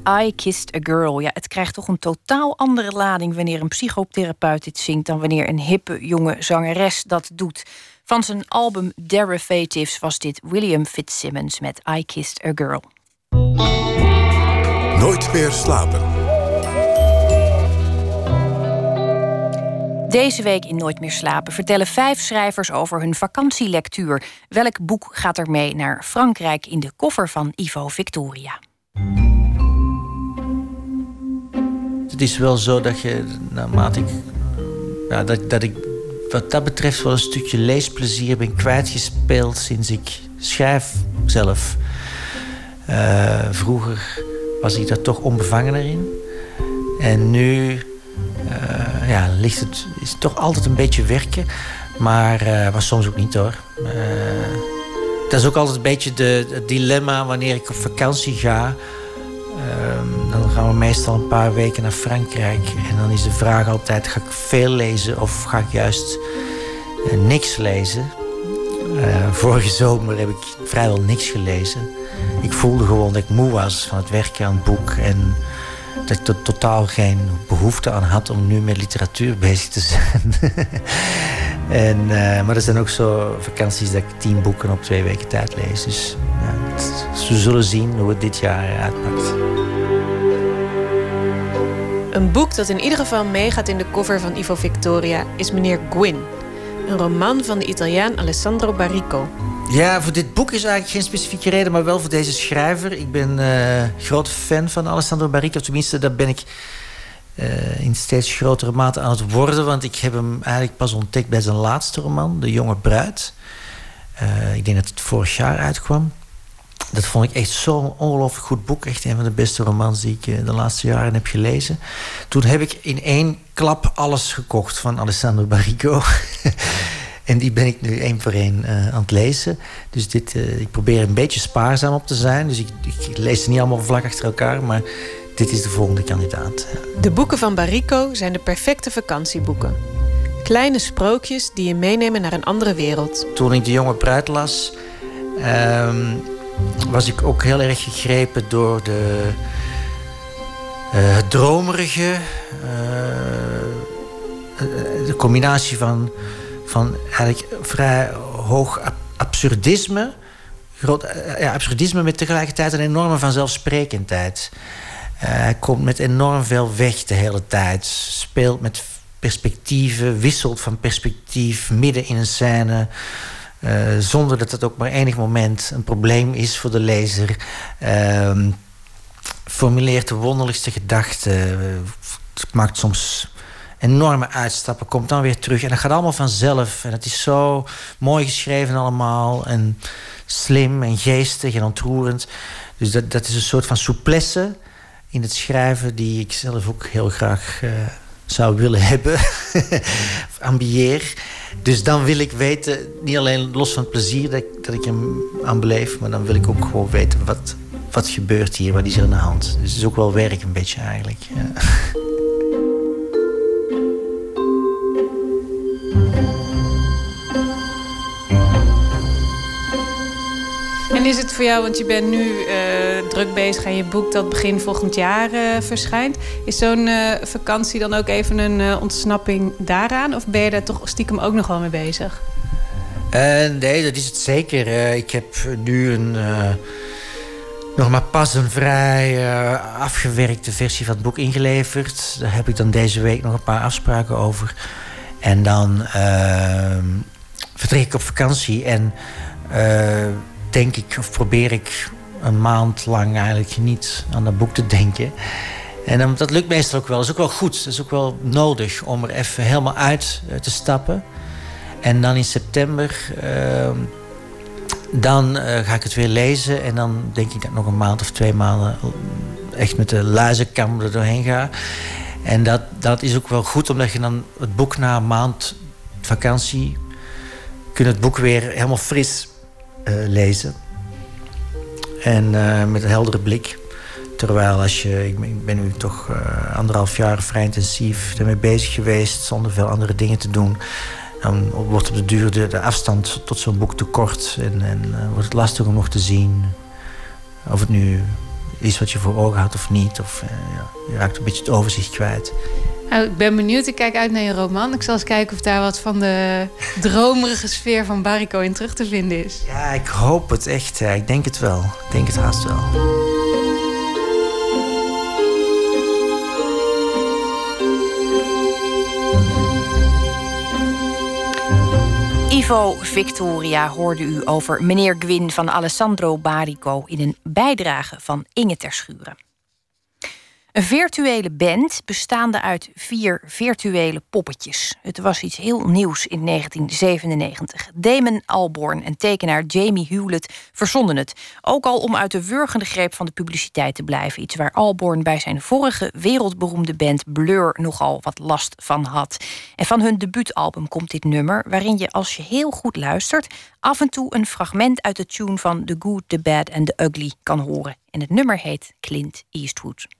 I Kissed a Girl. Ja, het krijgt toch een totaal andere lading wanneer een psychotherapeut dit zingt dan wanneer een hippe jonge zangeres dat doet. Van zijn album Derivatives was dit William Fitzsimmons met I Kissed a Girl. Nooit meer slapen. Deze week in Nooit meer slapen vertellen vijf schrijvers over hun vakantielectuur. Welk boek gaat er mee naar Frankrijk in de koffer van Ivo Victoria? Het is wel zo dat je, naarmate ik, ja, dat, dat ik wat dat betreft wel een stukje leesplezier ben kwijtgespeeld sinds ik schrijf zelf. Eh, vroeger was ik daar toch onbevangener in. En nu eh, ja, ligt het, is het toch altijd een beetje werken. Maar, maar soms ook niet hoor. Dat is ook altijd een beetje de, het dilemma wanneer ik op vakantie ga. Ehm, dan gaan we meestal een paar weken naar Frankrijk. En dan is de vraag altijd: ga ik veel lezen of ga ik juist eh, niks lezen? Eh, vorige zomer heb ik vrijwel niks gelezen. Ik voelde gewoon dat ik moe was van het werken aan het boek. En dat ik er totaal geen behoefte aan had om nu met literatuur bezig te zijn. en, eh, maar er zijn ook zo vakanties dat ik tien boeken op twee weken tijd lees. Dus ja, we zullen zien hoe het dit jaar uitpakt. Een boek dat in ieder geval meegaat in de cover van Ivo Victoria is Meneer Gwyn. Een roman van de Italiaan Alessandro Barrico. Ja, voor dit boek is eigenlijk geen specifieke reden, maar wel voor deze schrijver. Ik ben eh groot fan van Alessandro Barrico. Tenminste, dat ben ik eh, in steeds grotere mate aan het worden. Want ik heb hem eigenlijk pas ontdekt bij zijn laatste roman, De Jonge Bruid. Eh, ik denk dat het vorig jaar uitkwam. Dat vond ik echt zo'n ongelooflijk goed boek. Echt een van de beste romans die ik eh, de laatste jaren heb gelezen. Toen heb ik in één klap alles gekocht van Alessandro Barrico. en die ben ik nu één voor één eh, aan het lezen. Dus dit, eh, ik probeer een beetje spaarzaam op te zijn. Dus ik, ik lees ze niet allemaal vlak achter elkaar. Maar dit is de volgende kandidaat. De boeken van Barrico zijn de perfecte vakantieboeken. Kleine sprookjes die je meenemen naar een andere wereld. Toen ik de jonge bruid las, ehm, was ik ook heel erg gegrepen door de, eh, het dromerige, eh, de combinatie van, van eigenlijk vrij hoog ab- absurdisme, groot, eh, ja, absurdisme met tegelijkertijd een enorme vanzelfsprekendheid. Eh, hij komt met enorm veel weg de hele tijd. Speelt met perspectieven, wisselt van perspectief midden in een scène. Eh, zonder dat het ook maar enig moment een probleem is voor de lezer. Ehm, formuleert de wonderlijkste gedachten. eh, maakt soms enorme uitstappen. Komt dan weer terug. En dat gaat allemaal vanzelf. En het is zo mooi geschreven allemaal. En slim en geestig en ontroerend. Dus dat, dat is een soort van souplesse in het schrijven... die ik zelf ook heel graag eh, zou willen hebben. ambieer. Dus dan wil ik weten, niet alleen los van het plezier dat dat ik hem aan beleef... maar dan wil ik ook gewoon weten wat, wat gebeurt hier, wat is er aan de hand. Dus het is ook wel werk een beetje eigenlijk. En is het voor jou, want je bent nu eh, druk bezig aan je boek dat begin volgend jaar eh, verschijnt. Is zo'n eh, vakantie dan ook even een ontsnapping daaraan? Of ben je daar toch stiekem ook nog wel mee bezig? Nee, dat is het zeker. Ik heb nu een, nog maar pas een vrij afgewerkte versie van het boek ingeleverd. Daar heb ik dan deze week nog een paar afspraken over. En dan eh, vertrek ik op vakantie en denk ik, of probeer ik een maand lang eigenlijk niet aan dat boek te denken. En dan, dat lukt meestal ook wel. Dat is ook wel goed. Dat is ook wel nodig om er even helemaal uit eh, te stappen. En dan in september, ehm, dan eh, ga ik het weer lezen. En dan denk ik dat nog een maand of twee maanden echt met de luizenkam er doorheen ga. En dat, dat is ook wel goed, omdat je dan het boek na een maand vakantie... kun het boek weer helemaal fris lezen. En eh, met een heldere blik. Terwijl als je, ik ben, nu toch eh, anderhalf jaar vrij intensief ermee bezig geweest, zonder veel andere dingen te doen. Dan wordt op de duur de, de afstand tot zo'n boek te kort en, en eh, wordt het lastig om nog te zien of het nu is wat je voor ogen had of niet. Of eh, ja, je raakt een beetje het overzicht kwijt. Nou, ik ben benieuwd. Ik kijk uit naar je roman. Ik zal eens kijken of daar wat van de dromerige sfeer van Barrico in terug te vinden is. Ja, ik hoop het echt. Ik denk het wel. Ik denk het haast wel. Ivo Victoria hoorde u over meneer Gwyn van Alessandro Barico in een bijdrage van Inge Terschuren. Een virtuele band bestaande uit vier virtuele poppetjes. Het was iets heel nieuws in 1997. Damon Albarn en tekenaar Jamie Hewlett verzonden het. Ook al om uit de wurgende greep van de publiciteit te blijven. Iets waar Albarn bij zijn vorige wereldberoemde band Blur nogal wat last van had. En van hun debuutalbum komt dit nummer, waarin je als je heel goed luistert... af en toe een fragment uit de tune van The Good, The Bad and The Ugly kan horen. En het nummer heet Clint Eastwood.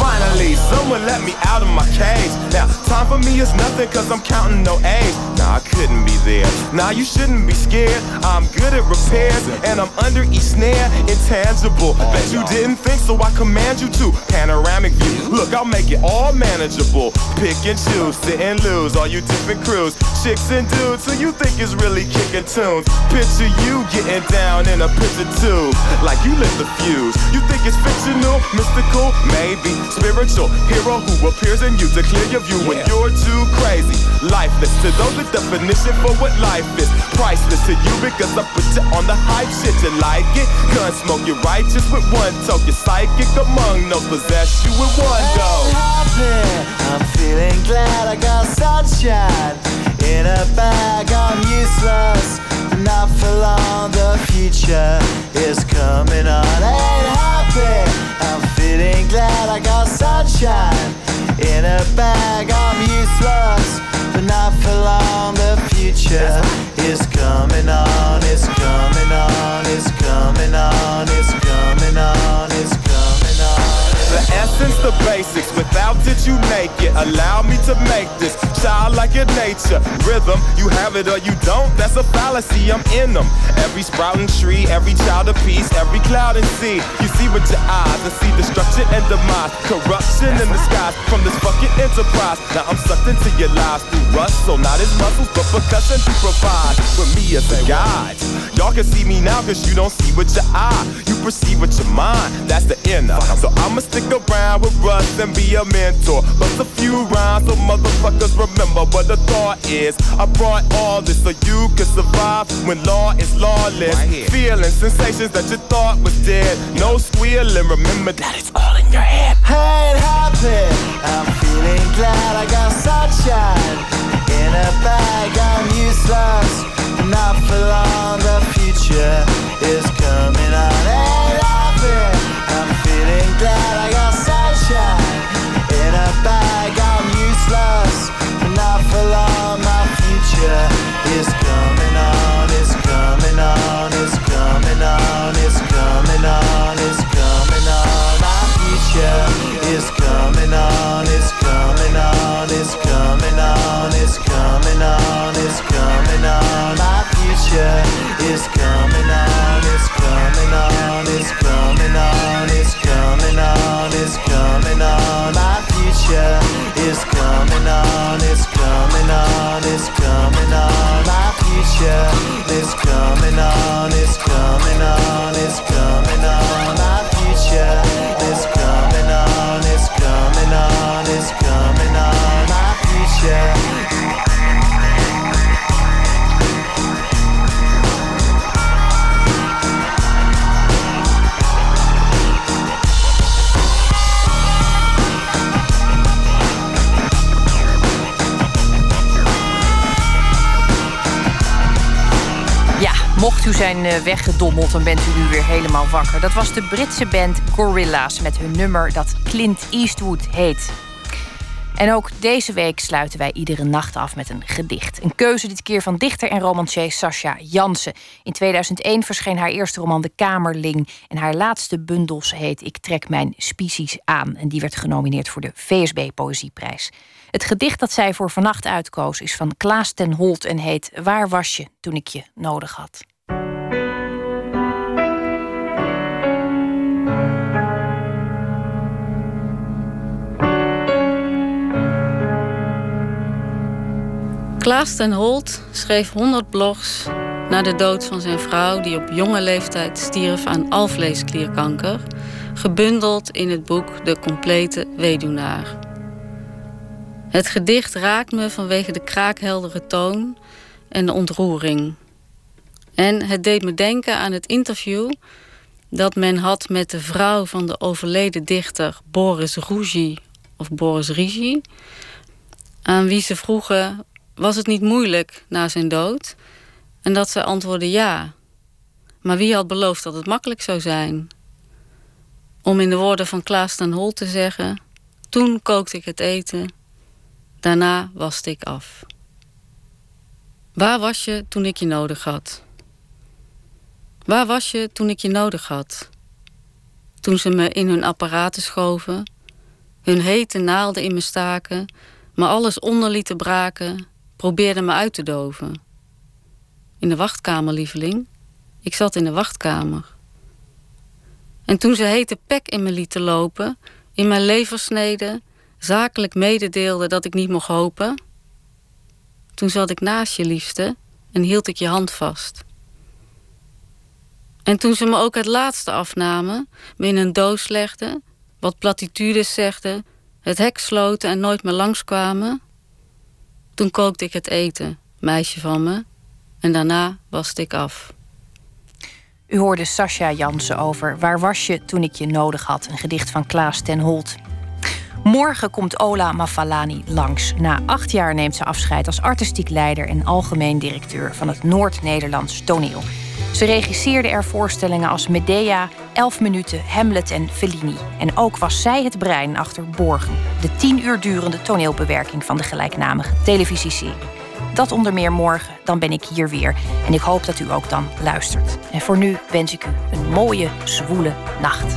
Finally, someone let me out of my cage. Now, time for me is nothing cause I'm counting no A's. Nah, I couldn't be there. Nah, you shouldn't be scared. I'm good at repairs and I'm under each snare. Intangible. Oh, Bet you didn't think, so I command you to. Panoramic view. Look, I'll make it all manageable. Pick and choose, sit and lose. All you different crews, chicks and dudes who you think is really kicking tunes. Picture you getting down in a picture tube. Like you lit the fuse. You think it's fictional, mystical, maybe. Spiritual hero who appears in you to clear your view when you're too crazy. Lifeless to those the definition for what life is. Priceless to you because I put you on the hype shit. You like it? Gun smoke, you're righteous with one toe. You're psychic among those possess you with one go. I'm feeling glad I got sunshine in a bag. I'm useless, but not for long. The future is coming on. Ain't happy. I'm feeling glad I got sunshine in a bag. I'm useless, but not for long. The future is coming on, it's coming on, it's coming on, it's coming on, it's coming on. The essence, the basics. Without it, you make it. Allow me to make this child like your nature. Rhythm, you have it or you don't. That's a fallacy. I'm in them. Every sprouting tree, every child of peace, every cloud and sea. You see with your eyes and see destruction and demise. Corruption in the skies from this fucking enterprise. Now I'm sucked into your lives through rust. So not his muscles, but percussion to provide for me as a guide. Y'all can see me now cause you don't see with your eye. You perceive with your mind. That's the inner. So I'ma stick around with Russ and be a mentor. Bust a few rhymes so motherfuckers remember what the thought is. I brought all this so you can survive when law is lawless. Feeling sensations that you thought was dead. No squealing. Remember that it's all in your head. Hey, it happened. I'm feeling glad I got sunshine in a bag. I'm useless, not for long. The future is coming on. Is coming on. It's coming on. It's coming on. It's coming on. It's coming on. My future is coming on. It's coming on. It's coming on. It's coming on. It's coming on. My future is coming on. It's coming on. It's coming on. It's coming on. It's coming on. My future is coming on. It's coming on. It's coming on. My future is coming on. It's coming on. It's coming on. My future is coming on. It's coming on. It's coming on. My future. Mocht u zijn eh, weggedommeld, dan bent u nu weer helemaal wakker. Dat was de Britse band Gorilla's met hun nummer dat Clint Eastwood heet. En ook deze week sluiten wij iedere nacht af met een gedicht. Een keuze dit keer van dichter en romancier Sascha Jansen. In 2001 verscheen haar eerste roman De Kamerling. En haar laatste bundels heet Ik trek mijn species aan. En die werd genomineerd voor de VSB Poëzieprijs. Het gedicht dat zij voor vannacht uitkoos is van Klaas ten Holt en heet Waar was je toen ik je nodig had? Klaas ten Holt schreef 100 blogs na de dood van zijn vrouw, die op jonge leeftijd stierf aan alvleesklierkanker, gebundeld in het boek De Complete Weduwnaar. Het gedicht raakt me vanwege de kraakheldere toon en de ontroering. En het deed me denken aan het interview dat men had met de vrouw van de overleden dichter Boris Rougy of Boris Rigi, aan wie ze vroegen was het niet moeilijk na zijn dood? En dat ze antwoordde ja. Maar wie had beloofd dat het makkelijk zou zijn? Om in de woorden van Klaas ten Hol te zeggen: Toen kookte ik het eten, daarna waste ik af. Waar was je toen ik je nodig had? Waar was je toen ik je nodig had? Toen ze me in hun apparaten schoven, hun hete naalden in me staken, me alles onder lieten braken, probeerden me uit te doven. In de wachtkamer, lieveling. Ik zat in de wachtkamer. En toen ze hete pek in me lieten lopen, in mijn leversnede, zakelijk mededeelde dat ik niet mocht hopen, toen zat ik naast je liefste en hield ik je hand vast. En toen ze me ook het laatste afnamen, me in een doos legden, wat platitudes zegden, het hek sloten en nooit meer langskwamen, toen kookte ik het eten, meisje van me, en daarna waste ik af. U hoorde Sascha Jansen over Waar was je toen ik je nodig had? Een gedicht van Klaas ten Holt. Morgen komt Ola Mafalani langs. Na acht jaar neemt ze afscheid als artistiek leider en algemeen directeur van het Noord-Nederlands toneel. Ze regisseerde er voorstellingen als Medea, 11 minuten, Hamlet en Fellini. En ook was zij het brein achter Borgen, de tien uur durende toneelbewerking van de gelijknamige televisieserie. Dat onder meer morgen, dan ben ik hier weer. En ik hoop dat u ook dan luistert. En voor nu wens ik u een mooie, zwoele nacht.